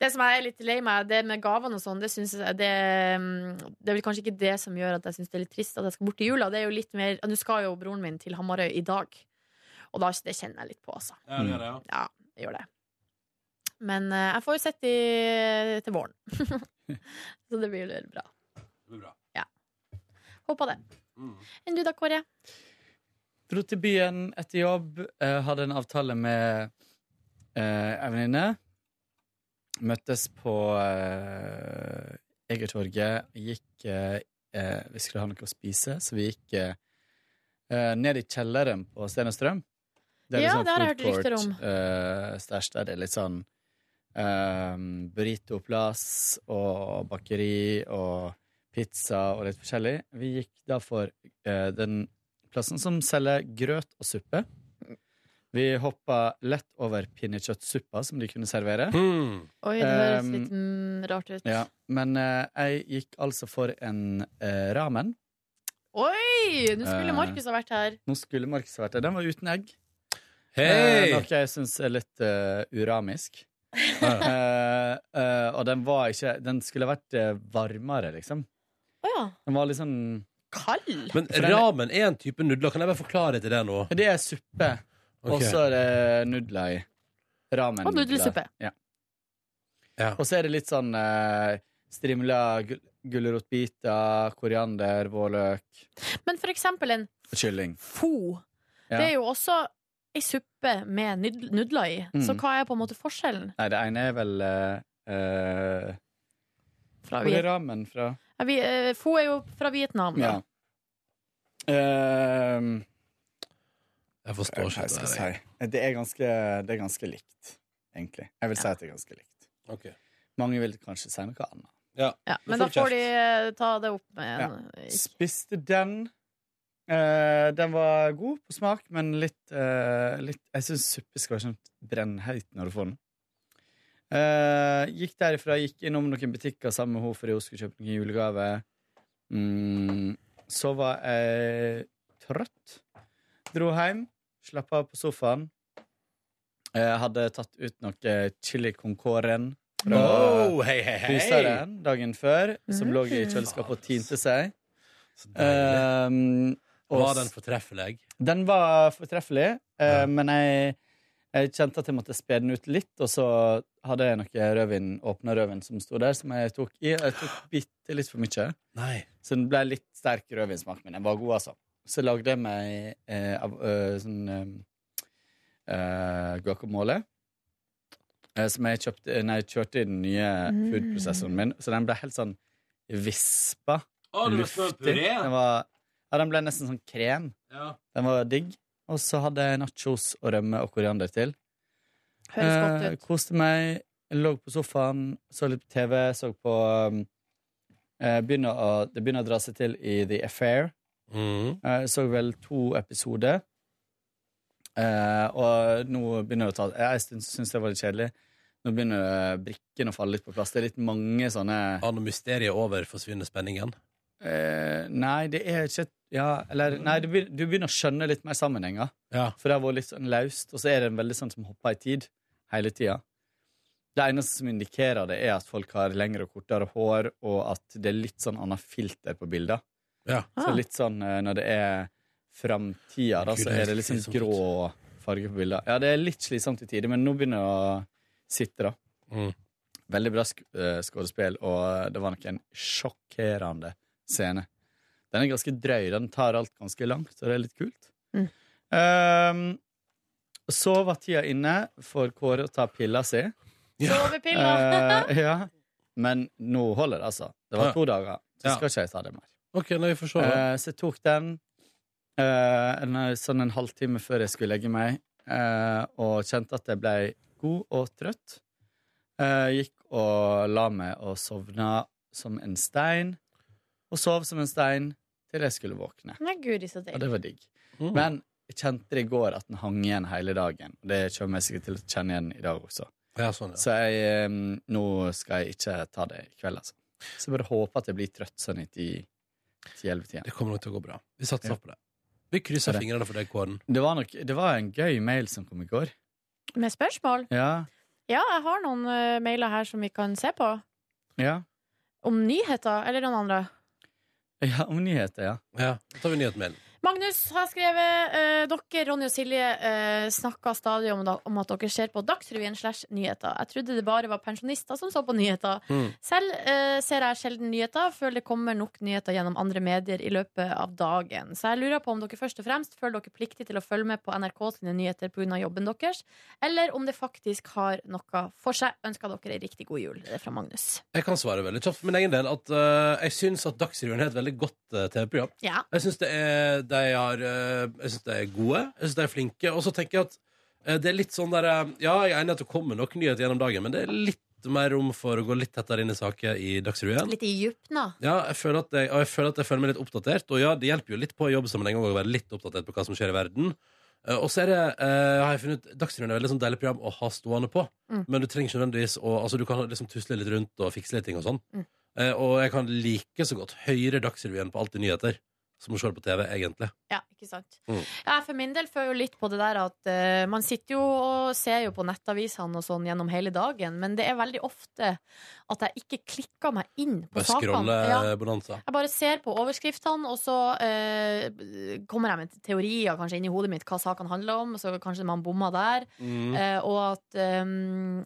Det som jeg er litt lei meg, det med gavene og sånn, det, det, mm, det er vel kanskje ikke det som gjør at jeg syns det er litt trist at jeg skal bort i jula. Det er jo litt mer Nå skal jo broren min til Hamarøy i dag, og da, det kjenner jeg litt på, altså. Ja, det gjør det, ja. Ja, jeg gjør det. Men uh, jeg får jo sett de til våren. Så det blir jo bra. Det blir bra. Ja. Håper det. Enn du da, Kåre? Dro til byen etter jobb, Uh, hadde en avtale med uh, ei venninne. Møttes på uh, Egertorget. Gikk uh, eh, Vi skulle ha noe å spise, så vi gikk eh, eh, ned i kjelleren på Sten og Strøm. Det er Ja, litt det har jeg food hørt rykter court, om. eh, stæsj der det er litt sånn um, burritoplass og bakeri og pizza og litt forskjellig. Vi gikk da for uh, den plassen som selger grøt og suppe. Vi hoppa lett over pinnekjøttsuppa som de kunne servere. Oi, det høres Um, litt mm, rart ut. Ja, men uh, jeg gikk altså for en uh, ramen. Oi! Nå skulle Markus ha vært her. Nå skulle Markus ha vært her. Den var uten egg. Hei! Eh, noe jeg syns er litt uh, uramisk. uh, uh, og den var ikke Den skulle vært varmere, liksom. Oh, ja. Den var litt sånn Kald? Men For ramen er en type nudler. Kan jeg bare forklare til det nå? Det er suppe, okay. og så er det nudler i. Ramen. Og nudelsuppe. Ja. Ja. Og så er det litt sånn strimla gu- gulrotbiter, koriander, vårløk Men for eksempel en kylling. fo. Ja. Det er jo også ei suppe med nudler i. Mm. Så hva er på en måte forskjellen? Nei, det ene er vel eh, eh, Fra Hvor er ramen fra? Ja, vi, uh, Fo er jo fra Vietnam. Da. Ja. Uh, Jeg forstår hva ikke jeg skal det. si. Det er, ganske, det er ganske likt, egentlig. Jeg vil si at det er ganske likt. Okay. Mange vil kanskje si noe annet. Ja. Ja, men da får de ta det opp med en Spiste den. Eh, den var god på smak, men litt, uh, litt Jeg syns suppe skal være sånn brennheit når du får den. Uh, gikk derifra, gikk innom noen butikker sammen med henne fordi hun skulle kjøpe noen julegave. Mm, så var jeg trøtt. Dro hjem, slappa av på sofaen. Jeg hadde tatt ut noe chili con coren fra Oh, hei, hei, hei. fryseren dagen før, som lå i kjøleskapet og tinte seg. Um, og Var den fortreffelig? Den var fortreffelig, eh, men jeg, jeg kjente at jeg måtte spe den ut litt, og så hadde jeg noe rødvin, åpna rødvin som sto der, som jeg tok i. Jeg tok bitte litt for mye. Nei. Så den ble litt sterk rødvinsmak, men den var god, altså. Så lagde jeg meg eh, av, øh, sånn eh, eh, guacamole. eh, som jeg kjøpte Nei, jeg kjørte i den nye Mm. foodprosessoren min, så den ble helt sånn vispa. Å, det var luftig. Den var, ja, den ble nesten sånn krem. Ja. Den var digg. Og så hadde jeg nachos og rømme og koriander til. Høres godt Eh, ut. koste meg, lå på sofaen, så litt på TV, så på um, eh, begynner å, Det begynner å dra seg til i The Affair. Mm. Eh, så vel to episoder. Eh, og nå begynner det å ta Jeg syns det var litt kjedelig. Nå begynner brikkene å falle litt på plass. Det er litt mange sånne Ja, når mysteriet er over, forsvinner spenningen? Eh, nei, det er ikke Ja, eller Nei, du begynner, du begynner å skjønne litt mer sammenhenger. Ja. For det har vært litt sånn løst, og så er det veldig sånn som hopper i tid hele tida. Det eneste som indikerer det, er at folk har lengre og kortere hår, og at det er litt sånn annet filter på bilder. Ja. Så litt sånn eh, når det er framtida, da, så er det litt sånn grå farge på bilder. Ja, det er litt slitsomt i tider, men nå begynner det å sitte, da. Mm. Veldig bra sk eh, skuespill, og det var nok en sjokkerende scene. Den er ganske drøy. Den tar alt ganske langt, så det er litt kult. Mm. Um, så var tida inne for Kåre å ta pilla si. Sovepiller! Uh, ja. Men nå holder det, altså. Det var Ja. to dager. Så Ja. skal ikke jeg ta det mer. Ok, nei, vi får se. da. Eh, så jeg tok den uh, en, sånn en halvtime før jeg skulle legge meg, eh, og kjente at jeg ble god og trøtt. Eh, gikk og la meg og sovna som en stein, og sov som en stein til jeg skulle våkne. Nei, Gud, så Og det var digg. Mm. Men jeg kjente det i går at den hang igjen hele dagen. Og det kommer jeg sikkert til å kjenne igjen i dag også. Ja, sånn, ja. Så jeg, nå skal jeg ikke ta det i kveld, altså. Så jeg bare håper at jeg blir trøtt sånn i ti- ti-elleve-tida. Det kommer nok til å gå bra. Vi satser Ja. på det. Vi krysser Det fingrene for deg, Kåren. Det var, nok, det var en gøy mail som kom i går. Med spørsmål? Ja, Ja, jeg har noen uh, mailer her som vi kan se på. ja. Om nyheter, eller noen andre. Ja om nyheter, ja. Ja, da tar vi nyhetsmailen. Magnus har skrevet uh, Dere, Ronny og Silje, uh, snakka stadig om, da, om at dere ser på Dagsrevyen slash nyheter. Jeg trodde det bare var pensjonister som så på nyheter. Mm. Selv uh, ser jeg sjelden nyheter, føler det kommer nok nyheter gjennom andre medier i løpet av dagen. Så jeg lurer på om dere først og fremst føler dere pliktig til å følge med på NRK sine nyheter pga. jobben deres, eller om det faktisk har noe for seg. Ønsker dere ei riktig god jul. Det er fra Magnus. Jeg kan svare veldig kjapt for min egen del at uh, jeg syns at Dagsrevyen er et veldig godt eh, TV-program. Ja. Jeg syns det er de har eh, Jeg synes de er gode, jeg syns de er flinke. Og så tenker jeg at eh, det er litt sånn der eh, Ja, jeg er enig at det kommer nok nyheter gjennom dagen, men det er litt mer rom for å gå litt tettere inn i saker i Dagsrevyen. Litt i djupna. Ja, jeg føler, at jeg, og jeg føler at jeg føler meg litt oppdatert. Og ja, det hjelper jo litt på jobbsammenheng å være litt oppdatert på hva som skjer i verden. Og så er det, eh, har jeg funnet Dagsrevyen er et veldig sånn deilig program å ha stående på. Mm. Men du trenger ikke nødvendigvis å Altså, du kan liksom tusle litt rundt og fikse litt ting og sånn. Mm. Eh, og jeg kan like så godt høre Dagsrevyen på Alltid nyheter som å se på TV, egentlig. Ja, ikke sant. Mm. Jeg for min del føler jo litt på det der at uh, man sitter jo og ser jo på nettavisene og sånn gjennom hele dagen, men det er veldig ofte at jeg ikke klikker meg inn på Bare sakene. Ja. Jeg bare ser på overskriftene, og så uh, kommer jeg med teorier kanskje inn i hodet mitt hva sakene handler om, så kanskje man bommer der. Mm. uh, og at ehm,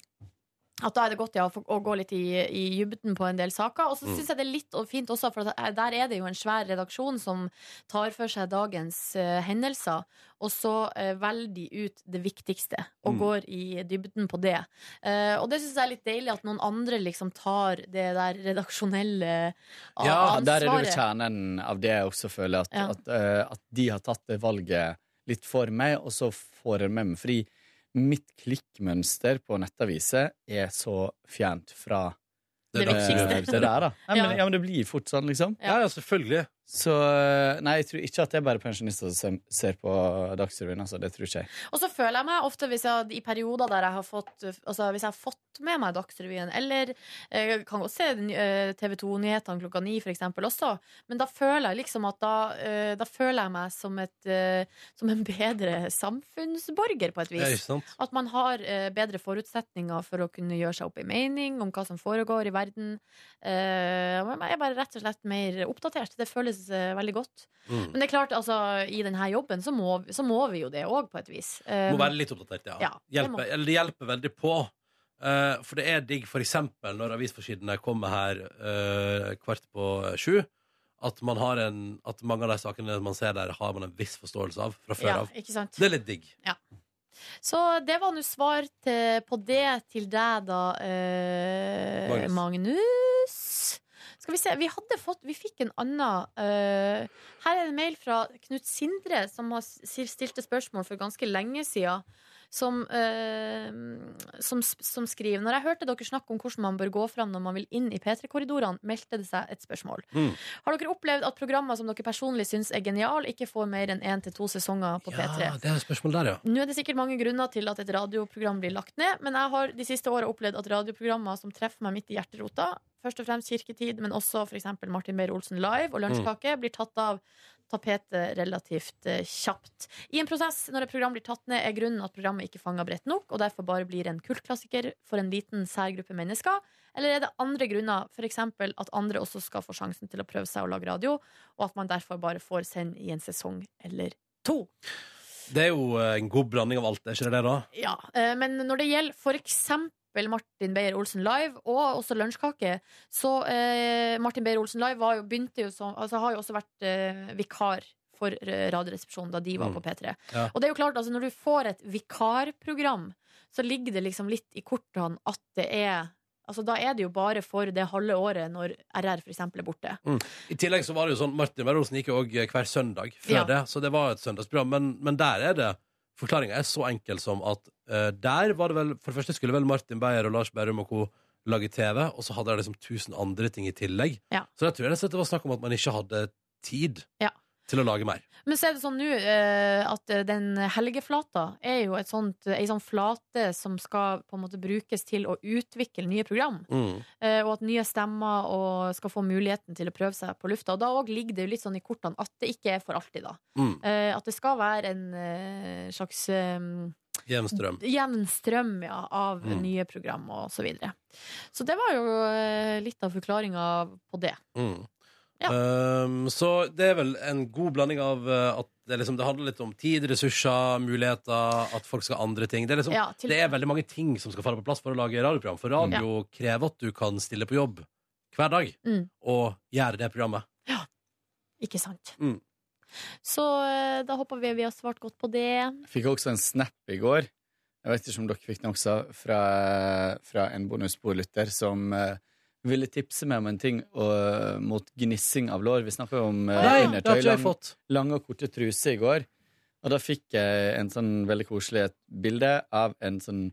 at da er det godt ja, å gå litt i, i dybden på en del saker. Og så Mm. syns jeg det er litt fint også, for der er det jo en svær redaksjon som tar for seg dagens uh, hendelser, og så uh, velger de ut det viktigste og Mm. går i dybden på det. Uh, og det syns jeg er litt deilig at noen andre liksom tar det der redaksjonelle ansvaret. Ja, der er det jo kjernen av det jeg også føler, at, Ja. at, at de har tatt det valget litt for meg, og så får jeg med meg. Fordi mitt klikkmønster på nettaviser er så fjernt fra Det Det det der, da. Nei, men, Ja. ja, men det blir fort sånn, liksom. Ja, ja, selvfølgelig. Så eh, nei, jeg tror ikke at det er bare pensjonister som ser- på Dagsrevyen. Altså, det tror ikke jeg. Og så føler jeg meg ofte hvis jeg, i perioder der jeg har fått Altså hvis jeg har fått med meg Dagsrevyen, eller eh, jeg kan godt se eh, TV 2-nyhetene klokka ni, for eksempel, også, men da føler jeg liksom at da, eh, da føler jeg meg som, et, eh, som en bedre samfunnsborger, på et Ja, ikke vis. sant? At man har eh, bedre forutsetninger for å kunne gjøre seg opp i mening om hva som foregår i verden. Jeg er bare rett og slett mer oppdatert. Det føles eh, veldig godt. Mm. Men det er klart, altså, i denne jobben så må, så må vi jo det òg, på et vis. Eh, Må være litt oppdatert, ja. ja, hjelper, eller det hjelper veldig på. Uh, for det er digg, for eksempel når avisforsidene kommer her uh, kvart på sju, at, man har en, at mange av de sakene man ser der, har man en viss forståelse av fra før ja, av. ikke sant? Det er litt digg. Ja. Så det var nå svar til, på det til deg, da, Magnus Magnus. Skal vi se, vi hadde fått Vi fikk en annen uh, Her er en mail fra Knut Sindre, som har stilte spørsmål for ganske lenge siden. Som, eh, som, som skriver Når jeg hørte dere snakke om hvordan man bør gå fram når man vil inn i P3-korridorene, meldte det seg et spørsmål. Mm. Har dere opplevd at programmer som dere personlig syns er genial, ikke får mer enn én til to sesonger på P3? Ja, det er et spørsmål der, ja. Nå er det sikkert mange grunner til at et radioprogram blir lagt ned, men jeg har de siste åra opplevd at radioprogrammer som treffer meg midt i hjerterota, først og fremst Kirketid, men også f.eks. Martin Beyer-Olsen Live og Lunsjkake, blir tatt av tapetet relativt eh, kjapt. I en prosess når et program blir tatt ned, er grunnen at programmet ikke fanger bredt nok, og derfor bare blir en kultklassiker for en liten særgruppe mennesker? Eller er det andre grunner, f.eks. at andre også skal få sjansen til å prøve seg å lage radio, og at man derfor bare får sende i en sesong eller to? Det er jo eh, en god blanding av alt, er ikke det det, da? Ja, eh, men når det gjelder for eksempel Martin Beyer-Olsen Live, og også Lunsjkake, så eh, Martin Beyer-Olsen Live var jo, begynte jo som, altså, har jo også vært eh, vikar for eh, Radioresepsjonen da de var Mm. på P3. Ja. Og det er jo klart, altså, når du får et vikarprogram, så ligger det liksom litt i kortene at det er Altså, da er det jo bare for det halve året når RR eksempel er borte. Mm. I tillegg så var det jo sånn Martin Beyer-Olsen gikk jo òg hver søndag før Ja. det, så det var et søndagsprogram. Men, men der er det Forklaringa er så enkel som at eh, der var det vel For det første skulle vel Martin Beyer og Lars Berrum og co. lage TV, og så hadde de liksom tusen andre ting i tillegg. Ja. Så jeg tror og det var snakk om at man ikke hadde tid Ja. Til å lage mer. Men så er det sånn nå eh, at eh, den helgeflata er jo et sånt, ei sånn flate som skal på en måte brukes til å utvikle nye program. Mm. Eh, og at nye stemmer og skal få muligheten til å prøve seg på lufta. Og da òg ligger det jo litt sånn i kortene at det ikke er for alltid, da. Mm. Eh, at det skal være en eh, slags eh, Jevn strøm. jevn strøm ja, av Mm. nye program og så videre. Så det var jo eh, litt av forklaringa på det. Mm. Um, så det er vel en god blanding av uh, at det, liksom, det handler litt om tid, ressurser, muligheter, at folk skal andre ting. Det er, liksom, Ja, til- det er veldig mange ting som skal falle på plass for å lage radioprogram. For radio krever at du kan stille på jobb hver dag Mm. og gjøre det programmet. Ja. Ikke sant? Mm. Så eh, da håper vi vi har svart godt på det. Jeg fikk også en snap i går. Jeg vet ikke om dere fikk den også, fra, fra en bonusbordlytter som eh, ville tipse meg om en ting og, mot gnissing av lår. Vi snakker jo om uh, Nei, ikke lang- Lange og korte truser i går. Og da fikk jeg en sånn veldig koselig bilde av en sånn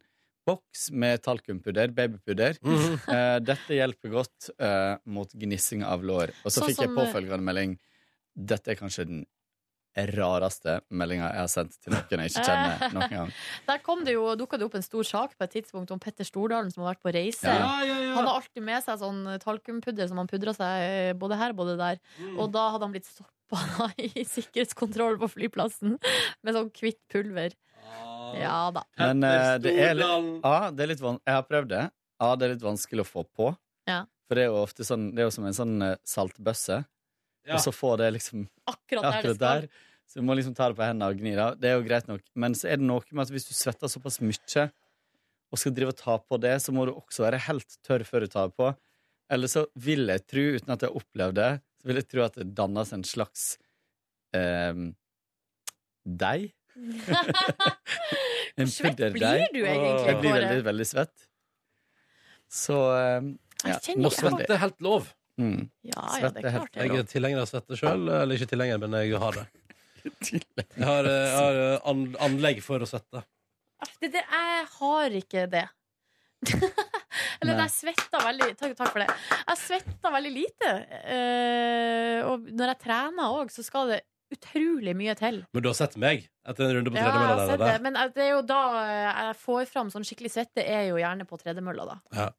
boks med talkumpudder, babypudder. Mm -hmm. uh, dette hjelper godt uh, mot gnissing av lår. Og så så fikk jeg som, eh, påfølgende melding. Dette er kanskje den rareste meldinga jeg har sendt til noen jeg ikke kjenner noen gang. Der kom det jo, dukka det opp en stor sak på et tidspunkt om Petter Stordalen som har vært på reise. Ja. Han har alltid med seg sånn talkumpudder som han pudrer seg eh, både her både der. Mm. Og da hadde han blitt stoppa i sikkerhetskontroll på flyplassen med sånn hvitt pulver. Ja da. Men uh, det er litt, ah, det er litt van Jeg har prøvd det. Ah, det er litt vanskelig å få på. Ja. For det er jo ofte sånn Det er jo som en sånn eh, saltbøsse. Ja. Og så få det liksom Akkurat der det skal. Så du må liksom ta det på hendene og gni det. Det er jo greit nok. Men så er det noe med at hvis du svetter såpass mye og skal drive og ta på det, så må du også være helt tørr før du tar på. Eller så vil jeg tro, uten at jeg har opplevd det, så vil jeg tro at det dannes en slags eh, deig. en svett pudderdeig. blir du egentlig, Jeg blir veldig, veldig svett. Så eh, ja, om Det er helt lov. Mm. Ja, ja, det er helt klart det. Jeg er tilhenger av svette sjøl. Eller ikke tilhenger, men jeg har det. Jeg har, eh, jeg har eh, an anlegg for å svette. Det, det, jeg har ikke det. Eller Nei. jeg svetter veldig takk, takk for det. Jeg svetter veldig lite. Uh, og når jeg trener òg, så skal det utrolig mye til. Men du har sett meg etter en runde på Ja, jeg har sett det. Men det er jo da jeg får fram sånn skikkelig svette, er jo gjerne på tredemølla, da. Ja.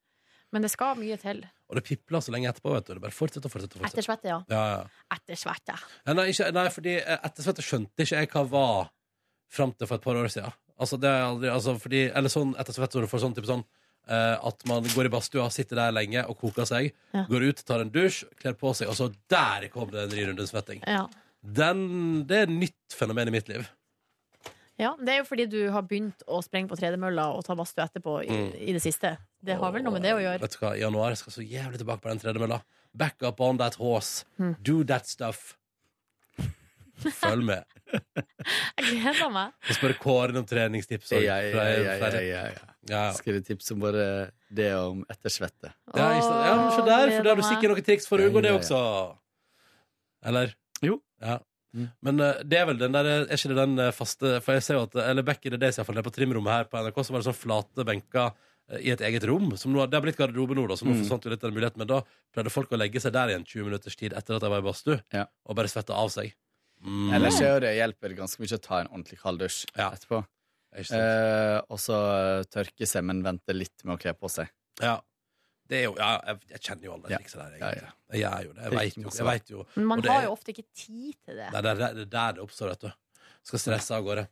Men det skal mye til. Og det pipler så lenge etterpå. vet du Det bare fortsetter og fortsetter. fortsetter. Ettersvette, ja. Ja, ja. Ettersvette. Ja, Nei, ikke, nei, fordi eh, ettersvette skjønte ikke jeg hva var fram til for et par år siden. Altså, det er aldri, altså, fordi, eller sånn ettersvette får sånn type sånn eh, at man går i badstua, sitter der lenge og koker seg, Ja. går ut, tar en dusj, kler på seg, og så der kom det en ny runde svetting. Ja. Den, det er et nytt fenomen i mitt liv. Ja. Det er jo fordi du har begynt å sprenge på tredemølla og ta badstue etterpå i, Mm. i det siste. Det har vel noe med det å gjøre. Vet du hva, I januar skal jeg så jævlig tilbake på den tredemølla. Back up on that horse. Mm. Do that stuff. Følg med. Jeg gleder meg. Og spør Kåren om treningstips. også, Ja, ja, ja, ja, ja, ja, ja. Ja. Skal tips om bare det om ettersvette? Ja, ikke sant? ja, men se der, for da har du sikkert noen triks for å unngå det også. Eller? Jo. Ja. Men uh, det er vel den der Er ikke det den eh, faste For jeg ser jo at Eller back in the days, iallfall, på trimrommet her på NRK, så var det sånn flate benker eh, i et eget rom. Som nå, det har blitt garderobe nå, da, så nå Mm. forsvant jo litt den muligheten. Men da pleide folk å legge seg der igjen 20 minutters tid etter at de var i badstue, Ja. og bare svette av seg. Mm. Ellers er jo det hjelper ganske mye å ta en ordentlig kald dusj ja. etterpå. Eh, og så tørke seg, men vente litt med å kle på seg. Ja. Det er jo, ja, jeg, jeg kjenner jo alle triksa der, egentlig. Jeg gjør jo det. Jeg vet jo. Jeg vet jo. Men man Og det har jo ofte ikke tid til det. Nei, det, er der det oppstår, vet du. Skal stresse av gårde.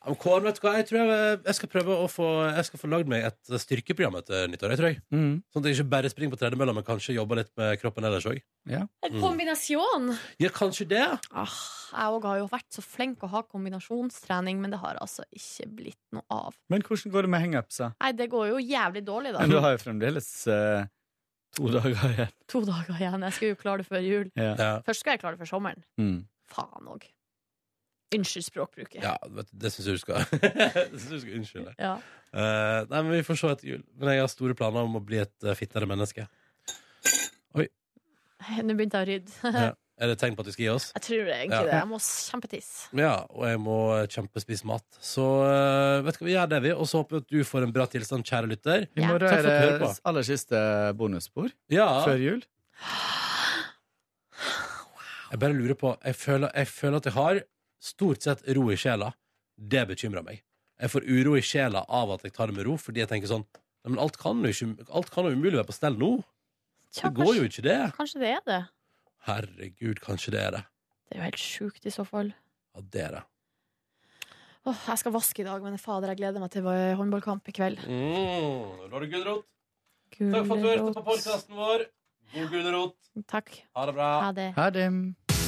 Ja, men Kåren, vet du hva? Jeg tror jeg, jeg skal prøve å få Jeg skal få lagd meg et styrkeprogram etter nyttår. Jeg tror jeg. Mm. Sånn at jeg ikke bare springer på tredemølla, men kanskje jobber litt med kroppen ellers òg. Ja. En Mm. kombinasjon! Ja, kanskje det. Ah, jeg òg har jo vært så flink å ha kombinasjonstrening, men det har altså ikke blitt noe av. Men hvordan går det med hangupsa? Nei, det går jo jævlig dårlig, da. Men du har jo fremdeles uh, to dager igjen. To dager igjen. Jeg skal jo klare det før jul. Ja. Først skal jeg klare det før sommeren. Mm. Faen òg. Unnskyld språkbruket. Ja, det syns jeg du skal synes jeg du skal unnskylde. Ja. Uh, nei, men Vi får se etter jul. Men jeg har store planer om å bli et uh, fittere menneske. Oi. Nå begynte jeg å rydde. Ja. Er det et tegn på at vi skal gi oss? Jeg tror det egentlig Ja. det. Jeg må kjempetisse. Ja, og jeg må kjempespise mat. Så uh, vet du hva, vi gjør det, vi. Og så håper vi at du får en bra tilstand, kjære lytter. I morgen Takk er du det aller siste bonusspor Ja. før jul. Jeg bare lurer på jeg føler, jeg føler at jeg har stort sett ro i sjela. Det bekymrer meg. Jeg får uro i sjela av at jeg tar det med ro, fordi jeg tenker sånn Nei, men alt kan jo ikke Alt kan jo umulig være på stell nå. Ja, Det går jo ikke, det. Kanskje det er det. Herregud, kanskje det er det. Det er jo helt sjukt i så fall. Ja, det er det. Åh, jeg skal vaske i dag, men fader, jeg gleder meg til håndballkamp i kveld. Mm, da er det gulrot. Takk for at du hørte på podkasten vår. God gulrot. Takk. Ha det bra. Ha det. Ha det.